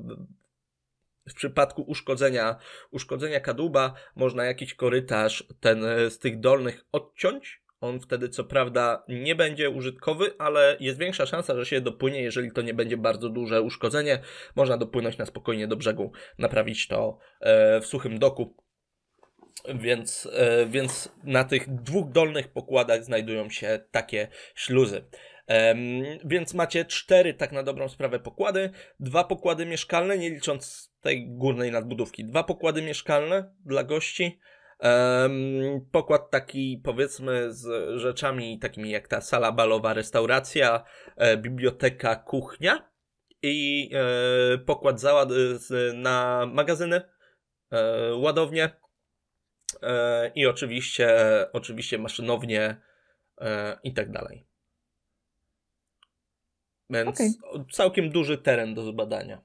w- przypadku uszkodzenia, uszkodzenia kadłuba można jakiś korytarz ten e, z tych dolnych odciąć. On wtedy co prawda nie będzie użytkowy, ale jest większa szansa, że się dopłynie, jeżeli to nie będzie bardzo duże uszkodzenie. Można dopłynąć na spokojnie do brzegu, naprawić to e, w suchym doku. Więc, e, więc na tych dwóch dolnych pokładach znajdują się takie śluzy. Więc macie cztery, tak na dobrą sprawę, pokłady. Dwa pokłady mieszkalne, nie licząc tej górnej nadbudówki. Dwa pokłady mieszkalne dla gości. Em, pokład taki, powiedzmy, z rzeczami takimi jak ta sala balowa, restauracja, e, biblioteka, kuchnia. I e, pokład załad z, na magazyny, e, ładownie. E, I oczywiście, oczywiście maszynownie e, i tak dalej. Więc Okej. całkiem duży teren do zbadania.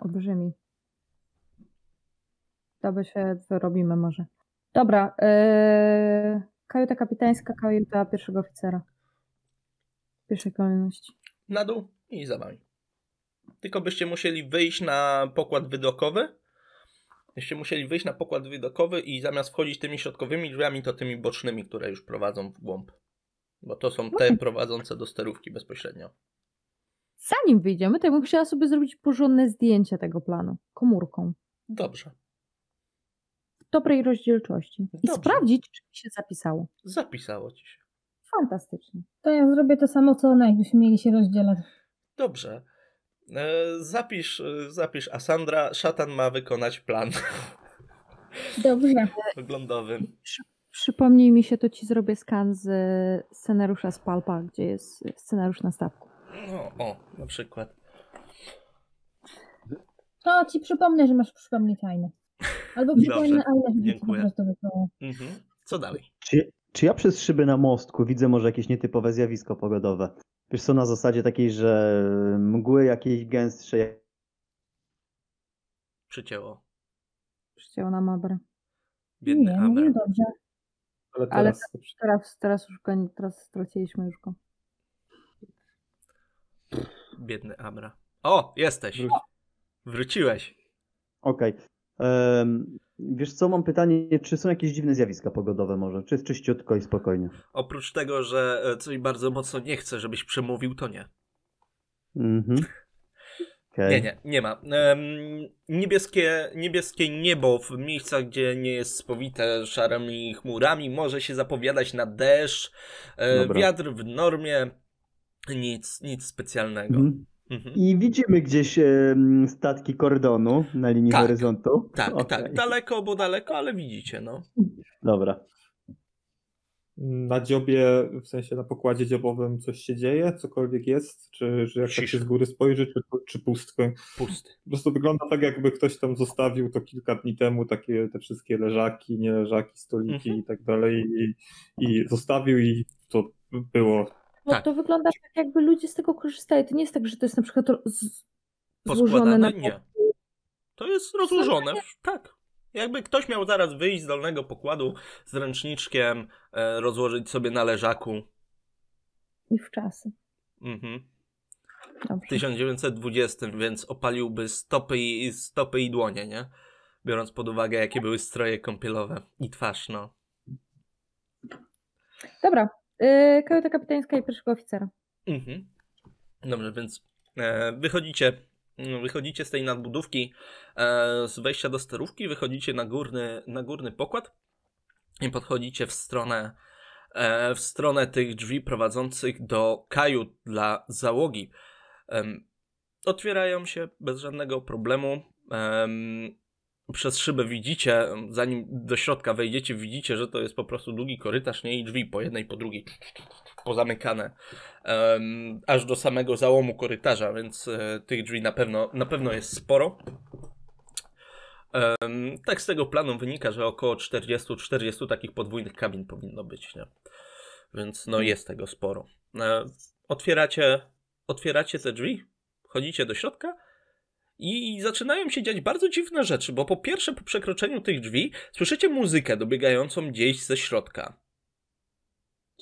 Olbrzymi. To się wyrobimy może. Dobra. Yy, kajuta kapitańska, kajuta pierwszego oficera. W pierwszej kolejności. Na dół i za wami. Tylko byście musieli wyjść na pokład widokowy. Byście musieli wyjść na pokład widokowy i zamiast wchodzić tymi środkowymi drzwiami, to tymi bocznymi, które już prowadzą w głąb. Bo to są te prowadzące do sterówki bezpośrednio. Zanim wyjdziemy, to ja bym chciała sobie zrobić porządne zdjęcie tego planu. Komórką. Dobrze. W dobrej rozdzielczości. I Dobrze. sprawdzić, czy mi się zapisało. Zapisało ci się. Fantastycznie. To ja zrobię to samo co ona, jakbyśmy mieli się rozdzielać. Dobrze. E, zapisz, e, zapisz, a Sandra, szatan ma wykonać plan <laughs> Dobrze. oglądowy. Przypomnij mi się, to ci zrobię skan z scenariusza z Palpa, gdzie jest scenariusz na stawku. No, o, na przykład. To ci przypomnę, że masz przypomnieć Ainę. Albo przypomnę Ainę, żeby ci po dziękuję. prostu wysłała. Mhm. Co dalej? Czy, czy ja przez szyby na mostku widzę może jakieś nietypowe zjawisko pogodowe? Wiesz co, na zasadzie takiej, że mgły jakieś gęstsze, Przycięło. Przycięło na mabrę. Biedny Nie, Abra. mówię dobrze. Ale Ale teraz Teraz, teraz już go, nie- teraz straciliśmy już go. Biedny Abra. O, jesteś. Wróć. Wróciłeś. Okej. Em, Wiesz co, mam pytanie, czy są jakieś dziwne zjawiska pogodowe może? Czy jest czyściutko i spokojnie? Oprócz tego, że e, coś bardzo mocno nie chcę, żebyś przemówił, to nie. Mhm. Okej. Nie, nie, nie ma. Em, niebieskie, niebieskie niebo w miejscach, gdzie nie jest spowite szarymi chmurami, może się zapowiadać na deszcz, e, wiatr w normie, nic, nic specjalnego. Mhm. Mhm. I widzimy gdzieś em, statki kordonu na linii Tak. horyzontu. Tak, Okej. tak, daleko, bo daleko, ale widzicie, no. Dobra. na dziobie, w sensie na pokładzie dziobowym coś się dzieje, cokolwiek jest, czy że jak tak się z góry spojrzy, czy, czy pustkę. Pusty. Po prostu wygląda tak, jakby ktoś tam zostawił to kilka dni temu, takie te wszystkie leżaki, nie leżaki, stoliki Mhm. i tak dalej i, i zostawił i to było No Tak. to wygląda tak, jakby ludzie z tego korzystali. To nie jest tak, że to jest na przykład z... złożone na Nie. To jest rozłożone. Tak. Jakby ktoś miał zaraz wyjść z dolnego pokładu z ręczniczkiem, e, rozłożyć sobie na leżaku. i w czasy. Mhm. W Dobrze. 1920, więc opaliłby stopy i, stopy i dłonie, nie? Biorąc pod uwagę, jakie były stroje kąpielowe i twarz, no. Dobra. Yy, kajuta kapitańska i pierwszego oficera. Mhm. Dobrze, więc e, wychodzicie, wychodzicie z tej nadbudówki, e, z wejścia do sterówki, wychodzicie na górny, na górny pokład i podchodzicie w stronę, e, w stronę tych drzwi prowadzących do kajut dla załogi. Otwierają się bez żadnego problemu. Em, przez szybę widzicie, zanim do środka wejdziecie, widzicie, że to jest po prostu długi korytarz, nie i drzwi po jednej, po drugiej, pozamykane em, aż do samego załomu korytarza, więc e, tych drzwi na pewno, na pewno jest sporo. Em, tak z tego planu wynika, że około 40-40 takich podwójnych kabin powinno być, nie? Więc no jest tego sporo. E, otwieracie, otwieracie te drzwi, wchodzicie do środka i zaczynają się dziać bardzo dziwne rzeczy, bo po pierwsze po przekroczeniu tych drzwi słyszycie muzykę dobiegającą gdzieś ze środka.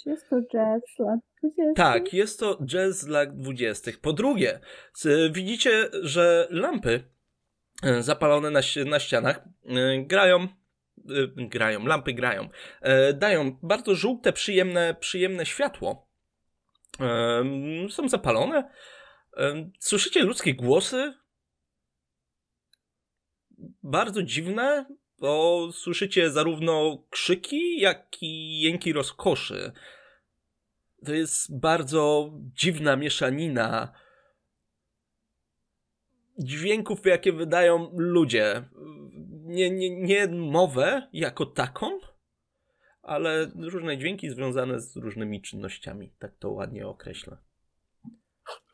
Czy jest to jazz lat 20? Tak, jest to jazz lat 20. Po drugie, widzicie, że lampy e, zapalone na, na ścianach e, grają, e, grają, lampy grają, dają bardzo żółte, przyjemne, przyjemne światło. Są zapalone. Słyszycie ludzkie głosy. Bardzo dziwne, bo słyszycie zarówno krzyki, jak i jęki rozkoszy. To jest bardzo dziwna mieszanina dźwięków, jakie wydają ludzie. Nie, nie, nie mowę jako taką, ale różne dźwięki związane z różnymi czynnościami. Tak to ładnie określę.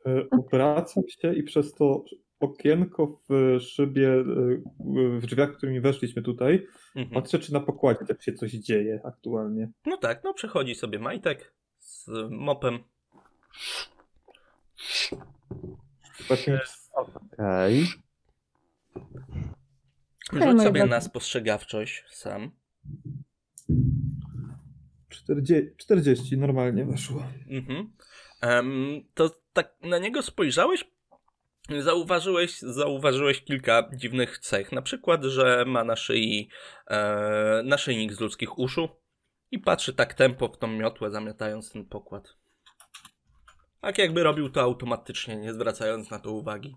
E, Obracam się i przez to okienko w szybie, e, w drzwiach, którymi weszliśmy tutaj, Mhm. patrzę, czy na pokładzie też się coś dzieje aktualnie. No tak, no przechodzi sobie Majtek z mopem. Takim, Okej. Rzuć moje sobie na spostrzegawczość sam. 40, 40 normalnie weszło. Mhm. Em, to tak na niego spojrzałeś, zauważyłeś, zauważyłeś kilka dziwnych cech. Na przykład, że ma na szyi e, naszyjnik z ludzkich uszu i patrzy tak tempo w tą miotłę, zamiatając ten pokład. Tak jakby robił to automatycznie, nie zwracając na to uwagi.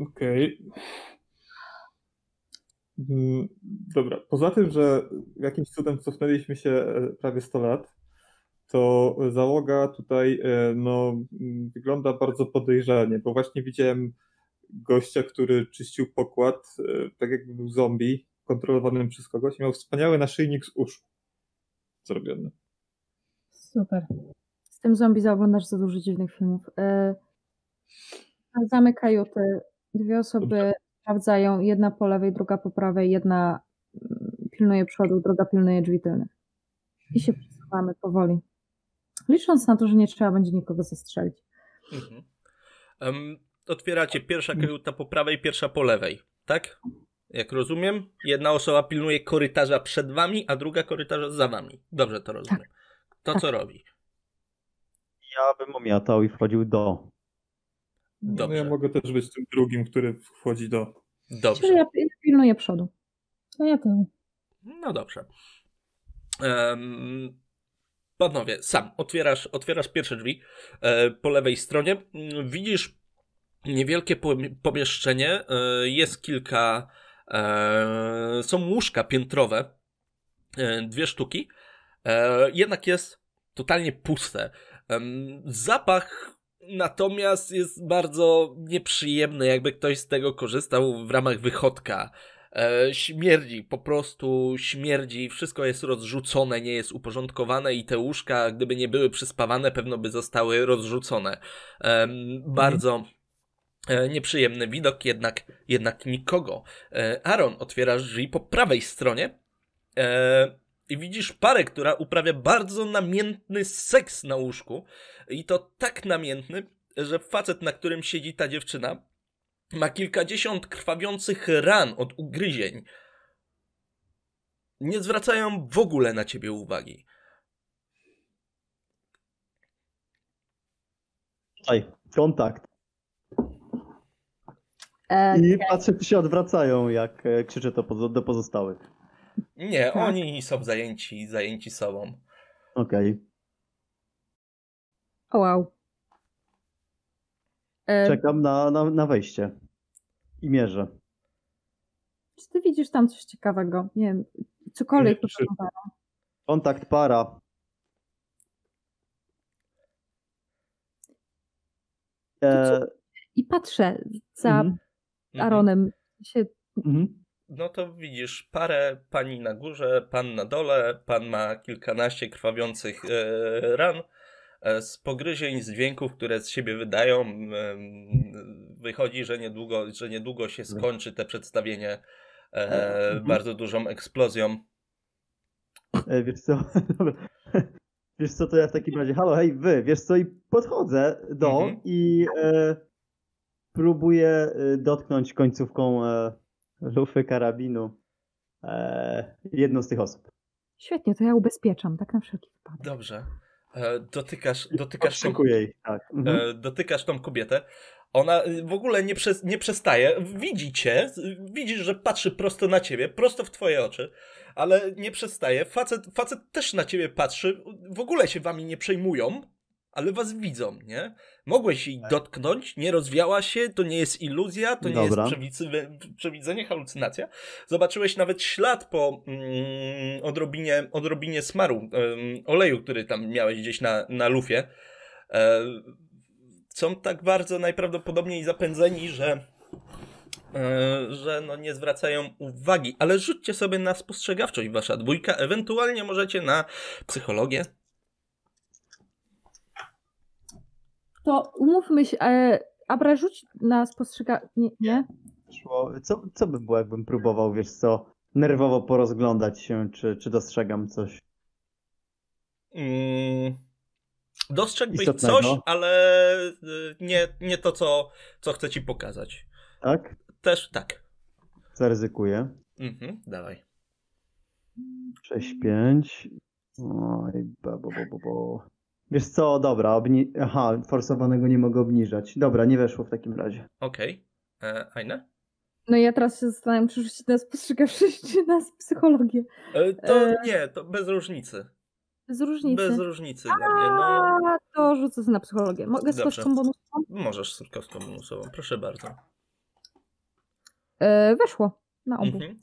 Okej. Mm, Dobra, poza tym, że jakimś cudem cofnęliśmy się e, prawie 100 lat, to załoga tutaj e, no, wygląda bardzo podejrzanie, bo właśnie widziałem gościa, który czyścił pokład, e, tak jakby był zombie, kontrolowanym przez kogoś i miał wspaniały naszyjnik z uszu zrobiony. Super. Z tym zombie zaoglądasz za dużo dziwnych filmów. E, Sprawdzamy kajuty. Dwie osoby sprawdzają. Jedna po lewej, druga po prawej. Jedna mm, pilnuje przodu, druga pilnuje drzwi tylnych. I się przesuwamy powoli. Licząc na to, że nie trzeba będzie nikogo zastrzelić. Mhm. Em, otwieracie pierwsza kajuta po prawej, pierwsza po lewej, tak? Jak rozumiem, jedna osoba pilnuje korytarza przed wami, a druga korytarza za wami. Dobrze to rozumiem. To Tak. co robi? Ja bym omiatał i wchodził do. No, Dobrze. ja mogę też być tym drugim, który wchodzi do. Czyli Dobrze. ja ja pilnuję przodu. To ja tył. No dobrze. Panowie, sam otwierasz, otwierasz pierwsze drzwi e, po lewej stronie. Mm, Widzisz niewielkie pom- pomieszczenie. E, jest kilka. E, są łóżka piętrowe. Dwie sztuki. Jednak jest totalnie puste. Zapach natomiast jest bardzo nieprzyjemny, jakby ktoś z tego korzystał w ramach wychodka. E, śmierdzi, po prostu śmierdzi, wszystko jest rozrzucone, nie jest uporządkowane i te łóżka, gdyby nie były przyspawane, pewno by zostały rozrzucone. E, bardzo e, nieprzyjemny widok, jednak, jednak nikogo. E, Aaron, otwierasz drzwi po prawej stronie i widzisz parę, która uprawia bardzo namiętny seks na łóżku. I to tak namiętny, że facet, na którym siedzi ta dziewczyna, ma kilkadziesiąt krwawiących ran od ugryzień. Nie zwracają w ogóle na ciebie uwagi. Tutaj, kontakt. E, I patrzę, czy się odwracają, jak e, krzyczę to do pozostałych. Nie, Tak. oni są zajęci, zajęci sobą. Okej. o wow. Czekam na, na, na wejście. I mierzę. czy ty widzisz tam coś ciekawego? Nie wiem, cokolwiek. Nie, czy- Kontakt para. E, I patrzę za mhm, Mhm. Aaronem. Się, mhm. No to widzisz parę pani na górze, pan na dole, pan ma kilkanaście krwawiących e, ran z pogryzień, z dźwięków, które z siebie wydają. wychodzi, że niedługo, że niedługo się skończy te przedstawienie e, Mhm. bardzo dużą eksplozją. E, wiesz co? <laughs> Dobra. wiesz co, to ja w takim razie, halo, hej, wy, wiesz co, i podchodzę do Mhm. i e, próbuję e, dotknąć końcówką e, lufy karabinu e, jedną z tych osób. świetnie, to ja ubezpieczam, tak na wszelki wypadek. Dobrze. E, dotykasz, dotykasz tą jej, tak. Mhm. e, dotykasz tą kobietę. Ona w ogóle nie, przez, nie przestaje. Widzi cię, widzisz, że patrzy prosto na ciebie, prosto w twoje oczy, ale nie przestaje. Facet, facet też na ciebie patrzy, w ogóle się wami nie przejmują, ale was widzą, nie? Mogłeś jej dotknąć, nie rozwiała się, to nie jest iluzja, to nie Dobra. jest przewidzenie, halucynacja. Zobaczyłeś nawet ślad po mm, odrobinie, odrobinie smaru, oleju, który tam miałeś gdzieś na, na lufie. E, są tak bardzo najprawdopodobniej zapędzeni, że, e, że no nie zwracają uwagi. Ale rzućcie sobie na spostrzegawczość wasza dwójka, ewentualnie możecie na psychologię. To umówmy się, e, Abra rzuć na spostrzega... Nie? Szło, co, co by było, jakbym próbował, wiesz co, nerwowo porozglądać się, czy, czy dostrzegam coś. Mm, dostrzegłbyś Istotnego. coś, ale y, nie, nie to, co, co chcę ci pokazać. Tak? Też tak. Zaryzykuję. Mhm, dawaj. 6-5. Oj, bo, bo, bo, bo, bo. Wiesz co, dobra, obni... Aha, forsowanego nie mogę obniżać. Dobra, nie weszło w takim razie. Okej. E, Aine? No i ja teraz się zastanawiam, czy rzucić na spostrzegawczość, <laughs> czy na psychologię. E, to E, nie, to bez różnicy. Bez różnicy. Bez różnicy dla mnie. No, A, to rzucę sobie na psychologię. Mogę z kostką bonusową? możesz z kostką bonusową, proszę bardzo. E, weszło. Na obu. Mhm.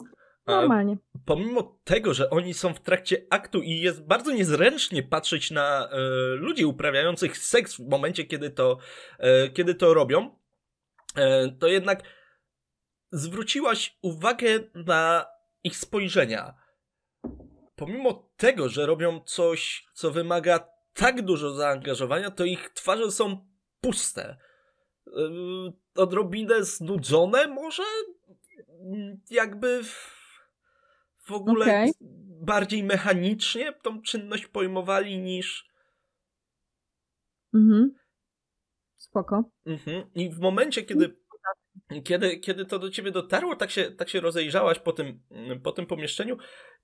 Normalnie. pomimo tego, że oni są w trakcie aktu i jest bardzo niezręcznie patrzeć na e, ludzi uprawiających seks w momencie, kiedy to, e, kiedy to robią, e, to jednak zwróciłaś uwagę na ich spojrzenia. Pomimo tego, że robią coś, co wymaga tak dużo zaangażowania, to ich twarze są puste. E, odrobinę znudzone może? Jakby w, w ogóle Okej. bardziej mechanicznie tą czynność pojmowali niż... Mhm. Spoko. Mhm. I w momencie, kiedy, kiedy, kiedy to do ciebie dotarło, tak się, tak się rozejrzałaś po tym, po tym pomieszczeniu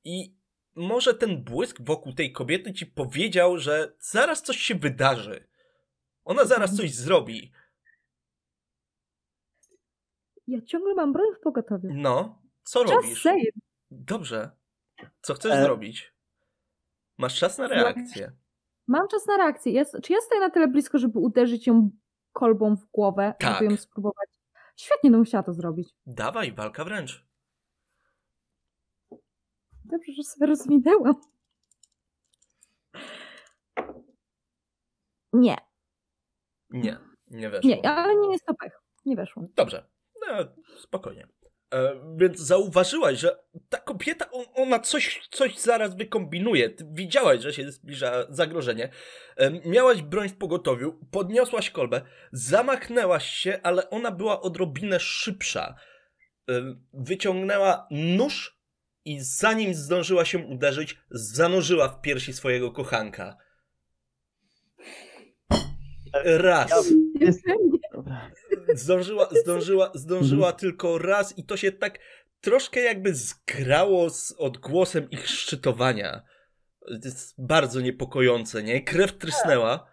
i może ten błysk wokół tej kobiety ci powiedział, że zaraz coś się wydarzy. Ona zaraz coś zrobi. Ja ciągle mam broń w pogotowiu. No, co Just robisz? saying. Dobrze. Co chcesz E. zrobić? Masz czas na reakcję. Mam czas na reakcję. Ja, czy ja stoję na tyle blisko, żeby uderzyć ją kolbą w głowę, Tak. żeby ją spróbować? Świetnie, no bym chciała to zrobić. Dawaj, walka wręcz. Dobrze, że sobie rozwinęłam. Nie, Nie, nie weszło. nie, ale nie jest to pech. Nie weszło. Dobrze. No, spokojnie. E, więc zauważyłaś, że ta kobieta, on, ona coś, coś zaraz wykombinuje. Ty widziałaś, że się zbliża zagrożenie. E, miałaś broń w pogotowiu, podniosłaś kolbę, zamachnęłaś się, ale ona była odrobinę szybsza. E, wyciągnęła nóż i zanim zdążyła się uderzyć, zanurzyła w piersi swojego kochanka. Raz. Jest... <laughs> Zdążyła, zdążyła, zdążyła tylko raz i to się tak troszkę jakby zgrało z odgłosem ich szczytowania. To jest bardzo niepokojące, nie? Krew trysnęła.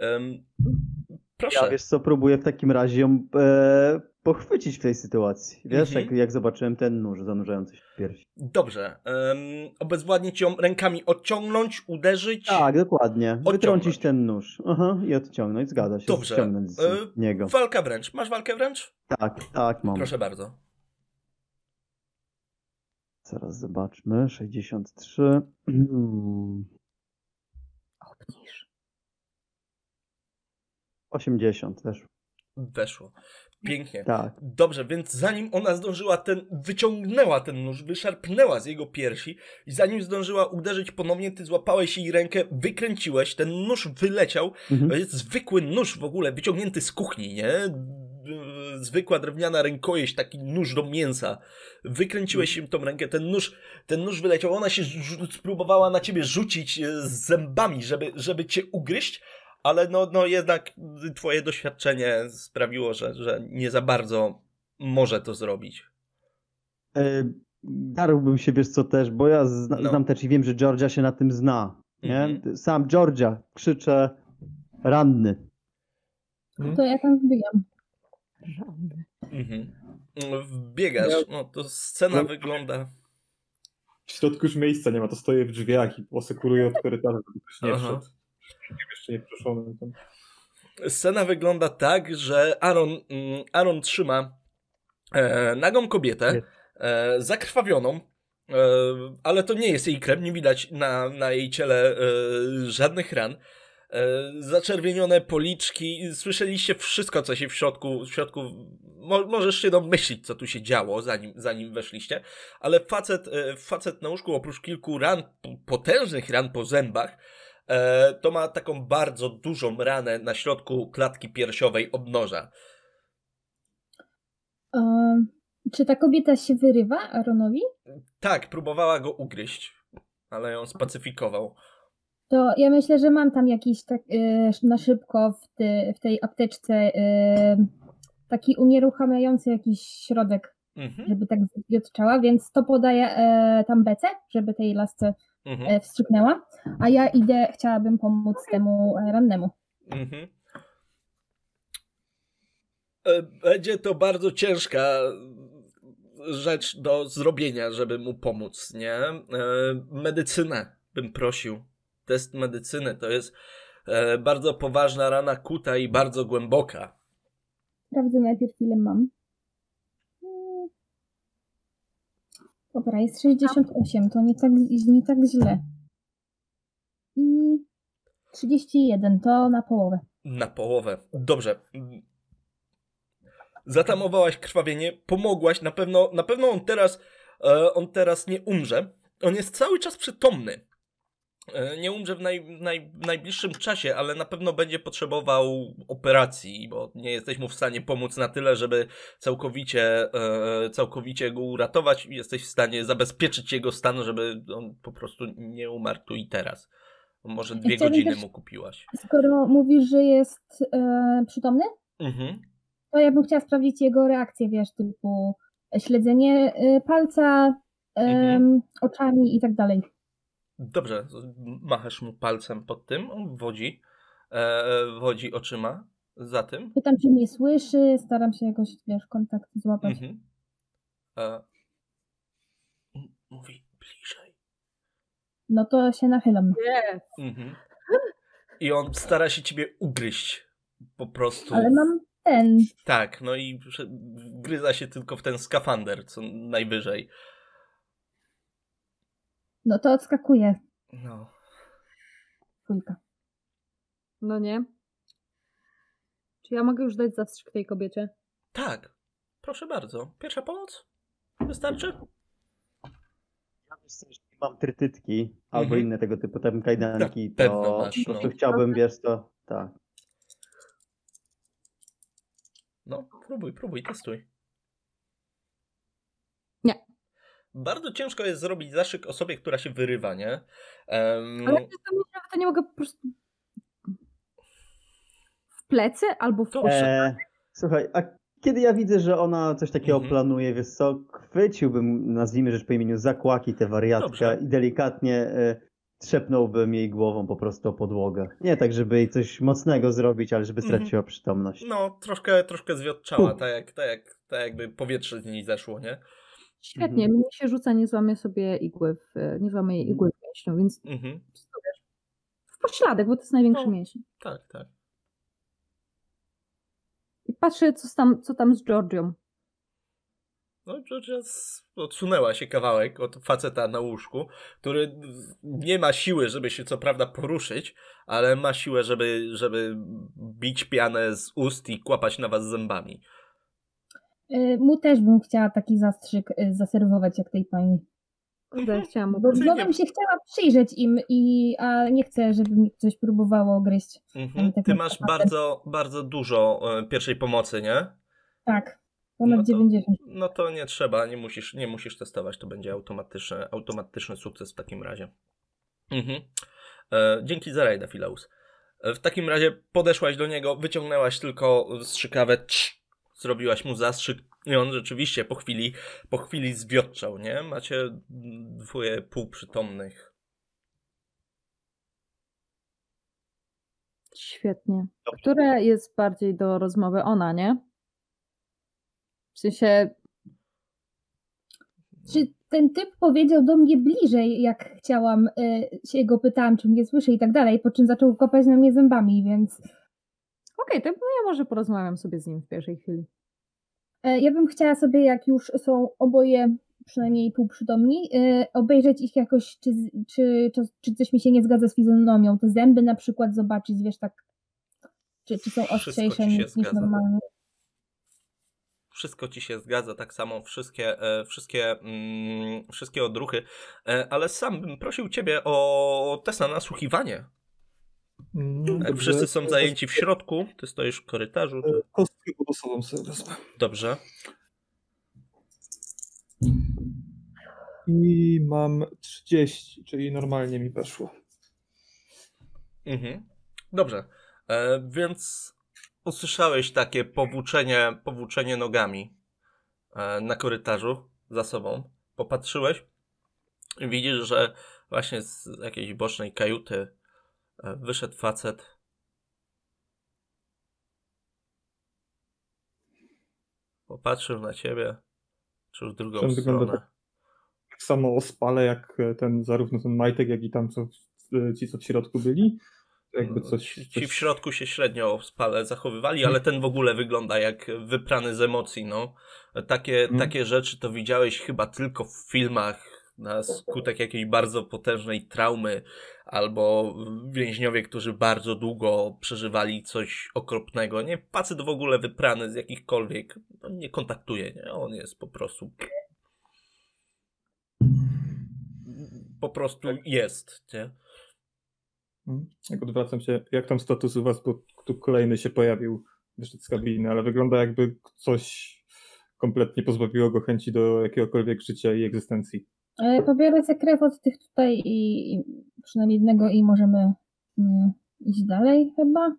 Um, proszę. Ja wiesz co, próbuję w takim razie ją e, pochwycić w tej sytuacji. Wiesz, Mhm. jak, jak zobaczyłem ten nóż zanurzający się w piersi. Dobrze. Um, obezwładnić ją rękami, odciągnąć, uderzyć. Tak, dokładnie. Odciągnąć. Wytrącić ten nóż. Aha, i odciągnąć, zgadza się. Dobrze. Ściągnąć z E, niego. Walka wręcz. Masz walkę wręcz? Tak, tak, mam. Proszę bardzo. Zaraz zobaczmy. 63. Mm, <clears throat> Obniż. 80 też. Weszło. Pięknie. Tak. Dobrze, więc zanim ona zdążyła ten, wyciągnęła ten nóż, wyszarpnęła z jego piersi i zanim zdążyła uderzyć ponownie, ty złapałeś jej rękę, wykręciłeś, ten nóż wyleciał, Mhm. to jest zwykły nóż w ogóle, wyciągnięty z kuchni, nie? Zwykła drewniana rękojeść, taki nóż do mięsa. Wykręciłeś się tą rękę, ten nóż, ten nóż wyleciał, ona się spróbowała na ciebie rzucić e, z zębami, żeby, żeby cię ugryźć, ale no, no jednak twoje doświadczenie sprawiło, że, że nie za bardzo może to zrobić. E, Darłbym się, wiesz co też, bo ja zna, No. znam też i wiem, że Georgia się na tym zna. Nie? Mhm. Sam Georgia krzyczę ranny. To ja tam wbijam. Żadny. Mhm. Wbiegasz, no to scena No. wygląda... W środku już miejsca nie ma, to stoję w drzwiach i osekuruję od korytarza, żeby ktoś nie wszedł. Jeszcze nie proszony. Tam. Scena wygląda tak, że Aaron, mm, Aaron trzyma e, nagą kobietę, e, zakrwawioną, e, ale to nie jest jej krew, nie widać na, na jej ciele e, żadnych ran. E, zaczerwienione policzki, słyszeliście wszystko, co się w środku, w środku mo, możesz się domyślić, co tu się działo, zanim, zanim weszliście, ale facet, e, facet na łóżku, oprócz kilku ran, potężnych ran po zębach, to ma taką bardzo dużą ranę na środku klatki piersiowej od noża. Ehm, czy ta kobieta się wyrywa Aaronowi? Tak, próbowała go ugryźć, ale ją spacyfikował. To ja myślę, że mam tam jakiś tak e, na szybko w, w tej apteczce e, taki unieruchamiający jakiś środek, Mhm, żeby tak odczała, więc to podaję e, tam bece, żeby tej lasce mhm, e, wstrzyknęła, a ja idę, chciałabym pomóc temu e, rannemu. mhm. E, Będzie to bardzo ciężka rzecz do zrobienia, żeby mu pomóc, nie? Medycynę bym prosił. Test medycyny to jest bardzo poważna rana kuta i bardzo głęboka. Sprawdzę najpierw ile mam. Dobra, jest 68, to nie tak, nie tak źle. I 31, to na połowę. Na połowę. Dobrze. Zatamowałaś krwawienie, pomogłaś, na pewno, na pewno on teraz, e, on teraz nie umrze. On jest cały czas przytomny. E, nie umrze w naj, naj, najbliższym czasie, ale na pewno będzie potrzebował operacji, bo nie jesteś mu w stanie pomóc na tyle, żeby całkowicie, e, całkowicie go uratować. Jesteś w stanie zabezpieczyć jego stan, żeby on po prostu nie umarł tu i teraz. Może dwie godziny też- mu kupiłaś. Skoro mówisz, że jest e, przytomny, Mhm. to ja bym chciała sprawdzić jego reakcję, wiesz, typu śledzenie e, palca, em, Mhm. oczami i tak dalej. Dobrze, machasz mu palcem pod tym, on wodzi, e, wodzi oczyma za tym. Pytam, czy mnie słyszy, staram się jakoś, wiesz, kontakt złapać. Mhm. E, mówi bliżej. No to się nachylam. Jest. Mhm. I on stara się ciebie ugryźć. Po prostu. Ale mam ten, Tak, no i wgryza się tylko w ten skafander, co najwyżej. No to odskakuje. No. Dwójka. No nie. Czy ja mogę już dać zastrzyk tej kobiecie? Tak, Proszę bardzo. Pierwsza pomoc? Wystarczy? Ja wiesz co, jeżeli mam trytytki albo Mhm. inne tego typu tam kajdanki, pewno to masz, po prostu no. chciałbym, wiesz to, tak. No, próbuj, próbuj, testuj. Nie. Bardzo ciężko jest zrobić zaszyk osobie, która się wyrywa, nie? Em, Ale jak to nie mogę po prostu w plecy albo w Dobrze. E, słuchaj, a kiedy ja widzę, że ona coś takiego Mhm. planuje, wiesz co, chwyciłbym, nazwijmy rzecz po imieniu, zakłaki tę wariatkę Dobrze. i delikatnie e, trzepnąłbym jej głową po prostu o podłogę. Nie tak, żeby jej coś mocnego zrobić, ale żeby Mhm. straciła przytomność. No, troszkę, troszkę zwiotczała, tak jak, tak, jak, tak jakby powietrze z niej zeszło, nie? Świetnie, mnie się rzuca, nie złamię sobie igły, w, nie złamię jej igły w mięśniu, więc Mhm. w pośladek, bo to jest największy No. mięsień. Tak, tak. I patrzę, co tam, co tam z Georgią. No, Georgia odsunęła się kawałek od faceta na łóżku, który nie ma siły, żeby się co prawda poruszyć, ale ma siłę, żeby, żeby bić pianę z ust i kłapać na was zębami. Y, Mu też bym chciała taki zastrzyk y, zaserwować jak tej pani. Kurde, chciałam mu Bo Czyli bo nie- bym się chciała przyjrzeć im, i, a nie chcę, żeby mi coś próbowało gryźć. Mhm. tak Ty masz bardzo, bardzo dużo e, pierwszej pomocy, nie? Tak, ponad No to- 90. No to nie trzeba, nie musisz, nie musisz testować, to będzie automatyczny, automatyczny sukces w takim razie. Mhm. E, dzięki za rajda, Filaus. E, w takim razie podeszłaś do niego, wyciągnęłaś tylko strzykawę, trz, zrobiłaś mu zastrzyk i on rzeczywiście po chwili, po chwili zwiotczał, nie? Macie dwoje półprzytomnych. Świetnie. Które jest bardziej do rozmowy? Ona, nie? W sensie, Czy ten typ powiedział do mnie bliżej, jak chciałam, y, się go pytałam, czy mnie słyszy i tak dalej, po czym zaczął kopać na mnie zębami, więc okej, to ja może porozmawiam sobie z nim w pierwszej chwili. e, ja bym chciała sobie, jak już są oboje przynajmniej półprzytomni, y, obejrzeć ich jakoś, czy, czy, czy, czy coś mi się nie zgadza z fizjonomią, te zęby na przykład zobaczyć, wiesz, tak, czy, czy są ostrzejsze niż, niż zgadza. normalnie. Wszystko ci się zgadza, tak samo wszystkie, e, wszystkie, mm, wszystkie odruchy, e, ale sam bym prosił ciebie o test na nasłuchiwanie. Mm, Jak dobrze. wszyscy są zajęci w środku, ty stoisz w korytarzu. E, Kostkę bonusową sobie wezmę. Dobrze. I mam 30, czyli normalnie mi weszło. Mhm. Dobrze. E, więc usłyszałeś takie powłóczenie, powłóczenie nogami e, na korytarzu za sobą. Popatrzyłeś i widzisz, że właśnie z jakiejś bocznej kajuty e, wyszedł facet. Popatrzył na ciebie, czy w drugą Ten stronę. Tak samo ospale jak e, ten, zarówno ten Majtek, jak i tam co, e, ci, co w środku byli. Jakby No, coś, Ci, coś... ci w środku się średnio spale zachowywali, ale ten w ogóle wygląda jak wyprany z emocji, no. Takie, Mhm. takie rzeczy to widziałeś chyba tylko w filmach na skutek jakiejś bardzo potężnej traumy, albo więźniowie, którzy bardzo długo przeżywali coś okropnego. Nie, pacjent w ogóle wyprany z jakichkolwiek, on nie kontaktuje, nie? On jest po prostu... Po prostu jest, nie? Mm. Jak odwracam się, jak tam status u was, bo tu kolejny się pojawił, wyszedł z kabiny, ale wygląda jakby coś kompletnie pozbawiło go chęci do jakiegokolwiek życia i egzystencji. E, Pobiorę sobie krew od tych tutaj i, i przynajmniej jednego i możemy mm, iść dalej chyba.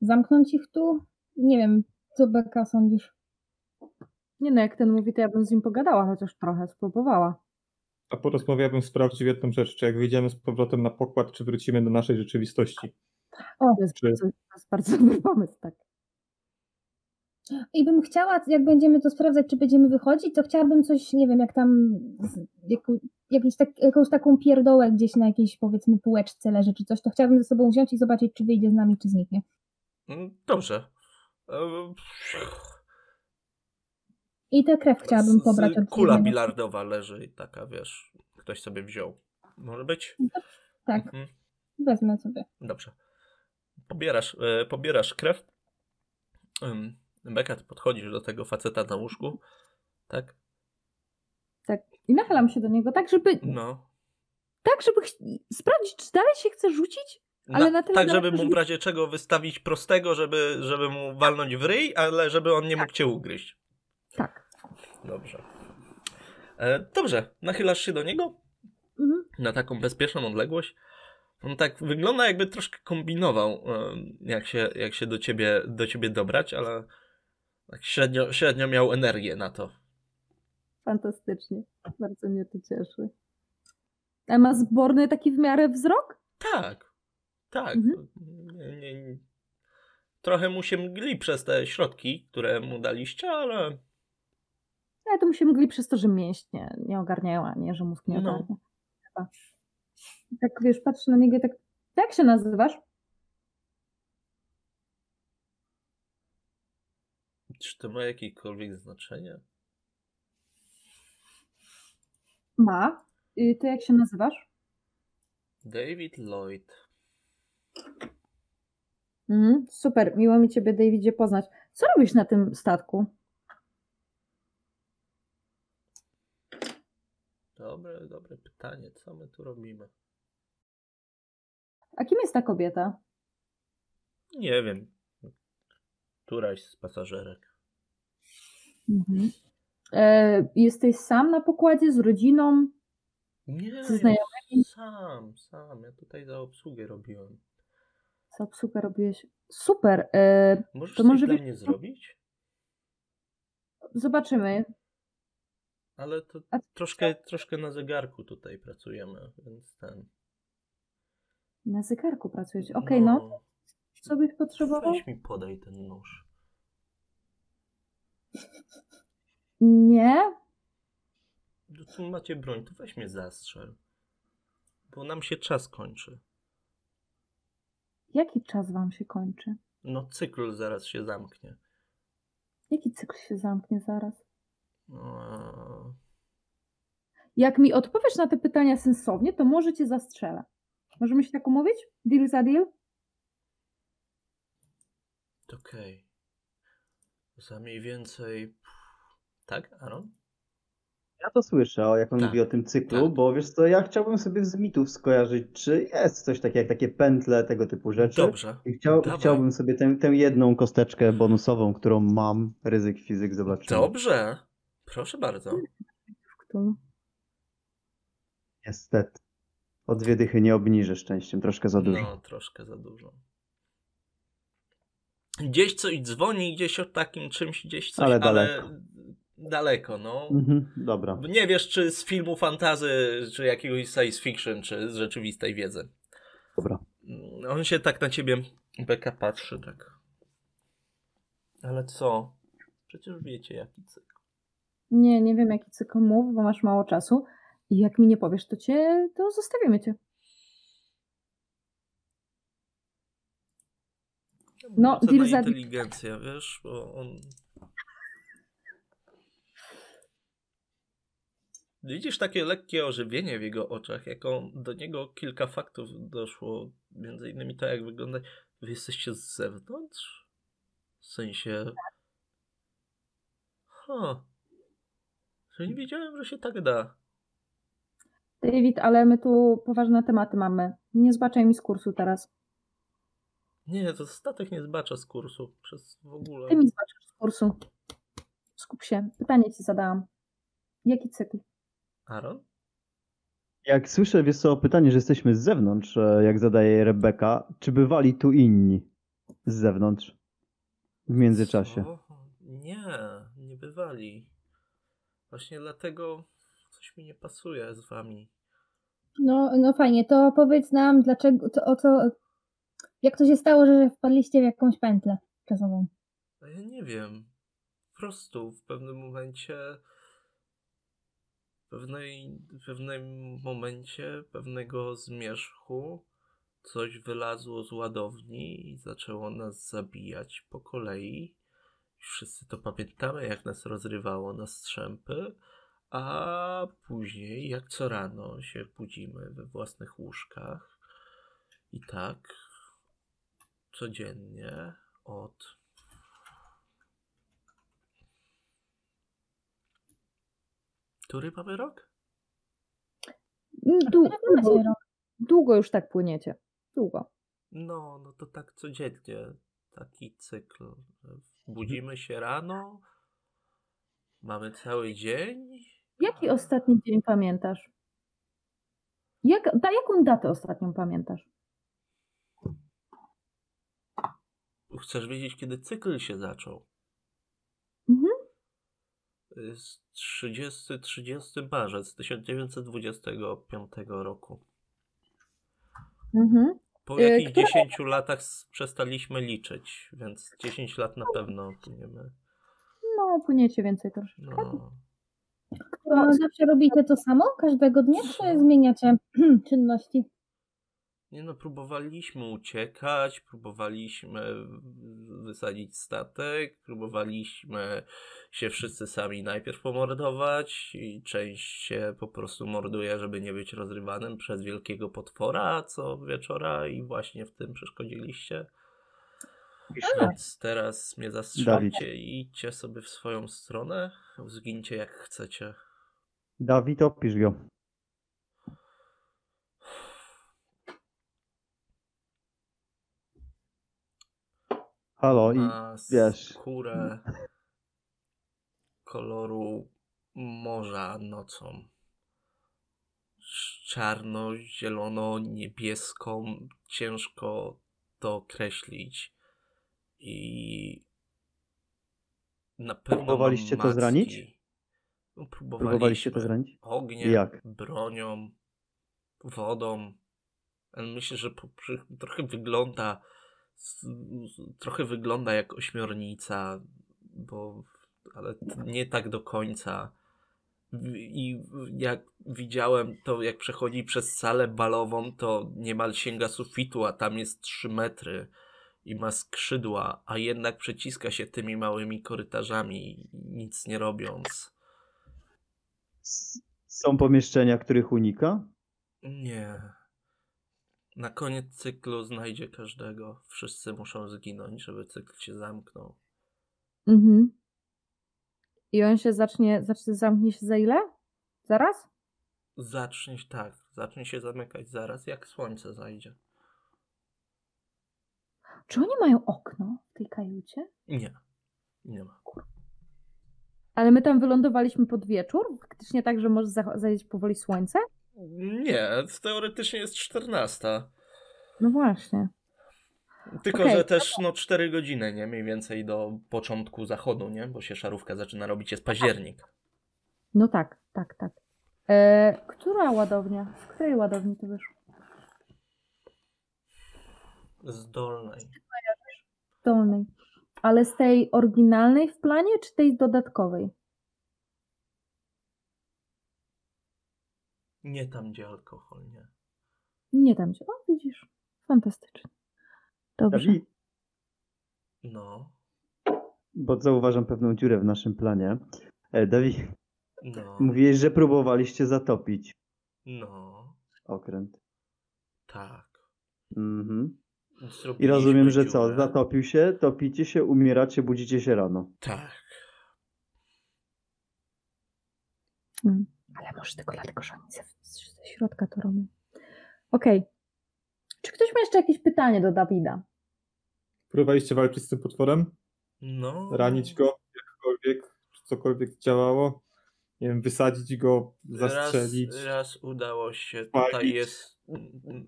Zamknąć ich tu. Nie wiem, co Beka sądzisz? Nie no, jak ten mówi, to ja bym z nim pogadała, chociaż trochę spróbowała. A po rozmowie ja bym sprawdził jedną rzecz, czy jak wyjdziemy z powrotem na pokład, czy wrócimy do naszej rzeczywistości. O, to jest, Czy- bardzo, to jest bardzo dobry pomysł, tak. I bym chciała, jak będziemy to sprawdzać, czy będziemy wychodzić, to chciałabym coś, nie wiem, jak tam z- jaką, jakiś tak, jakąś taką pierdołę gdzieś na jakiejś powiedzmy półeczce leży czy coś, to chciałabym ze sobą wziąć i zobaczyć, czy wyjdzie z nami, czy zniknie. Mm, Dobrze. E, I tę krew chciałabym pobrać od Kula jednego. bilardowa leży i taka, wiesz, ktoś sobie wziął. Może być? Tak, Mhm. wezmę sobie. Dobrze. Pobierasz, e, pobierasz krew. Beka, ty podchodzisz do tego faceta na łóżku, tak? Tak. I nachylam się do niego tak, żeby, No. tak, żeby ch- sprawdzić, czy dalej się chce rzucić. Ale na tyle tak, żeby mu w razie czego wystawić prostego, żeby, żeby mu walnąć w ryj, ale żeby on nie mógł cię ugryźć. Tak. Dobrze. E, dobrze, nachylasz się do niego Mhm. na taką bezpieczną odległość. On tak wygląda, jakby troszkę kombinował, jak się, jak się do, ciebie, do ciebie dobrać, ale tak średnio, średnio miał energię na to. Fantastycznie. Bardzo mnie to cieszy. A ma zborny taki w miarę wzrok? Tak, tak. Mhm. Trochę mu się mgli przez te środki, które mu daliście, ale Ale to mu się mgli przez to, że mięśnie nie ogarniają, a nie, że mózg nie No. ogarnia. Chyba. I Tak wiesz, patrzę na niego i tak, jak się nazywasz? Czy to ma jakiekolwiek znaczenie? Ma. I ty jak się nazywasz? David Lloyd. Mhm, super, miło mi ciebie, Davidzie, poznać. Co robisz na tym statku? Dobre, dobre pytanie. Co my tu robimy? A kim jest ta kobieta? Nie wiem. Któraś z pasażerek. Mhm. E, jesteś sam na pokładzie z rodziną? Nie, Z ja znajomymi? sam, sam. Ja tutaj za obsługę robiłem. Co obsługę robiłeś? Super. E, Możesz To może dla mnie zrobić? zobaczymy. Ale to A- troszkę, troszkę na zegarku tutaj pracujemy, więc ten. Na zegarku pracujesz. Okej, no. Co byś potrzebował? Weź mi podaj ten nóż. Nie? No Tu macie broń, to weź mnie zastrzel. Bo nam się czas kończy. Jaki czas wam się kończy? No cykl zaraz się zamknie. Jaki cykl się zamknie zaraz? No, Jak mi odpowiesz na te pytania sensownie, to może cię zastrzelę. Możemy się tak umówić? Deal za deal? Okej. Za mniej więcej. Tak, Aaron? Ja to słyszę, o, jak on Tak, mówi o tym cyklu, tak. bo wiesz co, ja chciałbym sobie z mitów skojarzyć, czy jest coś takiego jak takie pętle, tego typu rzeczy. Dobrze. I chciał, chciałbym sobie tę, tę jedną kosteczkę bonusową, którą mam, ryzyk fizyk, zobaczymy. Dobrze. Proszę bardzo. Niestety. O dwie dychy nie obniżę szczęściem, troszkę za dużo. No, troszkę za dużo. Gdzieś coś dzwoni, gdzieś o takim czymś, gdzieś coś, Ale ale, daleko. daleko, no. Mhm, dobra. Nie wiesz, czy z filmu fantazy, czy jakiegoś science fiction, czy z rzeczywistej wiedzy. Dobra. Mm, On się tak na ciebie, Beka, patrzy, tak. Ale co? Przecież wiecie, jaki cykl. Nie, nie wiem jaki cykl mów, bo masz mało czasu. I jak mi nie powiesz, to cię, to zostawimy cię. No, deal. inteligencja, wiesz, bo on... Widzisz takie lekkie ożywienie w jego oczach, jak on, do niego kilka faktów doszło, między innymi to, jak wygląda. Wy jesteście z zewnątrz? W sensie... Ha. Że nie wiedziałem, że się tak da. David, ale my tu poważne tematy mamy. Nie zbaczaj mi z kursu teraz. Nie, to statek nie zbacza z kursu przez w ogóle. Ty mi zbaczasz z kursu. Skup się. Pytanie ci zadałam. Jaki cykl? Aaron? Jak słyszę, wiesz co, pytanie, że jesteśmy z zewnątrz, e, jak zadaje Rebeka, czy bywali tu inni z zewnątrz w międzyczasie? Co? Nie, nie bywali. Właśnie dlatego coś mi nie pasuje z wami. No, no fajnie, to powiedz nam, dlaczego, to, o co, jak to się stało, że wpadliście w jakąś pętlę czasową? A ja nie wiem. Po prostu w pewnym momencie, pewnej, w pewnym momencie pewnego zmierzchu coś wylazło z ładowni i zaczęło nas zabijać po kolei. Wszyscy to pamiętamy, jak nas rozrywało na strzępy, a później, jak co rano się budzimy we własnych łóżkach i tak codziennie od który mamy rok? Mm, długo, długo już tak płyniecie. Długo. No, no to tak codziennie taki cykl. Mhm. Budzimy się rano, mamy cały dzień. Jaki ostatni dzień pamiętasz? Jak, da, jaką datę ostatnią pamiętasz? Chcesz wiedzieć, kiedy cykl się zaczął? Mhm. Jest 30, 30 marzec 1925 roku. Mhm. Po E, jakichś która- 10 latach przestaliśmy liczyć, więc 10 lat na pewno płyniemy. No, płyniecie więcej troszeczkę. No. A zawsze robicie to samo każdego dnia, czy zmieniacie <clears throat> czynności? Nie no, próbowaliśmy uciekać, próbowaliśmy wysadzić statek, próbowaliśmy się wszyscy sami najpierw pomordować i część się po prostu morduje, żeby nie być rozrywanym przez wielkiego potwora co wieczora i właśnie w tym przeszkodziliście. Więc teraz mnie zastrzelcie i idźcie sobie w swoją stronę, zgincie jak chcecie. Dawid, opisz go. Halo, i wiesz. skórę koloru morza nocą. Czarno, zielono, niebieską. Ciężko to określić. I na pewno Próbowaliście to zranić? No, próbowaliście to zranić? Ogniem, Jak? bronią, wodą. Ale myślę, że po, trochę wygląda trochę wygląda jak ośmiornica, bo ale nie tak do końca. I jak widziałem to, jak przechodzi przez salę balową, to niemal sięga sufitu, a tam jest 3 metry i ma skrzydła, a jednak przeciska się tymi małymi korytarzami, nic nie robiąc. Są pomieszczenia, których unika? Nie. Na koniec cyklu znajdzie każdego. Wszyscy muszą zginąć, żeby cykl się zamknął. Mhm. I on się zacznie, zacznie zamknie się za ile? Zaraz? Zacznie się tak, zacznie się zamykać zaraz, jak słońce zajdzie. Czy oni mają okno w tej kajucie? Nie, nie ma. Ale my tam wylądowaliśmy pod wieczór? Faktycznie tak, że może zajść powoli słońce? Nie, teoretycznie jest 14. No właśnie. Tylko, Okej. że też no 4 godziny, nie? Mniej więcej do początku zachodu, nie? Bo się szarówka zaczyna robić, jest październik. No tak, tak, tak. E, która ładownia? Z której ładowni to wyszło? Z dolnej. Dolnej. Ale z tej oryginalnej w planie, czy tej dodatkowej? Nie tam, gdzie alkohol, nie. Nie tam gdzie. O, widzisz. Fantastycznie. Dobrze. Dawid, No, bo zauważam pewną dziurę w naszym planie. E, Dawid, no, mówiłeś, że próbowaliście zatopić no, okręt. tak. Mhm. I rozumiem, że co? Zatopił się, topicie się, umieracie, budzicie się rano. Tak. Mm. Ale może tylko dlatego, że oni ze, ze środka to robią. Okej. Czy ktoś ma jeszcze jakieś pytanie do Dawida? Próbowaliście walczyć z tym potworem? No. Ranić go jakkolwiek? Czy cokolwiek działało? Nie wiem, wysadzić go, zastrzelić? Raz, raz udało się. Spalić. Tutaj jest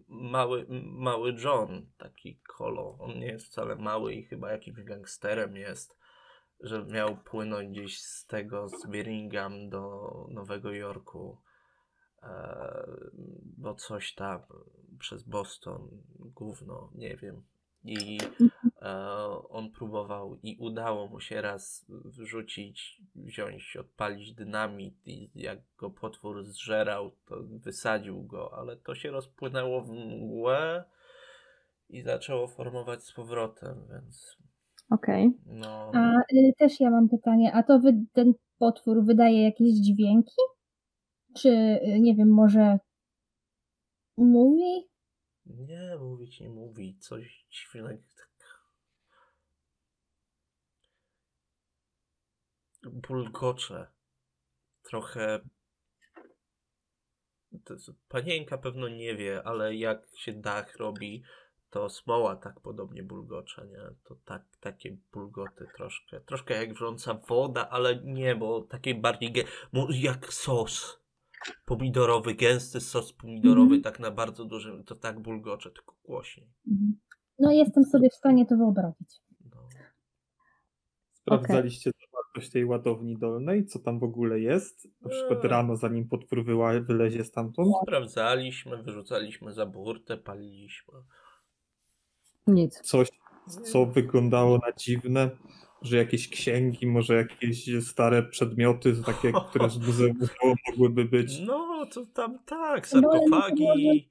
mały, mały John, taki kolo. On nie jest wcale mały i chyba jakimś gangsterem jest, że miał płynąć gdzieś z tego, z Birmingham do Nowego Jorku. E, bo coś tam przez Boston, gówno, nie wiem. I e, on próbował i udało mu się raz wrzucić, wziąć, odpalić dynamit i jak go potwór zżerał, to wysadził go, ale to się rozpłynęło w mgłę i zaczęło formować z powrotem, więc Okej. no... A y, też ja mam pytanie, a to wy, ten potwór wydaje jakieś dźwięki? Czy, y, nie wiem, może mówi? Nie, mówić nie mówi, coś dziwnego. Tak. Bulgocze. Trochę panienka pewno nie wie, ale jak się dach robi, to smoła tak podobnie bulgocze, nie? To tak, takie bulgoty troszkę. Troszkę jak wrząca woda, ale nie, bo takie bardziej mo- jak sos pomidorowy, gęsty sos pomidorowy, Mhm. tak na bardzo dużym, to tak bulgocze, tylko głośniej. Mhm. No jestem sobie w stanie to wyobrazić. No. Sprawdzaliście zawartość tej ładowni dolnej, co tam w ogóle jest? Na przykład Eee. rano, zanim potwór wyła, wylezie stamtąd? Sprawdzaliśmy, wyrzucaliśmy za burtę, paliliśmy. Nic. Coś, co wyglądało na dziwne, że jakieś księgi, może jakieś stare przedmioty, takie, które z muzeum mogłyby być. <laughs> No, to tam tak, No, nie sarkofagi,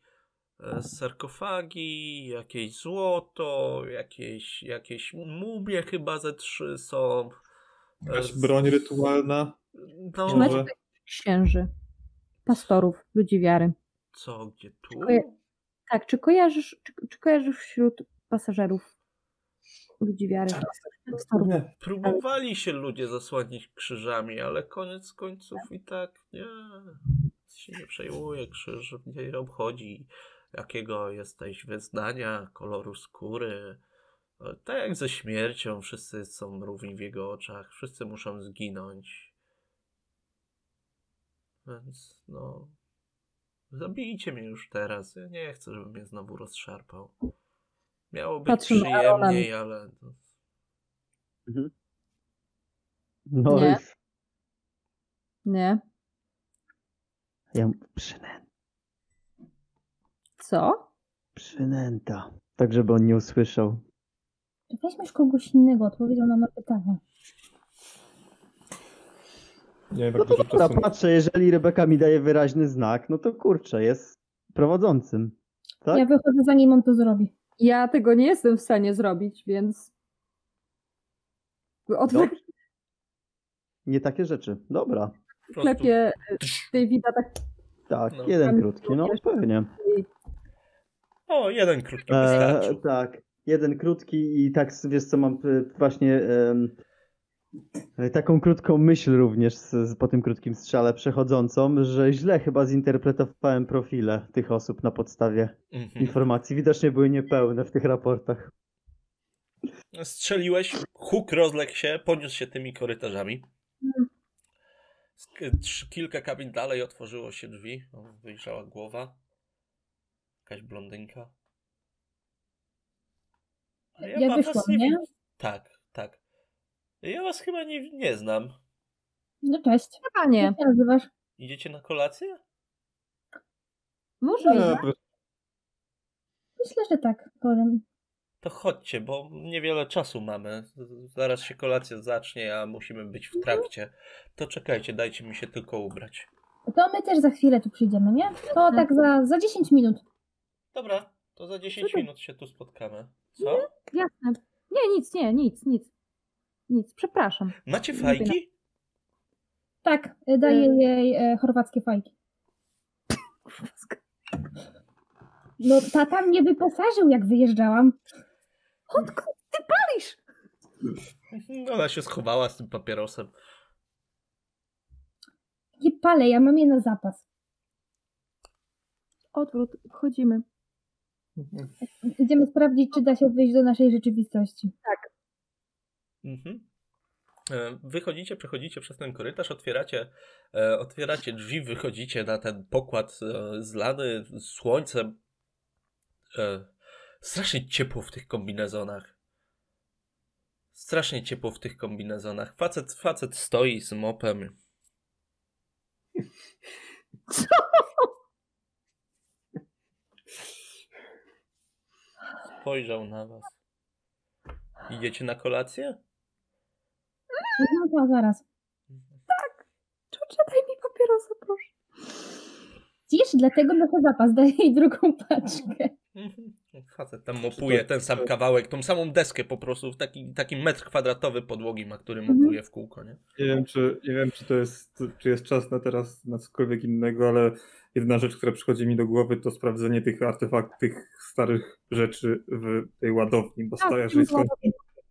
e, sarkofagi, jakieś złoto, jakieś, jakieś mumie chyba ze trzy są. E, Jakaś broń rytualna. No, Czy macie księży, pastorów, ludzi wiary? co, gdzie tu? Koje- Tak, czy kojarzysz, czy, czy kojarzysz wśród pasażerów ludzi wiary? Pastorów. Nie. Próbowali się ludzie zasłonić krzyżami, ale koniec końców i tak nie. Się nie przejmuje krzyż, nie obchodzi jakiego jesteś wyznania, koloru skóry. Tak jak ze śmiercią, wszyscy są równi w jego oczach, wszyscy muszą zginąć. Więc no. Zabijcie mnie już teraz. Ja nie chcę, żeby mnie znowu rozszarpał. Miało być na Arona. przyjemniej, ale. no, No Nie. Nie. ja przynęta, Co? przynęta. Tak, żeby on nie usłyszał. Weźmiesz kogoś innego, odpowiedział nam na pytanie. Nie wiem, No jak to dobra, czasu. patrzę, jeżeli Rebeka mi daje wyraźny znak, no to kurczę, jest prowadzącym. Tak? Ja wychodzę zanim on to zrobi. Ja tego nie jestem w stanie zrobić, więc. Od Dobrze. Nie takie rzeczy. Dobra. prostu- sklepie Davida tak Tak, No. jeden krótki, no pewnie. O, jeden krótki E, tak, jeden krótki i tak wiesz co mam e, właśnie e, taką krótką myśl również z, z, po tym krótkim strzale przechodzącą, że źle chyba zinterpretowałem profile tych osób na podstawie Mhm. informacji. Widocznie były niepełne w tych raportach. Strzeliłeś, huk rozległ się, poniósł się tymi korytarzami. Kilka kabin dalej otworzyło się drzwi. Wyjrzała głowa. Jakaś blondynka. A Ja wa- wyszłam, nie Tak, tak. Ja was chyba nie, nie znam. No cześć. chyba nie. Jak się nazywasz? Idziecie na kolację? Nie, proszę. Myślę, że tak, powiem. To chodźcie, bo niewiele czasu mamy. Zaraz się kolacja zacznie, a musimy być w trakcie. To czekajcie, dajcie mi się tylko ubrać. To my też za chwilę tu przyjdziemy, nie? To tak za, za 10 minut. Dobra, to za 10 Super. minut się tu spotkamy. Co? Jasne. Nie, nic, nie, nic, nic. Nic, przepraszam. Macie fajki? Tak, y, daję Y. jej e, chorwackie fajki. No tata mnie wyposażył, jak wyjeżdżałam. Odkąd ty palisz? Ona się schowała z tym papierosem. Nie palę, ja mam je na zapas. Odwrót, wchodzimy. Idziemy sprawdzić, czy da się wyjść do naszej rzeczywistości. Mhm. E, Wychodzicie, przechodzicie przez ten korytarz, otwieracie, e, otwieracie drzwi, wychodzicie na ten pokład e, zlany słońcem. Strasznie ciepło w tych kombinezonach. Strasznie ciepło w tych kombinezonach. Facet, facet stoi z mopem. Spojrzał na was. Idziecie na kolację? No to zaraz. Czucie, daj mi papierosa, proszę. Cisz, dlatego noszę zapas, daję jej drugą paczkę. Mhm. Facet tam mopuje ten sam kawałek, tą samą deskę po prostu, taki, taki metr kwadratowy podłogi ma, który mopuje w kółko, nie? Nie wiem, czy, nie wiem, czy to jest, czy jest czas na teraz na cokolwiek innego, ale jedna rzecz, która przychodzi mi do głowy, to sprawdzenie tych artefaktów, tych starych rzeczy w tej ładowni, bo Tak, stara, w jeżeli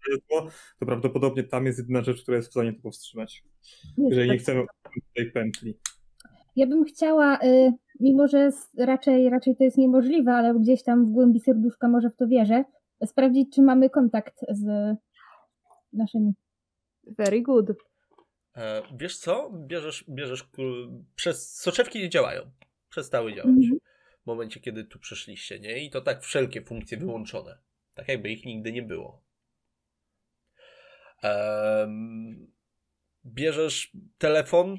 skąd to prawdopodobnie tam jest jedyna rzecz, która jest w stanie to powstrzymać. Jeżeli nie chcemy tej pętli. Ja bym chciała y, mimo że raczej, raczej to jest niemożliwe, ale gdzieś tam w głębi serduszka może w to wierzę, sprawdzić, czy mamy kontakt z naszymi. Very good. E, wiesz co? Bierzesz, bierzesz przez soczewki nie działają. Przestały działać. Mhm. W momencie, kiedy tu przyszliście, nie? I to tak wszelkie funkcje wyłączone. Tak jakby ich nigdy nie było. Bierzesz telefon,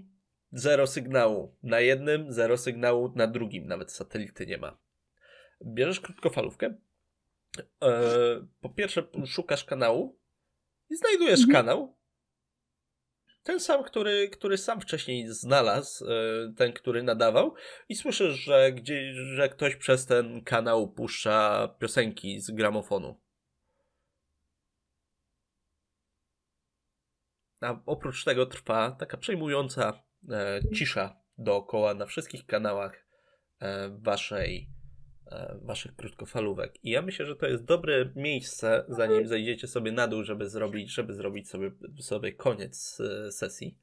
zero sygnału na jednym, zero sygnału na drugim, nawet satelity nie ma. Bierzesz krótkofalówkę. E, po pierwsze, szukasz kanału i znajdujesz Mhm. kanał. Ten sam, który, który sam wcześniej znalazł, e, ten, który nadawał, i słyszysz, że, gdzie, że ktoś przez ten kanał puszcza piosenki z gramofonu. A oprócz tego trwa taka przejmująca e, cisza dookoła na wszystkich kanałach e, waszej, e, waszych krótkofalówek. I ja myślę, że to jest dobre miejsce, zanim zejdziecie sobie na dół, żeby zrobić, żeby zrobić sobie, sobie koniec e, sesji.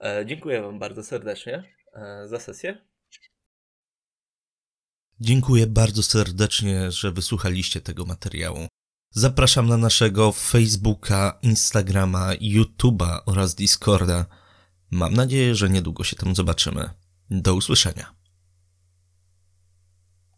E, dziękuję wam bardzo serdecznie e, za sesję. Dziękuję bardzo serdecznie, że wysłuchaliście tego materiału. Zapraszam na naszego Facebooka, Instagrama, YouTube'a oraz Discorda. Mam nadzieję, że niedługo się tam zobaczymy. Do usłyszenia.